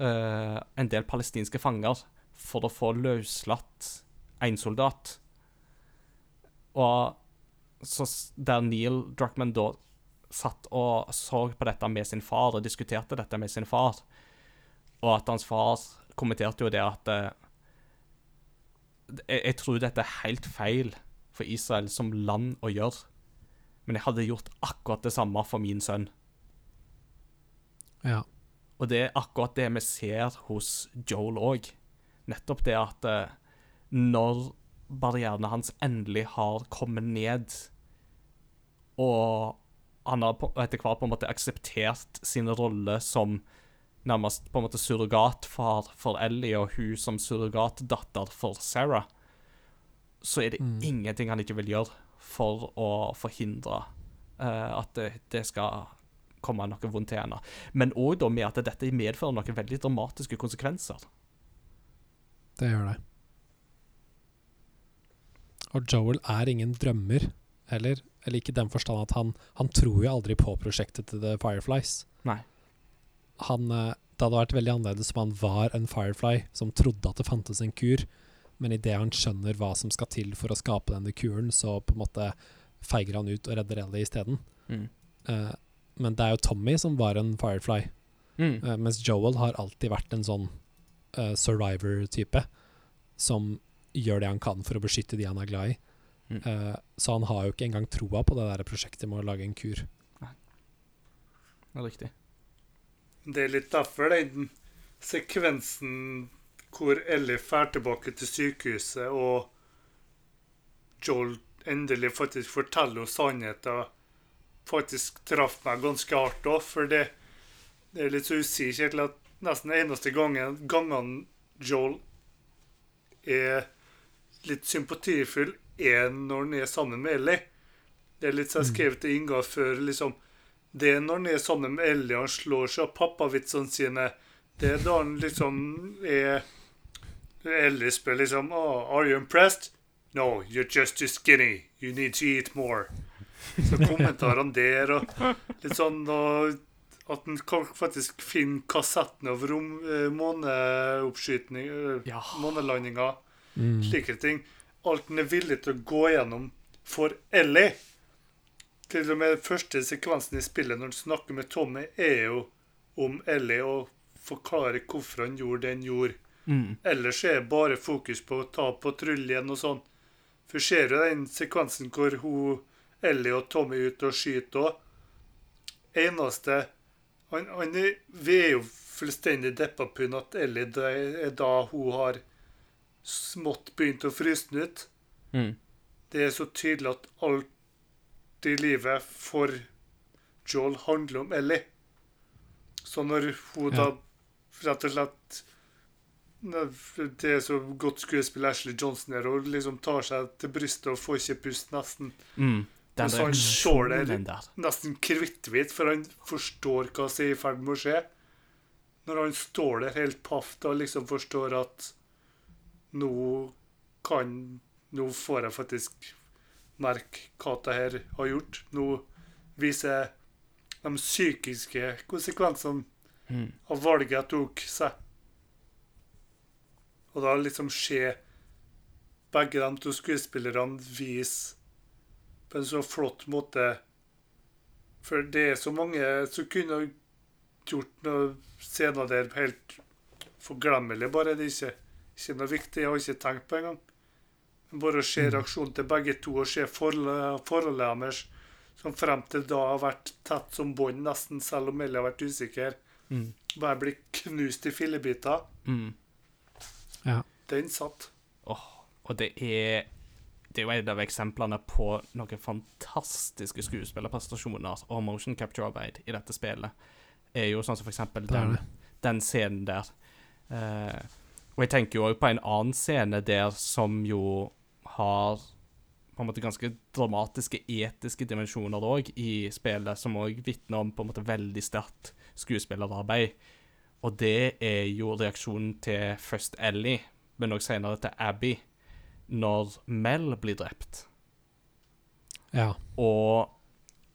eh, en del palestinske fanger for å få løslatt en soldat. Og så der Neil Druckmann da satt og så på dette med sin far og diskuterte dette med sin far, og at hans far kommenterte jo det at eh, jeg, jeg tror dette er helt feil for Israel som land å gjøre. Men jeg hadde gjort akkurat det samme for min sønn. Ja. Og det er akkurat det vi ser hos Joel òg. Nettopp det at eh, når barrierene hans endelig har kommet ned, og han har etter hvert på en måte akseptert sin rolle som nærmest på en måte surrogatfar for Ellie, og hun som surrogatdatter for Sarah, så er det Mm. ingenting han ikke vil gjøre for å forhindre uh, at det, det skal komme noe vondt til henne. Men òg med at dette medfører noen veldig dramatiske konsekvenser. Det gjør det. Og Joel er ingen drømmer heller. Eller ikke i den forstand at han, han tror jo aldri på prosjektet til The Fireflies. Nei. Han, eh, det hadde vært veldig annerledes om han var en Firefly som trodde at det fantes en kur, men idet han skjønner hva som skal til for å skape denne kuren, så på en måte feiger han ut og redder Ellie isteden. Mm. Uh, men det er jo Tommy som var en Firefly, Mm. uh, mens Joel har alltid vært en sånn uh, survivor-type som gjør det han kan for å beskytte de han er glad i. Mm. Uh, så han har jo ikke engang troa på det der prosjektet med å lage en kur. Det er riktig. Det er litt derfor den sekvensen hvor Ellie drar tilbake til sykehuset, og Joel endelig faktisk forteller henne sannheten, faktisk traff meg ganske hardt òg. For det, det er litt så usikkert at nesten eneste gangen gangene Joel er litt sympatifull, er når han er sammen med Ellie. Det er litt som jeg skrev til Inga før. liksom det er når han er sammen med Ellie han slår seg av pappavitsene sine. Det er da han liksom er Ellie spør liksom oh, Are you impressed? No, you're just too skinny. You need to eat more. Så kommentarene der og litt sånn og At han faktisk finne kassetten av rom, eh, måneoppskytning eh, Ja. Månelandinga. Mm. Slike ting. Alt han er villig til å gå gjennom for Ellie. Til og med den første sekvensen i spillet når han snakker med Tommy, er jo om Ellie og forklare hvorfor han gjorde det han gjorde. Mm. Ellers er det bare fokus på å ta patruljen og sånn. For ser du den sekvensen hvor hun, Ellie og Tommy er ute og skyter òg? Eneste han, han er, Vi er jo fullstendig deppa på at Ellie det er da hun har smått begynt å fryse ut. Mm. Det er så tydelig at alt i livet for Joel handler om Ellie. Så når hun da rett og slett Det er så godt skuespill Ashley Johnson her, og liksom tar seg til brystet og får ikke pust nesten. Mm. Den så han står der. Nesten kritthvit, for han forstår hva som er i ferd med å skje. Når han står der helt paff og liksom forstår at nå kan Nå får jeg faktisk merke hva det her har gjort. Nå viser de psykiske konsekvensene Mm. av valget jeg tok, seg. Og da liksom se begge de to skuespillerne vise på en så flott måte For det er så mange som kunne gjort noen scener der helt forglemmelig, Bare det er ikke, ikke noe viktig. Jeg har ikke tenkt på engang. Bare å se reaksjonen til begge to og se forholdet, deres som frem til da har vært tett som bånd, nesten selv om Ellie har vært usikker. Mm. Bare blir knust i fillebiter. Mm. Ja. Den satt. Og det er Det er jo et av eksemplene på noen fantastiske skuespillerprestasjoner og motion capture-arbeid i dette spillet. Er jo sånn som for eksempel den, den scenen der. Uh, og jeg tenker jo også på en annen scene der som jo har på en måte ganske dramatiske etiske dimensjoner òg i spillet, som òg vitner om på en måte veldig sterkt skuespillerarbeid. Og det er jo reaksjonen til først Ellie, men òg senere til Abby, når Mel blir drept. Ja. Og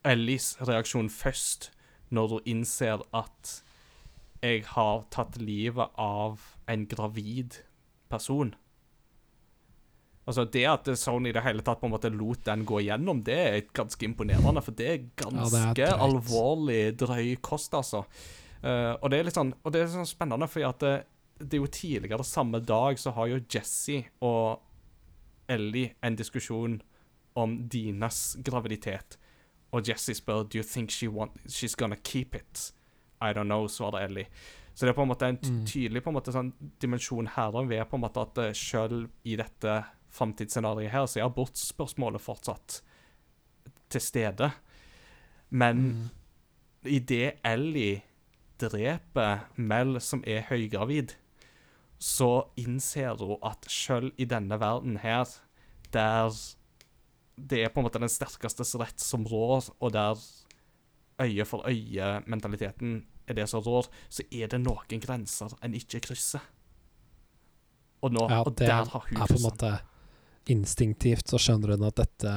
Ellies reaksjon først, når hun innser at jeg har tatt livet av en gravid person. Altså Det at Sony i det hele tatt på en måte lot den gå gjennom, det er ganske imponerende. For det er ganske Ja, det er alvorlig drøy kost, altså. Uh, og det er litt sånn Og det er sånn spennende, fordi at det, det er jo tidligere samme dag så har jo Jesse og Ellie en diskusjon om Dinas graviditet. Og Jesse spør Do you think she want, she's gonna keep it. I don't know, svarer Ellie. Så det er på en måte en Mm. tydelig på en måte sånn dimensjon her da, ved på en måte at uh, selv i dette framtidsscenarioet her, så er abortspørsmålet fortsatt til stede. Men Mm. idet Ellie dreper Mel, som er høygravid, så innser hun at selv i denne verden her, der det er på en måte den sterkestes rett som rår, og der øye for øye-mentaliteten er det som rår, så er det noen grenser en ikke krysser. Og, nå, Ja, og der har hun er Instinktivt så skjønner hun at dette,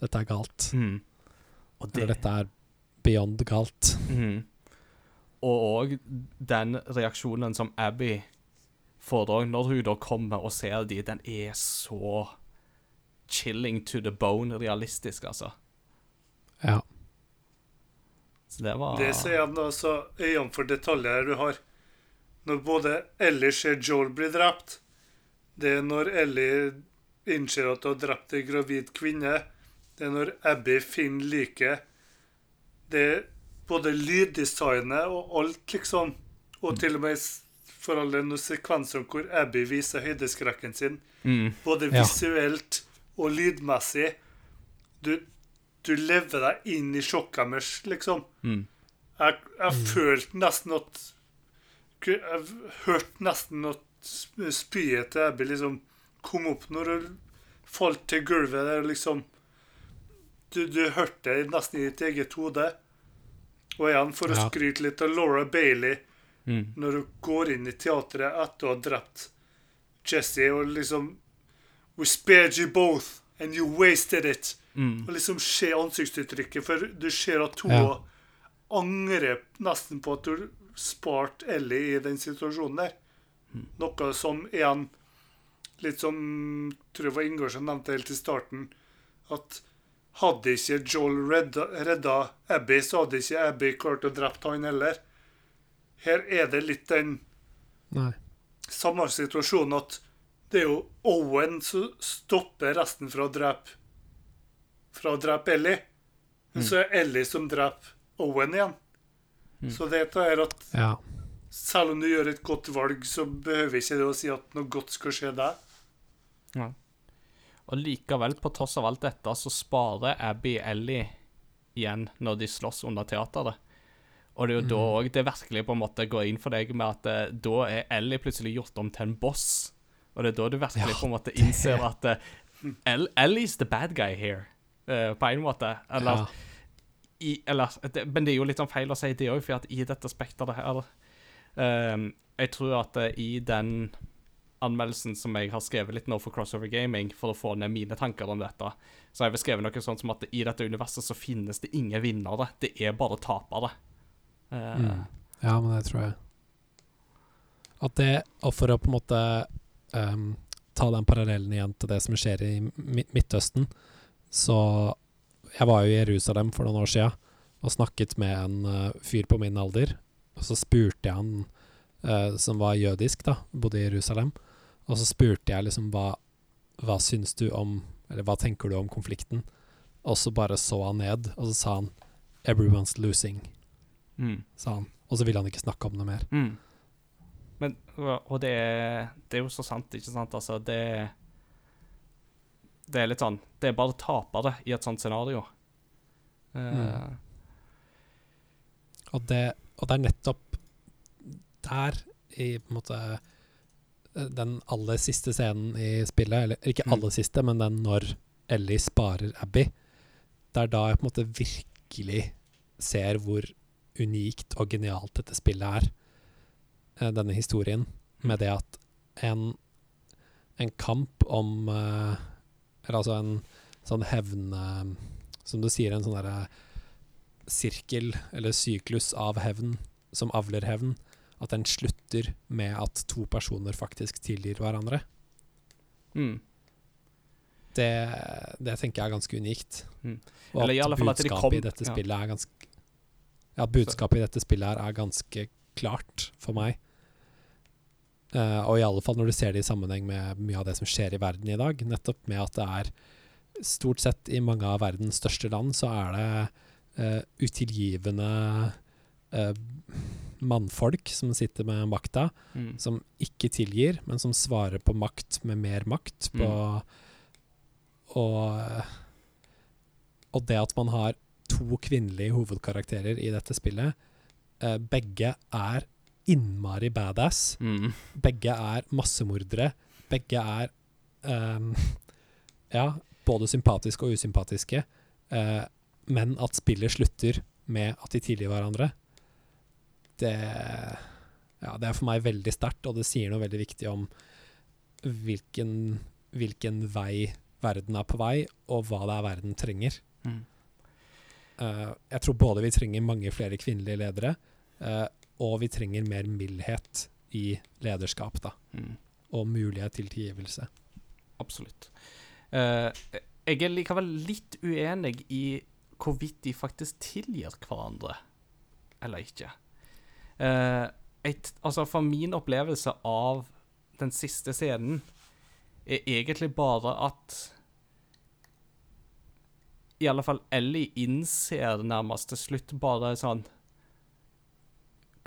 dette er galt. Mm. Og det, Eller dette er beyond galt. Mm. Og òg den reaksjonen som Abby får da, når hun da kommer og ser de, den er så chilling to the bone realistisk, altså. Ja. Så det var Det sier han også øynene for detaljer du har. Når både Ellie ser Joel bli drept, det er når Ellie innser at hun har drept ei gravid kvinne, det er når Abby finner liket. Det er både lyddesignet og alt, liksom. Og til og med for alle noen sekvenser hvor Abby viser høydeskrekken sin. mm, Både visuelt og lydmessig. Du, du lever deg inn i sjokket deres, liksom. mm, Jeg, jeg følte nesten at Jeg hørte nesten at spyet til Abby liksom kom opp når du falt til gulvet der, liksom. Du, du hørte det nesten i ditt eget hode. Og igjen, for å Ja. skryte litt av Laura Bailey, mm, når hun går inn i teatret etter å ha drept Jesse, og liksom We spared you both, and you wasted it. mm, Og liksom se ansiktsuttrykket, for du ser at hun Ja. angrer nesten på at du sparte Ellie i den situasjonen der. Noe som igjen Litt som tror jeg var Ingar som nevnte helt i starten, at hadde ikke Joel redda, redda Abby, så hadde ikke Abby klart å drepe han heller. Her er det litt den Nei. samme situasjonen at det er jo Owen som stopper resten fra å drepe fra å drepe Ellie. Men så er Ellie som dreper Owen igjen. Så dette er at Ja. selv om du gjør et godt valg, så behøver ikke det å si at noe godt skal skje deg. Ja. Og likevel, på tross av alt dette, så sparer Abby Ellie igjen når de slåss under teateret. Og det er jo da òg det virkelig på en måte går inn for deg med at eh, da er Ellie plutselig gjort om til en boss. Og det er da du virkelig Ja, på en måte innser at eh, El Ellie's the bad guy here, eh, på en måte. Eller ja. i, eller, det, men det er jo litt sånn feil å si det òg, for at i dette spekteret her um, Jeg tror at eh, i den anmeldelsen som jeg har skrevet litt nå for Crossover Gaming, for å få ned mine tanker om dette, så jeg har skrevet noe sånt som at i dette universet så finnes det ingen vinnere, det er bare tapere. Uh, Mm. Ja, men det tror jeg. At det, og for å på en måte um, ta den parallellen igjen til det som skjer i Midtøsten, så Jeg var jo i Jerusalem for noen år siden og snakket med en uh, fyr på min alder. Og så spurte jeg han uh, som var jødisk, da, bodde i Jerusalem. Og så spurte jeg liksom hva Hva syns du om Eller hva tenker du om konflikten? og så bare så han ned, og så sa han 'Everyone's losing', Mm. sa han. Og så ville han ikke snakke om det mer. Mm. Men, og det er, det er jo så sant, ikke sant? Altså, det Det er litt sånn Det er bare tapere i et sånt scenario. Mm. Og det, og det er nettopp der, i på en måte den aller siste scenen i spillet, eller ikke Mm. aller siste, men den når Ellie sparer Abby, det er da jeg på en måte virkelig ser hvor unikt og genialt dette spillet er. Eh, Denne historien, med det at en, en kamp om eh, Eller altså en sånn hevn eh, Som du sier, en sånn derre sirkel eller syklus av hevn som avler hevn, at den slutter med at to personer faktisk tilgir hverandre. mm. Det, det tenker jeg er ganske unikt. Mm. Og at budskapet kom- i dette ja. spillet er ganske Ja, budskapet i dette spillet her er ganske klart for meg. Uh, og i alle fall når du ser det i sammenheng med mye av det som skjer i verden i dag. Nettopp med at det er Stort sett i mange av verdens største land så er det uh, utilgivende eh, mannfolk som sitter med makta, Mm. som ikke tilgir, men som svarer på makt med mer makt. På, og, og det at man har to kvinnelige hovedkarakterer i dette spillet, eh, begge er innmari badass. Mm. Begge er massemordere. Begge er um, ja, både sympatiske og usympatiske. eh, men at spillet slutter med at de tilgir hverandre, det, ja, det er for meg veldig sterkt, og det sier noe veldig viktig om hvilken, hvilken vei verden er på vei, og hva det er verden trenger. Mm. Uh, jeg tror både vi trenger mange flere kvinnelige ledere, uh, og vi trenger mer mildhet i lederskap, da. Mm. Og mulighet til tilgivelse. Absolutt. Uh, jeg er likevel litt uenig i hvorvidt de faktisk tilgir hverandre eller ikke. Eh, et, altså, for min opplevelse av den siste scenen er egentlig bare at I alle fall Ellie innser nærmest til slutt bare sånn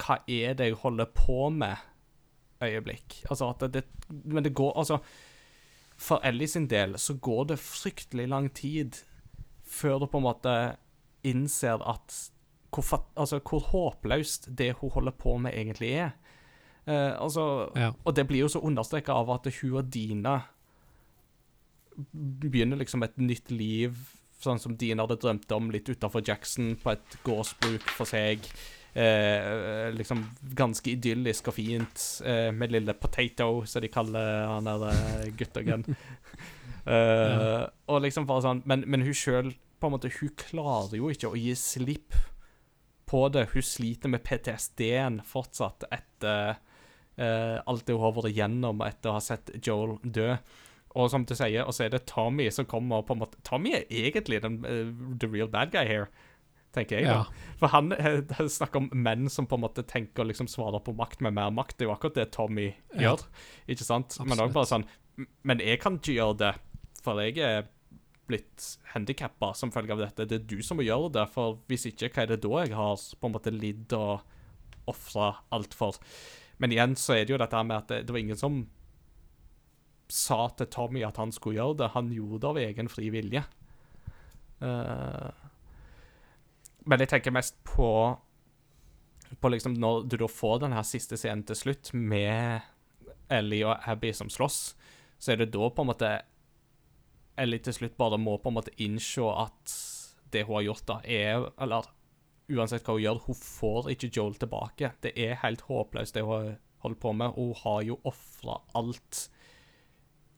Hva er det jeg holder på med? Øyeblikk. Altså at det, Men det går Altså for Ellie sin del så går det fryktelig lang tid før du på en måte innser at hvor, altså, hvor håpløst det hun holder på med, egentlig er. Eh, altså, Ja. Og det blir jo så understreka av at hun og Dina begynner liksom et nytt liv, sånn som Dina hadde drømt om, litt utafor Jackson, på et gårdsbruk for seg. Eh, liksom ganske idyllisk og fint, eh, med lille Potato, som de kaller han der eh, guttungen. Eh, Og liksom bare sånn Men, men hun sjøl, på en måte, hun klarer jo ikke å gi slipp på det. Hun sliter med PTSD-en fortsatt etter uh, alt det hun har vært igjennom etter å ha sett Joel dø. Og som du sier, og så er det Tommy som kommer på en måte Tommy er egentlig den, uh, the real bad guy here, tenker jeg. Ja. da. For han uh, snakker om menn som på en måte tenker å liksom svare på makt med mer makt. Det er jo akkurat det Tommy Ja. gjør, ikke sant? Men òg bare sånn Men jeg kan ikke gjøre det, for jeg er blitt handikappa som følge av dette. Det er du som må gjøre det, for hvis ikke, hva er det da jeg har på en måte lidd og ofra alt for? Men igjen så er det jo dette med at det, det var ingen som sa til Tommy at han skulle gjøre det. Han gjorde det av egen fri vilje. Uh, men jeg tenker mest på På liksom når du da får den her siste scenen til slutt, med Ellie og Abby som slåss, så er det da på en måte Ellie til slutt bare må på en måte innse at det hun har gjort, da, er Eller uansett hva hun gjør, hun får ikke Joel tilbake. Det er helt håpløst, det hun holder på med. Hun har jo ofra alt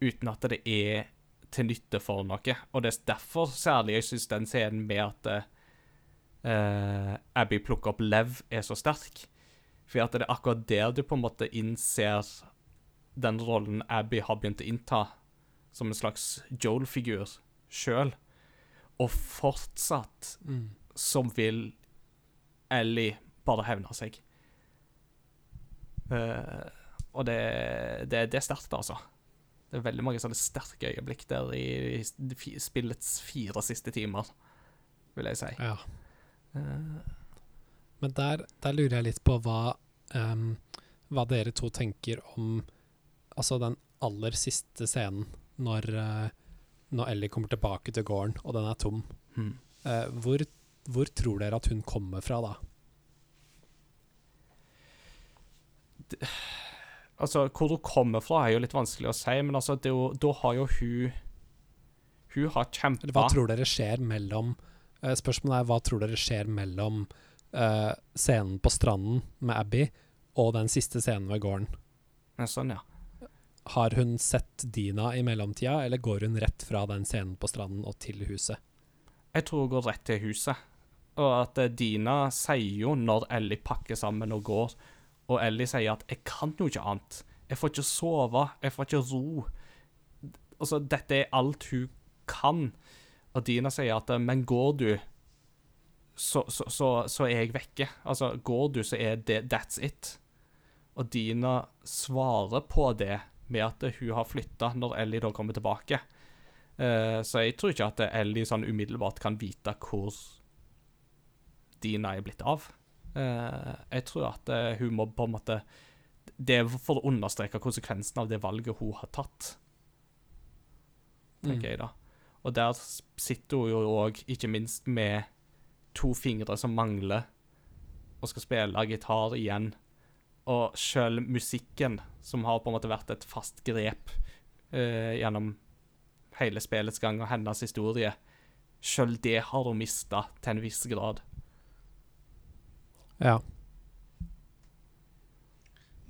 uten at det er til nytte for noe. Og det er derfor særlig jeg syns den scenen med at uh, Abby plukker opp Lev, er så sterk. For at det er akkurat der du på en måte innser den rollen Abby har begynt å innta, som en slags Joel-figur sjøl. Og fortsatt Mm. som vil Ellie bare hevne seg. Uh, og det, det, det er sterkt, altså. Det er veldig mange sånne sterke øyeblikk der i i spillets fire siste timer, vil jeg si. Ja. Uh. Men der, der lurer jeg litt på hva, um, hva dere to tenker om altså den aller siste scenen, når, eh, når Ellie kommer tilbake til gården, og den er tom. Mm. Uh, hvor, hvor tror dere at hun kommer fra da? Altså, hvor hun kommer fra, er jo litt vanskelig å si, men altså, det jo, da har jo hun Hun har kjempa hva tror dere skjer mellom uh, Spørsmålet er hva tror dere skjer mellom uh, scenen på stranden med Abby og den siste scenen ved gården? Sånn, ja. Har hun sett Dina i mellomtida, eller går hun rett fra den scenen på stranden og til huset? Jeg tror hun går rett til huset. Og at eh, Dina sier jo når Ellie pakker sammen og går, og Ellie sier at 'jeg kan jo ikke annet'. Jeg får ikke sove, jeg får ikke ro. Altså, dette er alt hun kan. Og Dina sier at 'men går du, så, så, så, så er jeg vekke'. Altså, går du, så er det 'that's it'. Og Dina svarer på det med at hun har flytta når Ellie da kommer tilbake. Uh, så jeg tror ikke at Ellie sånn umiddelbart kan vite hvor Dina er blitt av. Uh, jeg tror at eh, hun må på en måte Det er for å understreke konsekvensen av det valget hun har tatt, tenker jeg da. Og der sitter hun jo òg, ikke minst med to fingre som mangler, og skal spille gitar igjen. Og sjøl musikken, som har på en måte vært et fast grep eh, gjennom hele spillets gang og hennes historie, sjøl det har hun mista til en viss grad. Ja.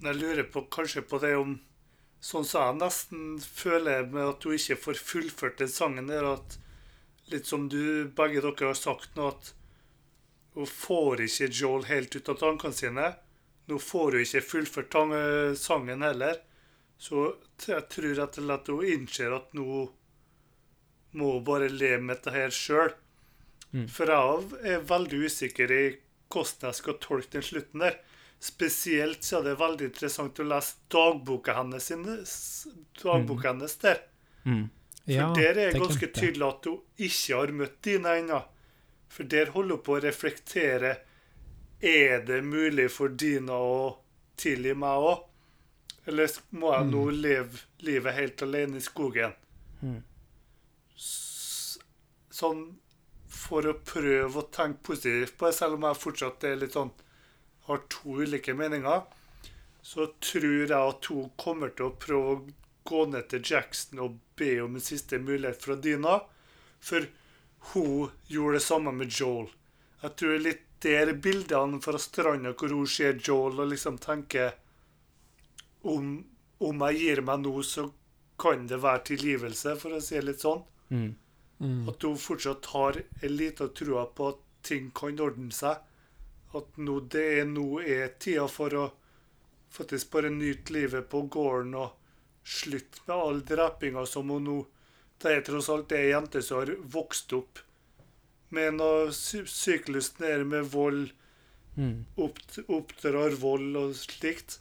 Jeg lurer på, kanskje på det om Sånn som jeg nesten føler med at hun ikke får fullført den sangen der, at litt som du begge dere har sagt nå, at hun får ikke Joel helt ut av tankene sine. Nå får hun ikke fullført sangen heller. Så jeg tror rett og slett hun innser at nå må hun bare leve med dette her sjøl. Mm. For jeg er veldig usikker i hvordan jeg skal tolke den slutten der. Spesielt så er det veldig interessant å lese dagboka hennes, dagboka hennes der. Mm. For ja, der er det ganske tydelig at hun ikke har møtt Dina ennå. For der holder hun på å reflektere Er det mulig for Dina å tilgi meg òg? Eller må jeg nå leve livet helt alene i skogen? Mm. Sånn for å prøve å tenke positivt på det, selv om jeg fortsatt er litt sånn har to ulike meninger, så tror jeg at hun kommer til å prøve å gå ned til Jackson og be om en siste mulighet fra Dina. For hun gjorde det samme med Joel. Jeg tror litt der bildene fra stranda hvor hun ser Joel og liksom tenker om, om jeg gir meg nå, så kan det være tilgivelse, for å si det litt sånn. Mm. Mm. At hun fortsatt har en liten trua på at ting kan ordne seg. At nå, det er, nå er tida for å faktisk bare nyte livet på gården og slutte med all drepinga som hun nå Det er tross alt ei jente som har vokst opp med noe sy- er med vold, Mm. opp, oppdrar vold og slikt.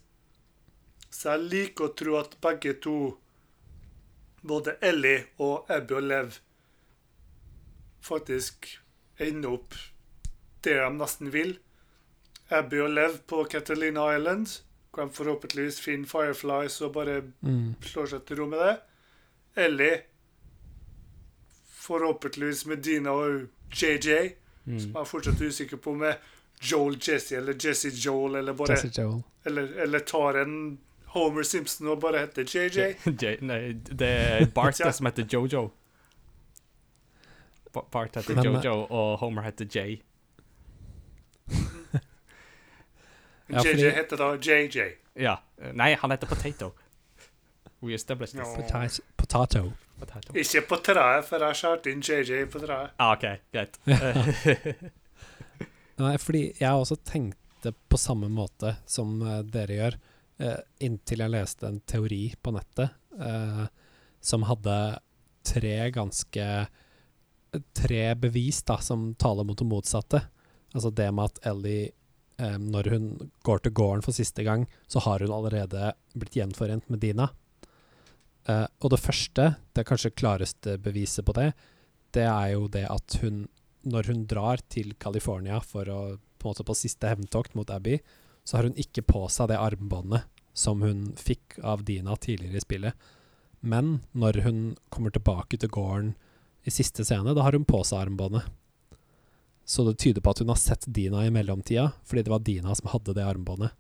Så jeg liker å tro at begge to, både Ellie og Abby og Lev, faktisk ender opp det de nesten vil. Abby og Lev på Catalina Island. hvor de forhåpentligvis finne Fireflies og bare Mm. slår seg til ro med det. Ellie forhåpentligvis med Dina og JJ, Mm. som jeg er usikker på med Joel Jesse eller Jesse Joel, eller bare Jesse Joel. eller, eller tar en Homer Simpson og bare heter JJ. J nei, det er Bart Ja. som heter Jojo. Bart heter Men, eh, Jojo, og Homer heter Jay. Ja, JJ fordi- heter da JJ. Ja. Nei, han heter Potato. We established this. No. Potato. Ikke på treet, for jeg skjærte inn JJ på treet. Ah, OK, greit. Nei, fordi jeg også tenkte på samme måte som eh, dere gjør, eh, inntil jeg leste en teori på nettet eh, som hadde tre ganske Tre bevis da, som taler mot det motsatte. Altså det med at Ellie, eh, når hun går til gården for siste gang, så har hun allerede blitt gjenforent med Dina. Eh, og det første, det kanskje klareste beviset på det, det er jo det at hun, når hun drar til California for å på på siste hevntokt mot Abby, så har hun ikke på seg det armbåndet som hun fikk av Dina tidligere i spillet. Men når hun kommer tilbake til gården i siste scene, da har hun på seg armbåndet. Så det tyder på at hun har sett Dina i mellomtida, fordi det var Dina som hadde det armbåndet.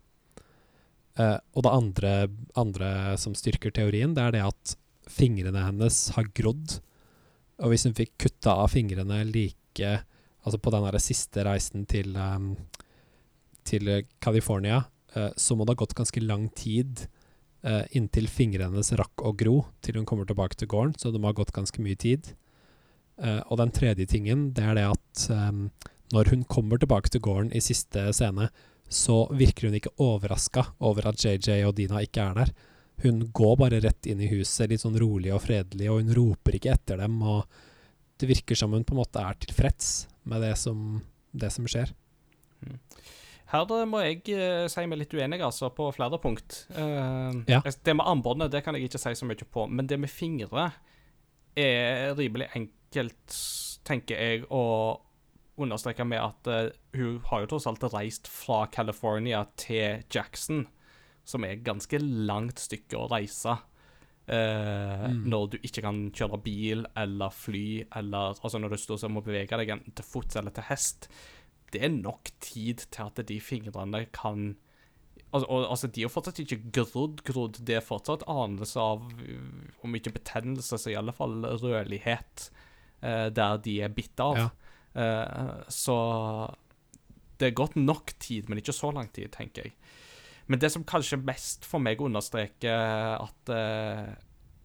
Eh, og det andre, andre som styrker teorien, det er det at fingrene hennes har grodd. Og hvis hun fikk kutta av fingrene like Altså på den siste reisen til, um, til California, uh, så må det ha gått ganske lang tid uh, inntil fingrene hennes rakk å gro til hun kommer tilbake til gården, så det må ha gått ganske mye tid. Og den tredje tingen, det er det at um, når hun kommer tilbake til gården i siste scene, så virker hun ikke overraska over at JJ og Dina ikke er der. Hun går bare rett inn i huset, litt sånn rolig og fredelig, og hun roper ikke etter dem. og Det virker som hun på en måte er tilfreds med det som, det som skjer. Her eh, må jeg uh, si meg litt uenig, altså, på flere punkt. Uh, Ja. Det med armbåndet det kan jeg ikke si så mye på, men det med fingre er rimelig enkelt, tenker jeg, å understreke med at uh, hun har jo tross alt reist fra California til Jackson, som er et ganske langt stykke å reise. Uh, Mm. Når du ikke kan kjøre bil eller fly, eller altså når du står og må bevege deg enten til fots eller til hest det er nok tid til at de fingrene kan Altså, og, altså De har fortsatt ikke grodd, grodd. Det er fortsatt anelse av, om ikke betennelse, så i alle fall rødlighet, uh, der de er bitt av. Ja. Eh, så det er gått nok tid, men ikke så lang tid, tenker jeg. Men det som kanskje mest for meg understreker at eh,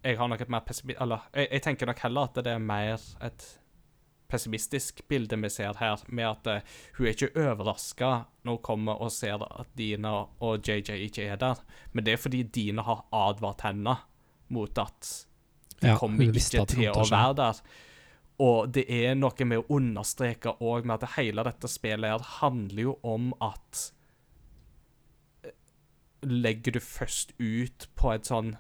jeg har nok et mer pessimi... Eller jeg, jeg tenker nok heller at det er mer et pessimistisk bilde vi ser her, med at uh, hun er ikke overraska når hun kommer og ser at Dina og JJ ikke er der, men det er fordi Dina har advart henne mot at hun Ja, kommer ikke til å være der. Og det er noe med å understreke òg med at hele dette spillet her handler jo om at eh, Legger du først ut på et sånn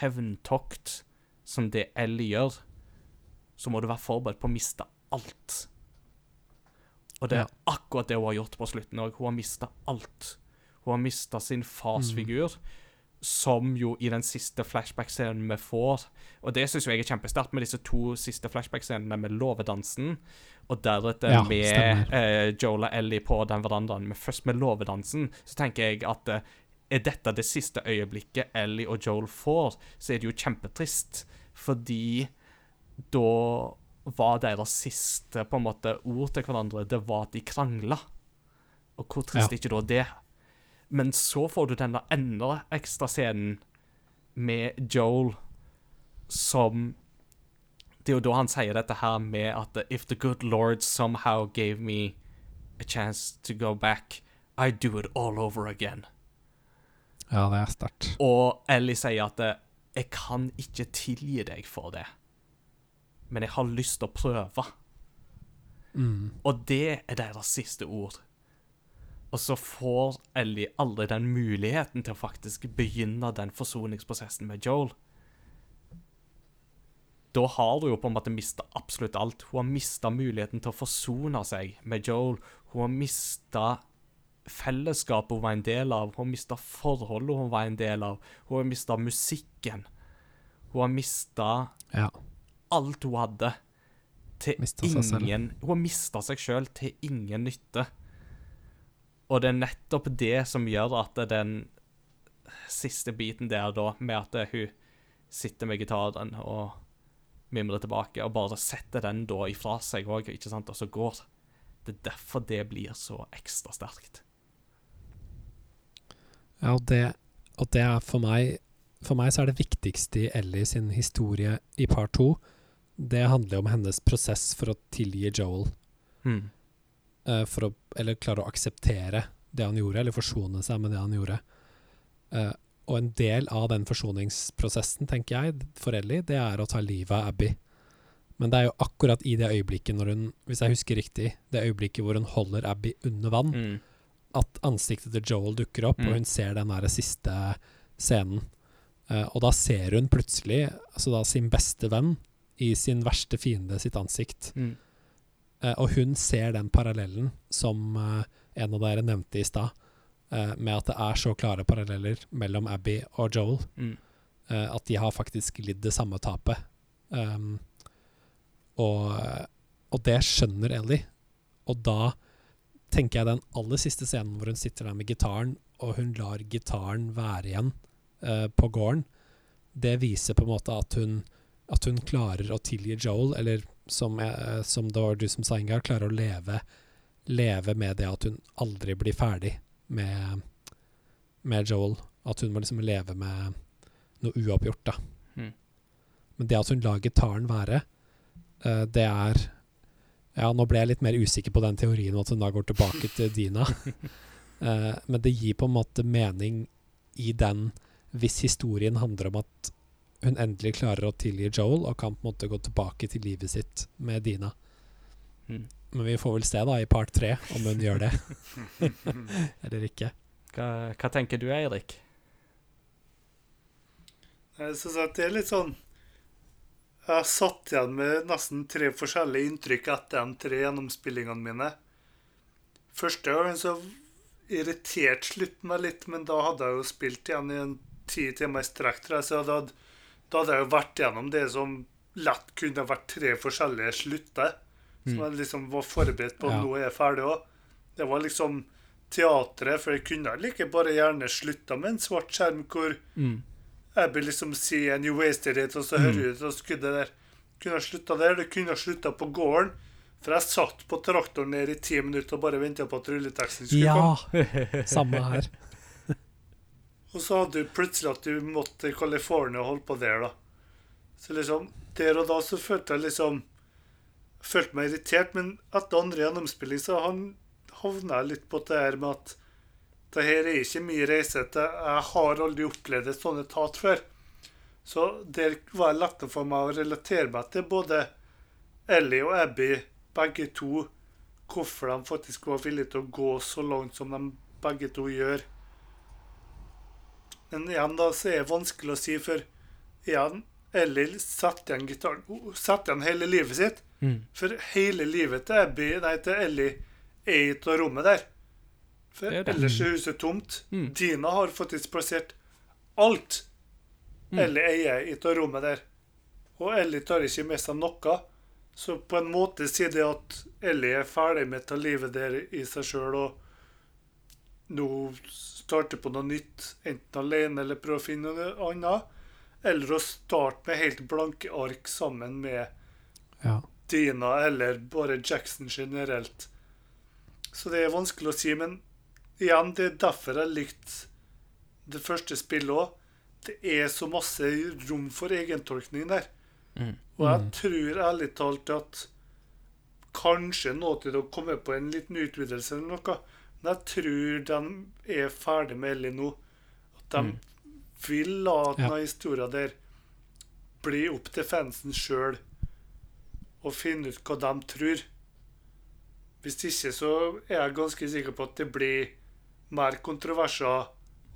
hevntokt som det Ellie gjør, så må du være forberedt på å miste alt. Og det er akkurat det hun har gjort på slutten òg. Hun har mista alt. Hun har mista sin farsfigur. Mm. Som jo i den siste flashback-scenen vi får Og det syns jeg er kjempesterkt med disse to siste flashback-scenene med låvedansen, og deretter Ja, med eh, Joel og Ellie på den verandaen. Men først med låvedansen, så tenker jeg at eh, er dette det siste øyeblikket Ellie og Joel får, så er det jo kjempetrist. Fordi da var deres siste på en måte ord til hverandre Det var at de krangla. Og hvor trist Ja. ikke da det? Men så får du denne enda ekstra scenen med Joel som Det er jo da han sier dette her med at If the good lord somehow gave me a chance to go back, I'd do it all over again. Ja, det er sterkt. Og Ellie sier at 'jeg kan ikke tilgi deg for det', men jeg har lyst til å prøve. Mm. Og det er deres siste ord. Og så får Ellie aldri den muligheten til å faktisk begynne den forsoningsprosessen med Joel. Da har du jo på en måte mista absolutt alt. Hun har mista muligheten til å forsone seg med Joel. Hun har mista fellesskapet hun var en del av. Hun har mista forholdet hun var en del av. Hun har mista musikken. Hun har mista Ja. alt hun hadde, til ingen Hun har mista seg sjøl til ingen nytte. Og det er nettopp det som gjør at den siste biten der, da, med at hun sitter med gitaren og mimrer tilbake, og bare setter den da ifra seg òg, ikke sant, og så går. Det er derfor det blir så ekstra sterkt. Ja, og det, og det er for meg For meg så er det viktigste i Ellie sin historie i part to Det handler om hennes prosess for å tilgi Joel. Mm. Eh, for å Eller klare å akseptere det han gjorde, eller forsone seg med det han gjorde. Uh, og en del av den forsoningsprosessen, tenker jeg, for Ellie, det er å ta livet av Abby. Men det er jo akkurat i det øyeblikket når hun, hvis jeg husker riktig, det øyeblikket hvor hun holder Abby under vann, Mm. at ansiktet til Joel dukker opp, Mm. og hun ser den der siste scenen. Uh, og da ser hun plutselig altså da sin beste venn i sin verste fiende sitt ansikt. Mm. Eh, og hun ser den parallellen som eh, en av dere nevnte i stad, eh, med at det er så klare paralleller mellom Abby og Joel. Mm. eh, at de har faktisk lidd det samme tapet. Um, og, og det skjønner Ellie. Og da tenker jeg den aller siste scenen hvor hun sitter der med gitaren, og hun lar gitaren være igjen eh, på gården, det viser på en måte at hun, at hun klarer å tilgi Joel, eller som, jeg, som det var du som sa, Ingar, klarer å leve, leve med det at hun aldri blir ferdig med, med Joel. At hun må liksom leve med noe uoppgjort, da. Mm. Men det at hun lar gitaren være, uh, det er Ja, nå ble jeg litt mer usikker på den teorien om at hun da går tilbake til Dina. uh, men det gir på en måte mening i den hvis historien handler om at hun endelig klarer å tilgi Joel og kan på en måte gå tilbake til livet sitt med Dina. Mm. Men vi får vel se da i part tre om hun gjør det. Eller ikke. Hva, hva tenker du, Eirik? Jeg synes at det er litt sånn Jeg har satt igjen med nesten tre forskjellige inntrykk etter de tre gjennomspillingene mine. Første gangen så irritert slutten meg litt, men da hadde jeg jo spilt igjen i en ti timer i strekk, tror jeg, så da, da hadde jeg jo vært gjennom det som lett kunne vært tre forskjellige slutter. Som jeg liksom var forberedt på Ja. nå er jeg ferdig òg. Det var liksom teatret, for jeg kunne like bare gjerne slutta med en svart skjerm hvor Mm. jeg vil liksom si en you wasted it, og så hører du det, kunne det der kunne slutta der. Det kunne ha slutta på gården. For jeg satt på traktoren ned i ti minutter og bare venta på at rulleteksten skulle Ja! komme. Samme her. Og så hadde du plutselig at du måtte til California og holde på der, da. Så liksom, der og da så følte jeg liksom Følte meg irritert, men etter andre gjennomspilling så han havna jeg litt på det her med at det her er ikke mye reise. Det, jeg har aldri opplevd et sånt etat før. Så der var det lettere for meg å relatere meg til både Ellie og Abby, begge to, hvorfor de faktisk var villige til å gå så langt som de begge to gjør. Men igjen da, så er det vanskelig å si, for igjen, Ellie satte igjen gitaren, Satte igjen hele livet sitt. Mm. For hele livet til Abby, nei, til Ellie er i det rommet der. For Det er det. ellers er huset tomt. Mm. Dina har faktisk plassert alt Mm. Ellie eier i det rommet der. Og Ellie tar ikke med seg noe. Så på en måte sier det at Ellie er ferdig med å ta livet der i seg sjøl og nå starte på noe nytt, enten alene eller prøve å finne noe annet. Eller å starte med helt blanke ark sammen med Ja. Dina eller bare Jackson generelt. Så det er vanskelig å si, men igjen, det er derfor jeg likte det første spillet òg. Det er så masse rom for egentolkning der. Mm. Og jeg tror ærlig talt at kanskje nå til å komme på en liten utvidelse eller noe, men jeg tror de er ferdig med Ellie nå. At de vil la denne Ja. historien der bli opp til fansen sjøl og finne ut hva de tror. Hvis ikke så er jeg ganske sikker på at det blir mer kontroverser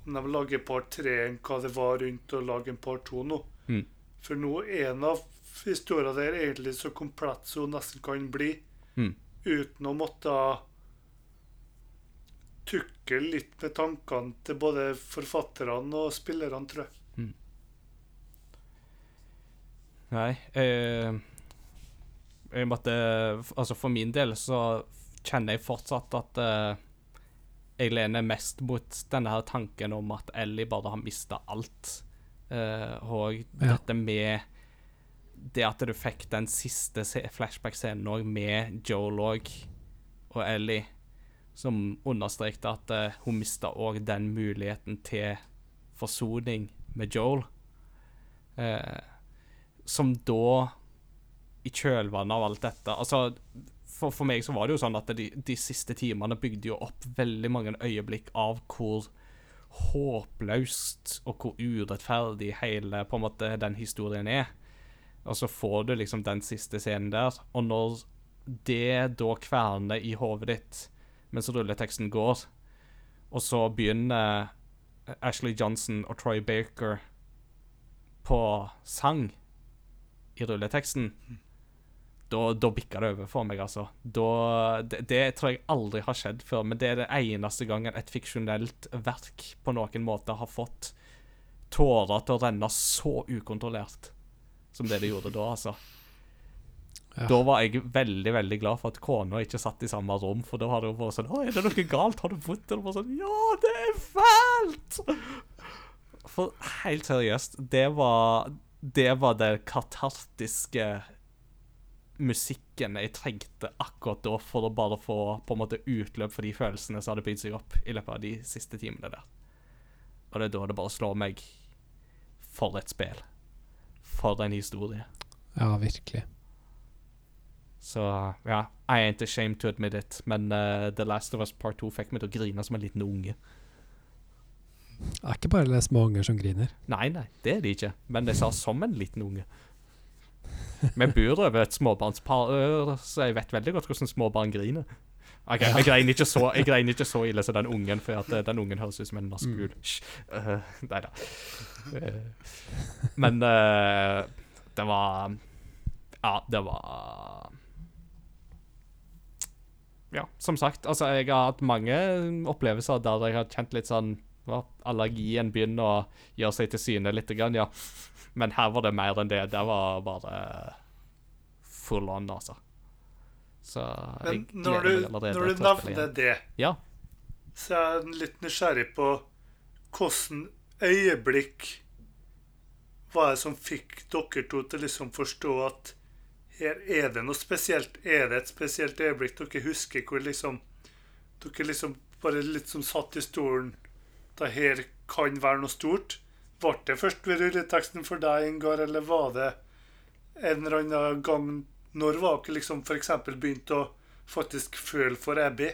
om de lager part tre enn hva det var rundt å lage en part to nå. Mm. For nå er en av historiene der egentlig så komplett som hun nesten kan bli, Mm. uten å måtte tukle litt med tankene til både forfatterne og spillerne, tror jeg. Nei eh, Jeg måtte Altså, for min del så kjenner jeg fortsatt at eh, jeg lener mest mot denne her tanken om at Ellie bare har mista alt. Eh, og Ja. dette med det at du fikk den siste flashback-scenen òg, med Joel òg, og Ellie, som understrekte at uh, hun mista òg den muligheten til forsoning med Joel. Uh, som da, i kjølvannet av alt dette Altså, for, for meg så var det jo sånn at de, de siste timene bygde jo opp veldig mange øyeblikk av hvor håpløst og hvor urettferdig hele på en måte den historien er. Og så får du liksom den siste scenen der, og når det da kverner i hodet ditt mens rulleteksten går, og så begynner Ashley Johnson og Troy Baker på sang i rulleteksten, da, da bikka det over for meg, altså. Da, det, det tror jeg aldri har skjedd før, men det er det eneste gangen et fiksjonelt verk på noen måte har fått tårer til å renne så ukontrollert som det det gjorde da, altså. Ja. Da var jeg veldig veldig glad for at kona ikke satt i samme rom, for da hadde hun vært sånn 'Å, er det noe galt? Har du vondt?' Og var sånn 'Ja, det er fælt!' For helt seriøst, det var Det var den katartiske musikken jeg trengte akkurat da for å bare få på en måte utløp for de følelsene som hadde bygd seg opp i løpet av de siste timene der. Og det er da det bare slår meg For et spill. For en historie. ja, virkelig. Så ja, I ain't ashamed to admit it, men uh, The Last of Us Part 2 fikk meg til å grine som en liten unge. Det er ikke bare små unger som griner. Nei, nei, det er de ikke, men jeg sa som en liten unge. Vi bor over et småbarnspar, så jeg vet veldig godt hvordan småbarn griner. Ok, Jeg grein ikke så Jeg grein ikke så ille som den ungen, for at eh, den ungen høres ut som en norsk gul. Hysj. Eh, Nei da. Uh, men uh, det var Ja, det var Ja, som sagt, altså, jeg har hatt mange opplevelser der jeg har kjent litt sånn hva, Allergien begynner å gjøre seg til syne litt, grann, ja. Men her var det mer enn det. Det var bare full on, altså. Så jeg Men når du, gleder meg allerede når du igjen. det, Ja. så er jeg litt nysgjerrig på hvordan øyeblikk var det som fikk dere to til liksom forstå at her er det noe spesielt? Er det et spesielt øyeblikk dere husker hvor liksom dere liksom bare litt som satt i stolen Det her kan være noe stort? Ble det først ved rulleteksten for deg, Ingar, eller var det en eller annen gang Når var dere liksom f.eks. begynt å faktisk føle for Abby?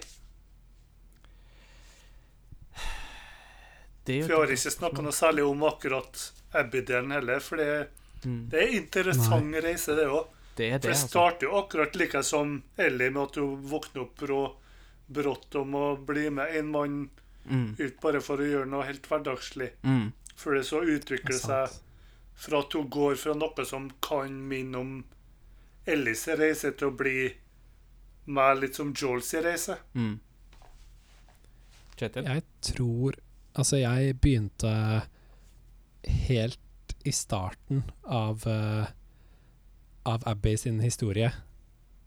Det er For jeg har ikke snakka noe særlig om akkurat Abby-delen heller, for det, det er en interessant reise, det òg. Det, er For det det altså. starter jo akkurat like som Ellie, med at hun våkner opp brå, brått om å bli med en mann Mm, ut bare for å gjøre noe helt hverdagslig. mm, Før det så utvikler det seg fra at hun går fra noe som kan minne om Ellies reise, til å bli mer litt som Joels reise. mm. Jeg tror Altså, jeg begynte helt i starten av uh, Av Abbey sin historie.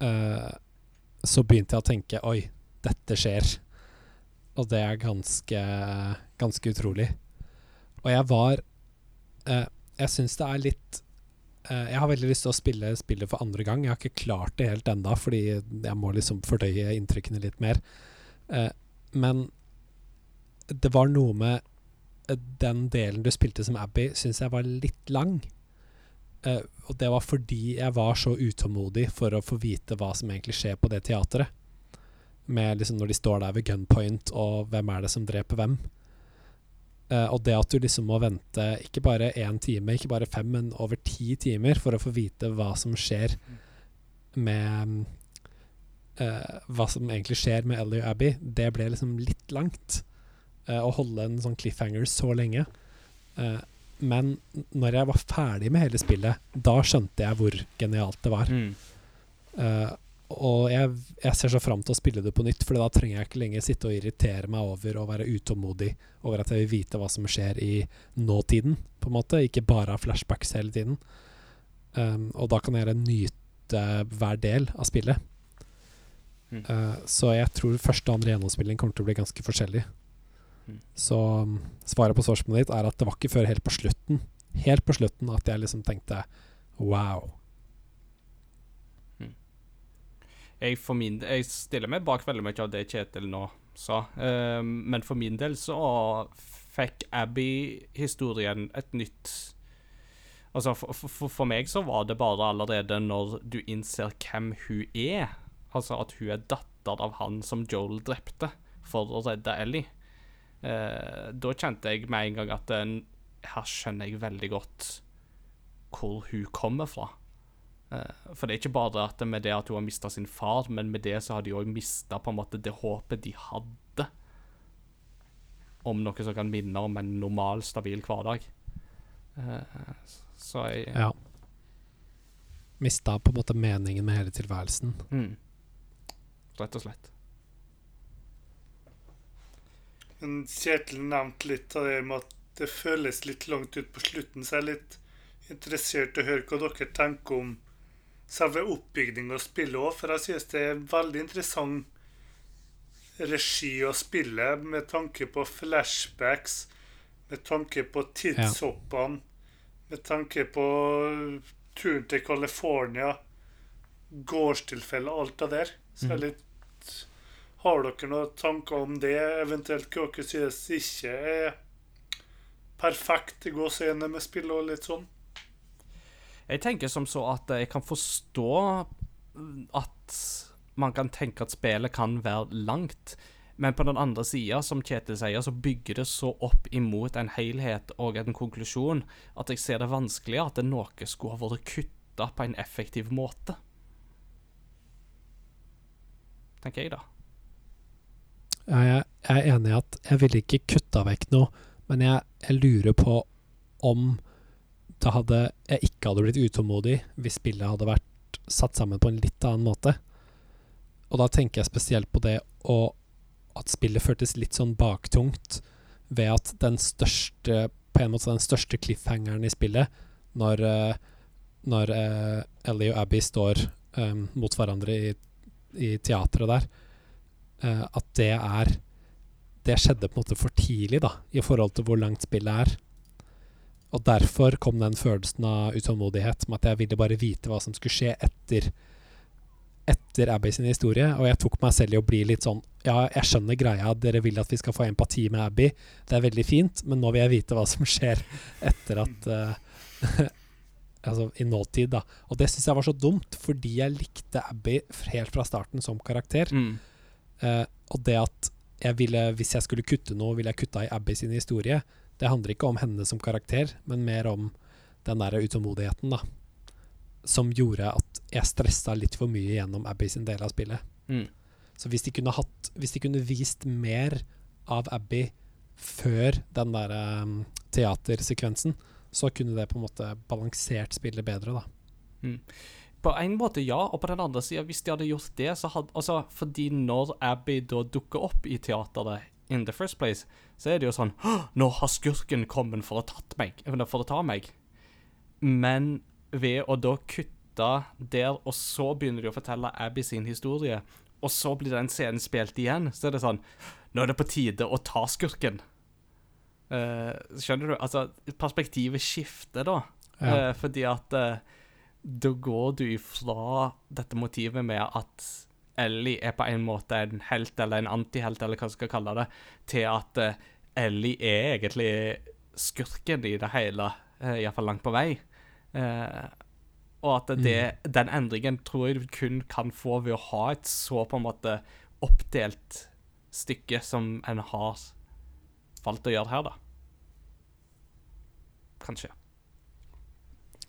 uh, så begynte jeg å tenke Oi, dette skjer. Og det er ganske Ganske utrolig. Og jeg var uh, Jeg syns det er litt uh, Jeg har veldig lyst til å spille spillet for andre gang. Jeg har ikke klart det helt enda, fordi jeg må liksom fordøye inntrykkene litt mer. Men det var noe med den delen du spilte som Abby, syns jeg var litt lang. Eh, og det var fordi jeg var så utålmodig for å få vite hva som egentlig skjer på det teatret. Med liksom når de står der ved gunpoint, og hvem er det som dreper hvem. Uh, og det at du liksom må vente ikke bare én time, ikke bare fem, men over ti timer for å få vite hva som skjer med uh, Hva som egentlig skjer med Ellie og Abby, det ble liksom litt langt. å holde en sånn cliffhanger så lenge. Eh, men når jeg var ferdig med hele spillet, da skjønte jeg hvor genialt det var. Mm. Uh, og jeg, jeg ser så fram til å spille det på nytt, for da trenger jeg ikke lenger sitte og irritere meg over og være utålmodig over at jeg vil vite hva som skjer i nåtiden, på en måte. Ikke bare ha flashbacks hele tiden. Um, og da kan jeg nyte hver del av spillet. Mm. Uh, så jeg tror første og andre gjennomspilling kommer til å bli ganske forskjellig. Mm. Så um, svaret på spørsmålet ditt er at det var ikke før helt på slutten Helt på slutten at jeg liksom tenkte wow. Jeg, for min, jeg stiller meg bak veldig mye av det Kjetil nå sa, Ehm, men for min del så fikk Abby-historien et nytt Altså, for, for, for meg så var det bare allerede når du innser hvem hun er, altså at hun er datter av han som Joel drepte for å redde Ellie, eh, da kjente jeg med en gang at eh, her skjønner jeg veldig godt hvor hun kommer fra. Eh, For det er ikke bare at med det at hun har mista sin far, men med det så har de òg mista det håpet de hadde om noe som kan minne om en normal, stabil hverdag. Eh, Så jeg Ja. Mista på en måte meningen med hele tilværelsen. mm. Rett og slett. Men Kjetil nevnte litt av det med at det føles litt langt ut på slutten, så jeg er litt interessert i å høre hva dere tenker om selve oppbygninga av spillet òg, for jeg synes det er veldig interessant regi å spille med tanke på flashbacks, med tanke på tidshoppene, med tanke på turen til California, gårdstilfeller, alt det der. Så jeg er litt Har dere noen tanker om det? Eventuelt hva dere synes ikke er perfekt i gåseøynene med spill og litt sånn? Jeg tenker som så at jeg kan forstå at man kan tenke at spillet kan være langt, men på den andre sida, som Kjetil sier, så bygger det så opp imot en helhet og en konklusjon at jeg ser det vanskelig at det noe skulle ha vært kutta på en effektiv måte. Tenker jeg, da. Jeg, er enig i at jeg ville ikke kutta vekk noe, men jeg, jeg lurer på om det hadde, jeg ikke hadde blitt utålmodig hvis spillet hadde vært satt sammen på en litt annen måte. Og da tenker jeg spesielt på det og at spillet føltes litt sånn baktungt ved at den største på en måte den største cliffhangeren i spillet, når, eh, når eh, Ellie og Abby står um, mot hverandre i, i teatret der, at det er Det skjedde på en måte for tidlig, da, i forhold til hvor langt spillet er. Og derfor kom den følelsen av utålmodighet med at jeg ville bare vite hva som skulle skje etter etter Abby sin historie, og jeg tok meg selv i å bli litt sånn Ja, jeg skjønner greia, dere vil at vi skal få empati med Abby, det er veldig fint, men nå vil jeg vite hva som skjer etter at uh, Altså i nåtid, da. Og det syns jeg var så dumt, fordi jeg likte Abby helt fra starten som karakter. Mm. Eh, og det at jeg ville, hvis jeg skulle kutte noe, ville jeg kutta i Abby sin historie. Det handler ikke om henne som karakter, men mer om den der utålmodigheten, da. Som gjorde at jeg stressa litt for mye gjennom Abby sin del av spillet. Mm. Så hvis de hatt Hvis de kunne vist mer av Abby før den der um, teatersekvensen, så kunne det på en måte balansert spillet bedre, da. På en måte ja, og på den andre sida, hvis de hadde gjort det, så hadde Altså, fordi når Abby da dukker opp i teateret in the first place, så er det jo sånn Nå har skurken kommet for å, tatt meg, for å ta meg. Men ved å da kutte der, og så begynner de å fortelle Abby sin historie, og så blir den scenen spilt igjen, så er det sånn Nå er det på tide å ta skurken. Uh, skjønner du? Altså, perspektivet skifter da. Ja. uh, fordi at eh, da går du ifra dette motivet med at Ellie er på en måte en helt eller en antihelt, eller hva du skal kalle det, til at uh, Ellie er egentlig skurken i det hele, uh, iallfall langt på vei. Uh, og at det, den endringen tror jeg du kun kan få ved å ha et så på en måte oppdelt stykke som en har valgt å gjøre her, da. Kanskje.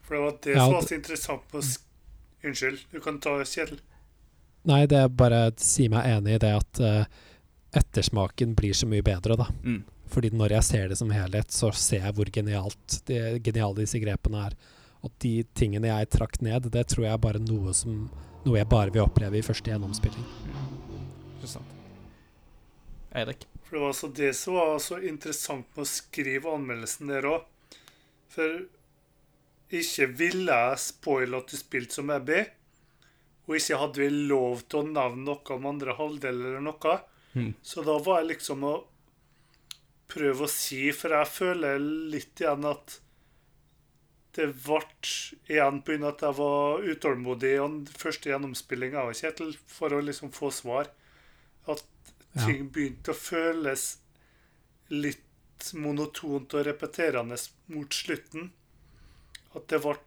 For det var det Ja, som var så interessant på sk Unnskyld, du kan ta Kjetil. Nei, det er bare si meg enig i det at uh, ettersmaken blir så mye bedre, da. Mm. Fordi når jeg ser det som helhet, så ser jeg hvor genialt de, geniale disse grepene er. Og de tingene jeg trakk ned, det tror jeg er bare noe som Noe jeg bare vil oppleve i første gjennomspilling. Interessant. Eirik? For det var altså det som var så interessant med å skrive anmeldelsen der òg. For ikke ville jeg spoile at du spilte som Abby. Og ikke hadde vi lov til å nevne noe om andre halvdel eller noe. Mm. Så da var jeg liksom å prøve å si, for jeg føler litt igjen at det ble igjen av at jeg var utålmodig i den første gjennomspillinga av Kjetil, for å liksom få svar. At ting begynte å føles litt monotont og repeterende mot slutten. At det ble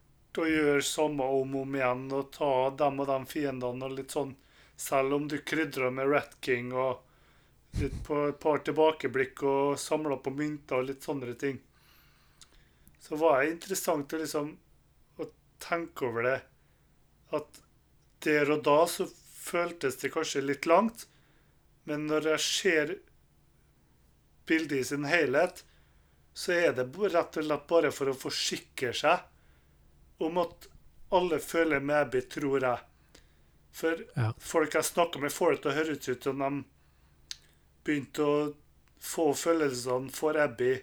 å gjøre samme om og om igjen og ta dem og de fiendene og litt sånn, selv om du krydra med Rat King og litt på et par tilbakeblikk og samla på mynter og litt sånne ting. Så var det interessant å liksom å tenke over det. At der og da så føltes det kanskje litt langt, men når jeg ser bildet i sin helhet, så er det rett og slett bare for å forsikre seg om at alle føler med Abby, tror jeg. For Ja. folk jeg snakka med, får det til å høres ut som de begynte å få følelsene for Abby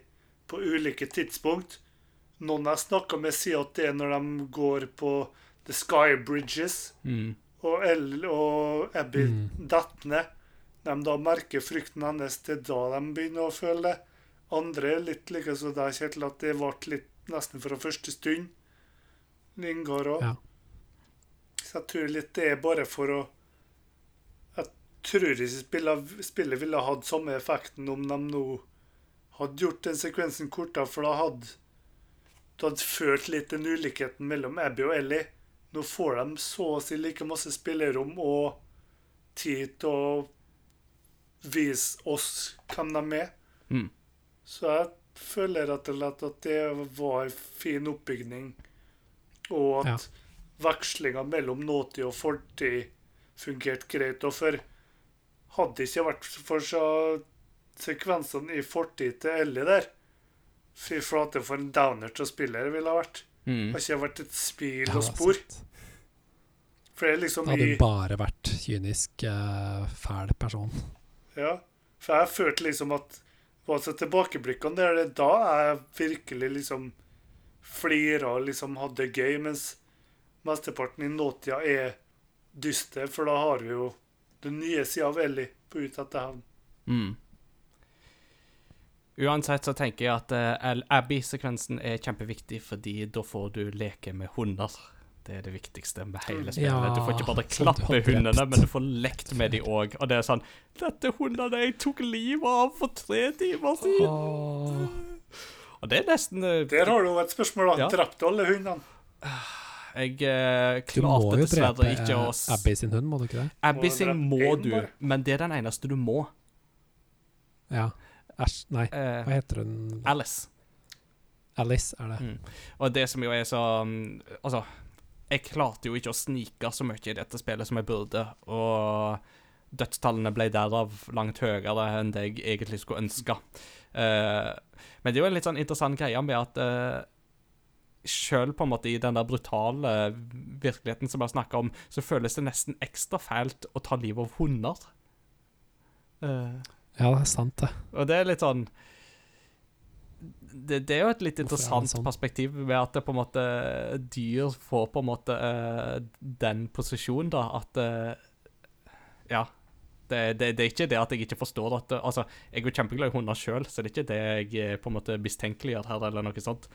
på ulike tidspunkt. Noen jeg snakka med, sier at det er når de går på The Sky Bridges, Mm. og, El og Abby Mm. detter ned. De da merker frykten hennes, det er da de begynner å føle det. Andre er litt like som deg, Kjetil, at det ble litt nesten fra første stund. Lingard òg. Ja. Så jeg tror litt det er bare for å Jeg tror ikke spillet, spillet ville hatt samme effekten om de nå hadde gjort den sekvensen kortere, for da hadde du hadde følt litt den ulikheten mellom Abby og Ellie. Nå får de så å si like masse spillerom og tid til å vise oss hvem de er. Mm. Så jeg føler rett og slett at det var en fin oppbygning, og at vekslinga mellom nåtid og fortid fungerte greit. Og for hadde det ikke vært for så sekvensene i fortid til Ellie der Fy flate, for en downer til å spille det ville ha vært. Mm. Har ikke vært et smil og spor. For det er liksom hadde i bare vært kynisk, uh, fæl person. Ja, for jeg følte liksom at var så tilbakeblikkene der, det er da jeg virkelig liksom flira og liksom hadde det gøy, mens mesteparten i nåtida er dyster, for da har vi jo den nye sida av Ellie på ut etter hevn. Mm. Uansett så tenker jeg at uh, Abby-sekvensen er kjempeviktig, fordi da får du leke med hunder. Det er det viktigste med hele spillet. Ja, du får ikke bare klappe hundene, men du får lekt med dem òg. Og det er sånn 'Dette hundene jeg tok livet av for tre timer siden.' Åh. Og det er nesten eh, Der har du jo et spørsmål, da. Ja. Drepte alle hundene? Jeg eh, klarte dessverre ikke å eh, s- Abby sin hund, må du ikke det? Abby sin drepe må en du, bare. men det er den eneste du må. Ja. Æsj, nei. Eh, Hva heter hun? Alice. Alice, er det. Mm. Og det som jo er så um, Altså, jeg klarte jo ikke å snike så mye i dette spillet som jeg burde, og dødstallene ble derav langt høyere enn det jeg egentlig skulle ønske. Eh, men det er jo en litt sånn interessant greie med at uh, Sjøl på en måte i den der brutale virkeligheten som jeg snakka om, så føles det nesten ekstra fælt å ta livet av hunder. Uh, Ja, det er sant, det. og det er litt sånn det, det er jo et litt er interessant sånn? perspektiv med at det på en måte dyr får på en måte uh, den posisjonen, da, at uh, Ja. Det, det, det er ikke det at jeg ikke forstår at Altså, jeg er jo kjempeglad i hunder sjøl, så det er ikke det jeg eh, på en måte mistenkeliggjør her, eller noe sånt.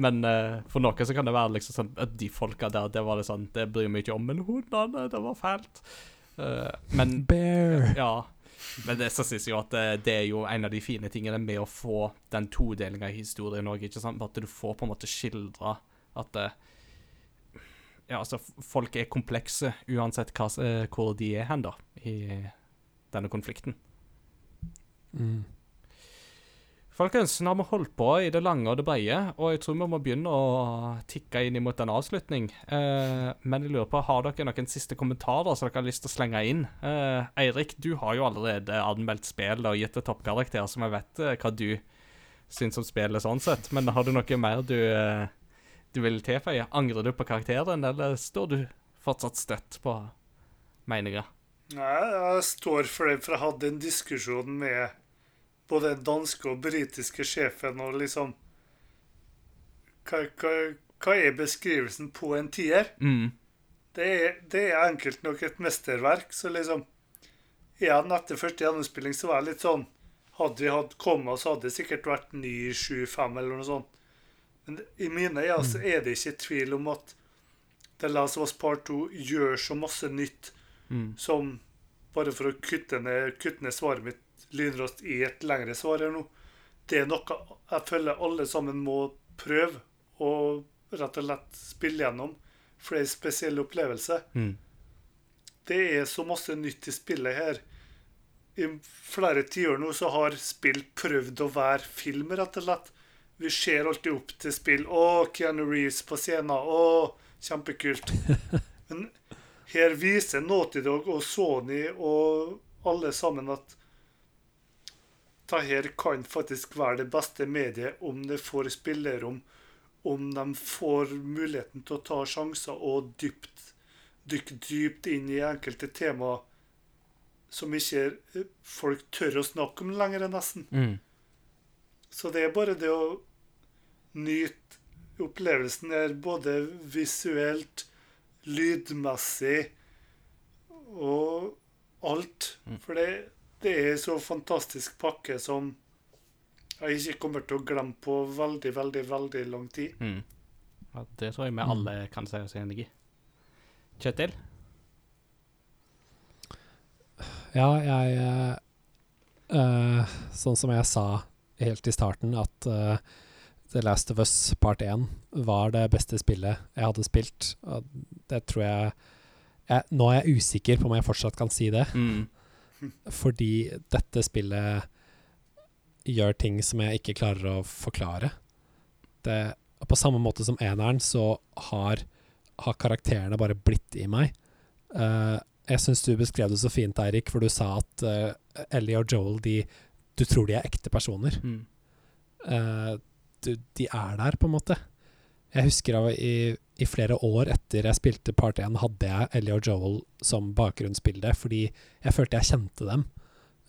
Men uh, for noen så kan det være liksom sånn at de folka der, det var det sånn Det bryr meg ikke om, men hundene, det var fælt. Uh, men Bear! ja. Men det så synes jeg jo at det, er jo en av de fine tingene med å få den todelinga i historien òg, ikke sant? At du får på en måte skildra at Ja, altså, folk er komplekse uansett hva, hvor de er hen, da, i denne konflikten. Mm. Folkens, nå har vi holdt på i det lange og det breie, og jeg tror vi må begynne å tikke inn imot en avslutning. Eh, men jeg lurer på, har dere noen siste kommentarer som dere har lyst til å slenge inn? Eh, Eirik, du har jo allerede anmeldt spill og gitt det toppkarakter, så vi vet eh, hva du syns om spillet sånn sett. Men har du noe mer du, eh, du vil tilføye? Angrer du på karakteren, eller står du fortsatt støtt på meninga? Nei, jeg står for det, for jeg hadde en diskusjon med både den danske og britiske sjefen, og liksom hva, hva, hva er beskrivelsen på en tier? Mm. Det er, det er enkelt nok et mesterverk, så liksom Igjen, etter første gjennomspilling så var jeg litt sånn Hadde vi hatt komma, så hadde det sikkert vært 9-7-5 eller noe sånt. Men i mine øyne så er det ikke tvil om at The Last of Us Part 2 gjør så masse nytt Mm. som Bare for å kutte ned, kutte ned svaret mitt lynraskt i et lengre svar her nå. Det er noe jeg føler alle sammen må prøve og rett og slett spille gjennom. For det er en spesiell opplevelse. Mm. Det er så masse nytt i spillet her. I flere tiår nå så har spill prøvd å være film, rett og slett. Vi ser alltid opp til spill. Å, Keanu Reeves på scenen. Å, kjempekult. Men her viser Naughty Dog og Sony og alle sammen at det her kan faktisk være det beste mediet om det får spillerom om de får muligheten til å ta sjanser og dypt, dykke dypt inn i enkelte temaer som ikke eh, folk tør å snakke om lenger, nesten. Mm. Så det er bare det å nyte opplevelsen her, både visuelt, lydmessig og alt. For det, det er så fantastisk pakke som jeg ikke kommer til å glemme på veldig, veldig, veldig lang tid. Mm. Ja, det tror jeg vi alle kan si oss enig i. Kjetil? Ja, jeg eh, eh, Sånn som jeg sa helt i starten, at eh, The Last of Us Part 1 var det beste spillet jeg hadde spilt. Og det tror jeg, jeg Nå er jeg usikker på om jeg fortsatt kan si det, Mm. fordi dette spillet gjør ting som jeg ikke klarer å forklare. Det, på samme måte som eneren, så har, har karakterene bare blitt i meg. Uh, jeg syns du beskrev det så fint, Eirik, for du sa at uh, Ellie og Joel de, Du tror de er ekte personer. Mm. Du, de er der, på en måte. Jeg husker av i, i flere år etter jeg spilte Part 1, hadde jeg Ellie og Joel som bakgrunnsbilde, fordi jeg følte jeg kjente dem.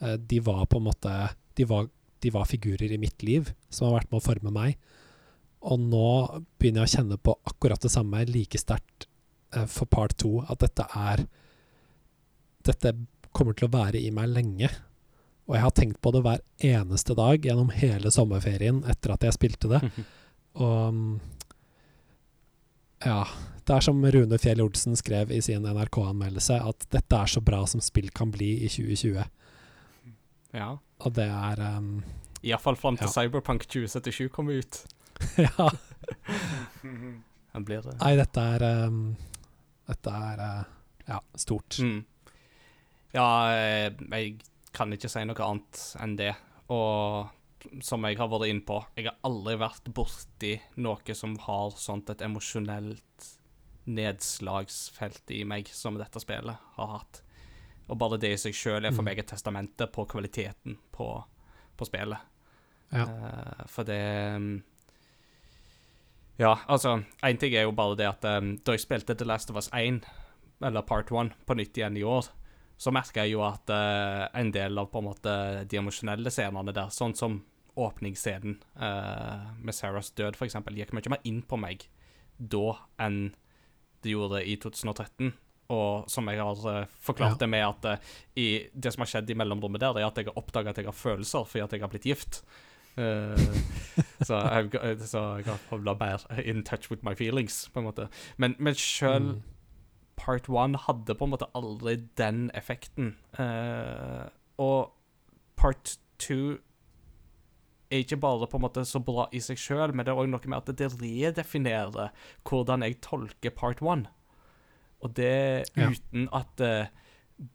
Eh, de var på en måte de var, de var figurer i mitt liv som har vært med å forme meg. Og nå begynner jeg å kjenne på akkurat det samme like sterkt eh, for Part 2, at dette er Dette kommer til å være i meg lenge. Og jeg har tenkt på det hver eneste dag gjennom hele sommerferien etter at jeg spilte det. Og mm, ja. Det er som Rune Fjell Olsen skrev i sin NRK-anmeldelse, at dette er så bra som spill kan bli i 2020. Ja. Og det er um, Iallfall fram til Ja. Cyberpunk 2077 kommer ut. Ja. Blir det. Nei, dette er um, Dette er uh, ja, stort. Mm. Ja, eh, jeg kan ikke si noe annet enn det. Og som jeg har vært inne på, jeg har aldri vært borti noe som har sånt et emosjonelt nedslagsfelt i meg som dette spillet har hatt. Og bare det i seg sjøl er for Mm. meg et testamente på kvaliteten på, på spillet. Ja. Uh, for det mm, Ja, altså, én ting er jo bare det at um, da jeg spilte The Last of Us 1, eller Part 1, på nytt igjen i år, så merka jeg jo at uh, en del av på en måte de emosjonelle scenene der, sånn som åpningsscenen uh, med Sarahs død, eksempel, gikk mye mer inn på meg da enn det gjorde i 2013. Og som jeg har uh, forklart det med at i det som har skjedd i mellomrommet der, det er at jeg har oppdaga at jeg har følelser fordi at jeg har blitt gift. Så jeg har havna mer in touch with my feelings, på en måte. Men, men sjøl Mm. Part 1 hadde på en måte aldri den effekten. Uh, og Part 2 er ikke bare på en måte så bra i seg sjøl, men det er òg noe med at det redefinerer hvordan jeg tolker Part 1. Og det Ja. uten at uh,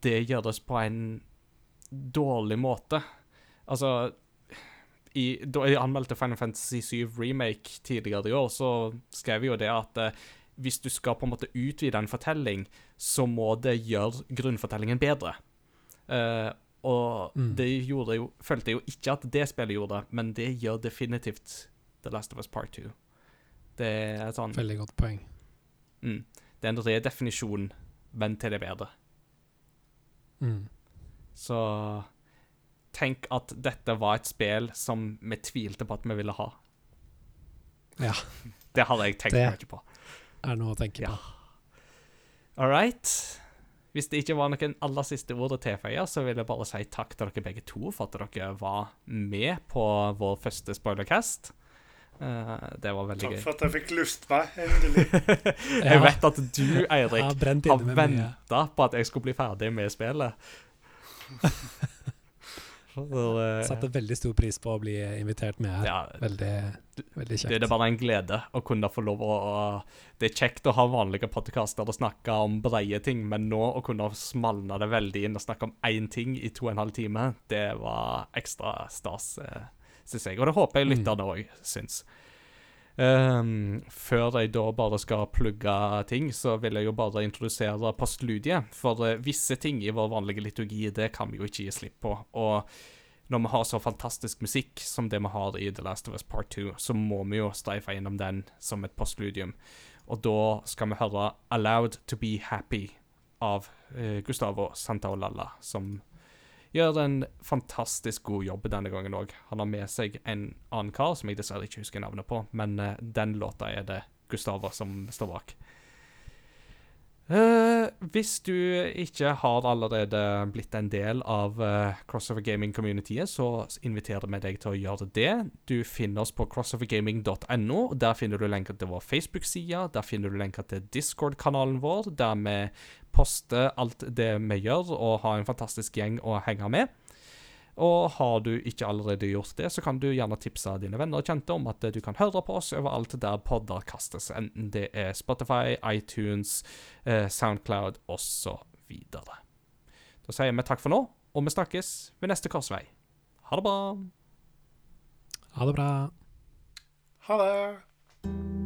det gjøres på en dårlig måte. Altså i, Da jeg anmeldte Final Fantasy 7 Remake tidligere i år, så skrev jeg jo det at eh, hvis du skal på en måte utvide en fortelling, så må det gjøre grunnfortellingen bedre. Uh, og Mm. det gjorde jo, følte jeg jo ikke at det spillet gjorde, men det gjør definitivt The Last of Us Part 2. Det er sånn Veldig godt poeng. mm, Det er en redefinisjon, men til det bedre. Mm. Så tenk at dette var et spill som vi tvilte på at vi ville ha. Ja, Det hadde jeg tenkt Det- mye på. Er noe å tenke Ja. på. All right. Hvis det ikke var noen aller siste ord å tilføye, så vil jeg bare si takk til dere begge to for at dere var med på vår første spoilercast. Uh, det var veldig gøy. Takk for at jeg fikk lust meg, endelig. jeg vet at du, Eirik, har venta på at jeg skulle bli ferdig med spillet. For, eh, Satte veldig stor pris på å bli invitert med her. ja, Veldig, veldig Det er bare en glede å kunne få lov å Det er kjekt å ha vanlige podkaster og snakke om breie ting, men nå å kunne smalne det veldig inn og snakke om én ting i to og en halv time, det var ekstra stas, uh, syns jeg. Og det håper jeg Mm. lytterne òg syns. Ehm, før jeg da bare skal plugge ting, så vil jeg jo bare introdusere postludiet. For eh, visse ting i vår vanlige liturgi, det kan vi jo ikke gi slipp på. Og når vi har så fantastisk musikk som det vi har i The Last of Us Part 2, så må vi jo streife innom den som et postludium. Og da skal vi høre 'Allowed to be Happy' av uh, Gustavo Santaolalla, som gjør en fantastisk god jobb denne gangen òg. Han har med seg en annen kar som jeg dessverre ikke husker navnet på, men eh, den låta er det Gustavo som står bak. Eh, hvis du ikke har allerede blitt en del av uh, Crossover Gaming-communityet, så inviterer vi deg til å gjøre det. Du finner oss på crossovergaming.no. Der finner du lenker til vår Facebook-side. Der finner du lenker til Discord-kanalen vår, der vi poster alt det vi gjør, og har en fantastisk gjeng å henge med. Og har du ikke allerede gjort det, så kan du gjerne tipse dine venner og kjente om at du kan høre på oss overalt der podder kastes, enten det er Spotify, iTunes, eh, Soundcloud osv. Da sier vi takk for nå, og vi snakkes ved neste korsvei. Ha det bra. Ha det bra. Ha det.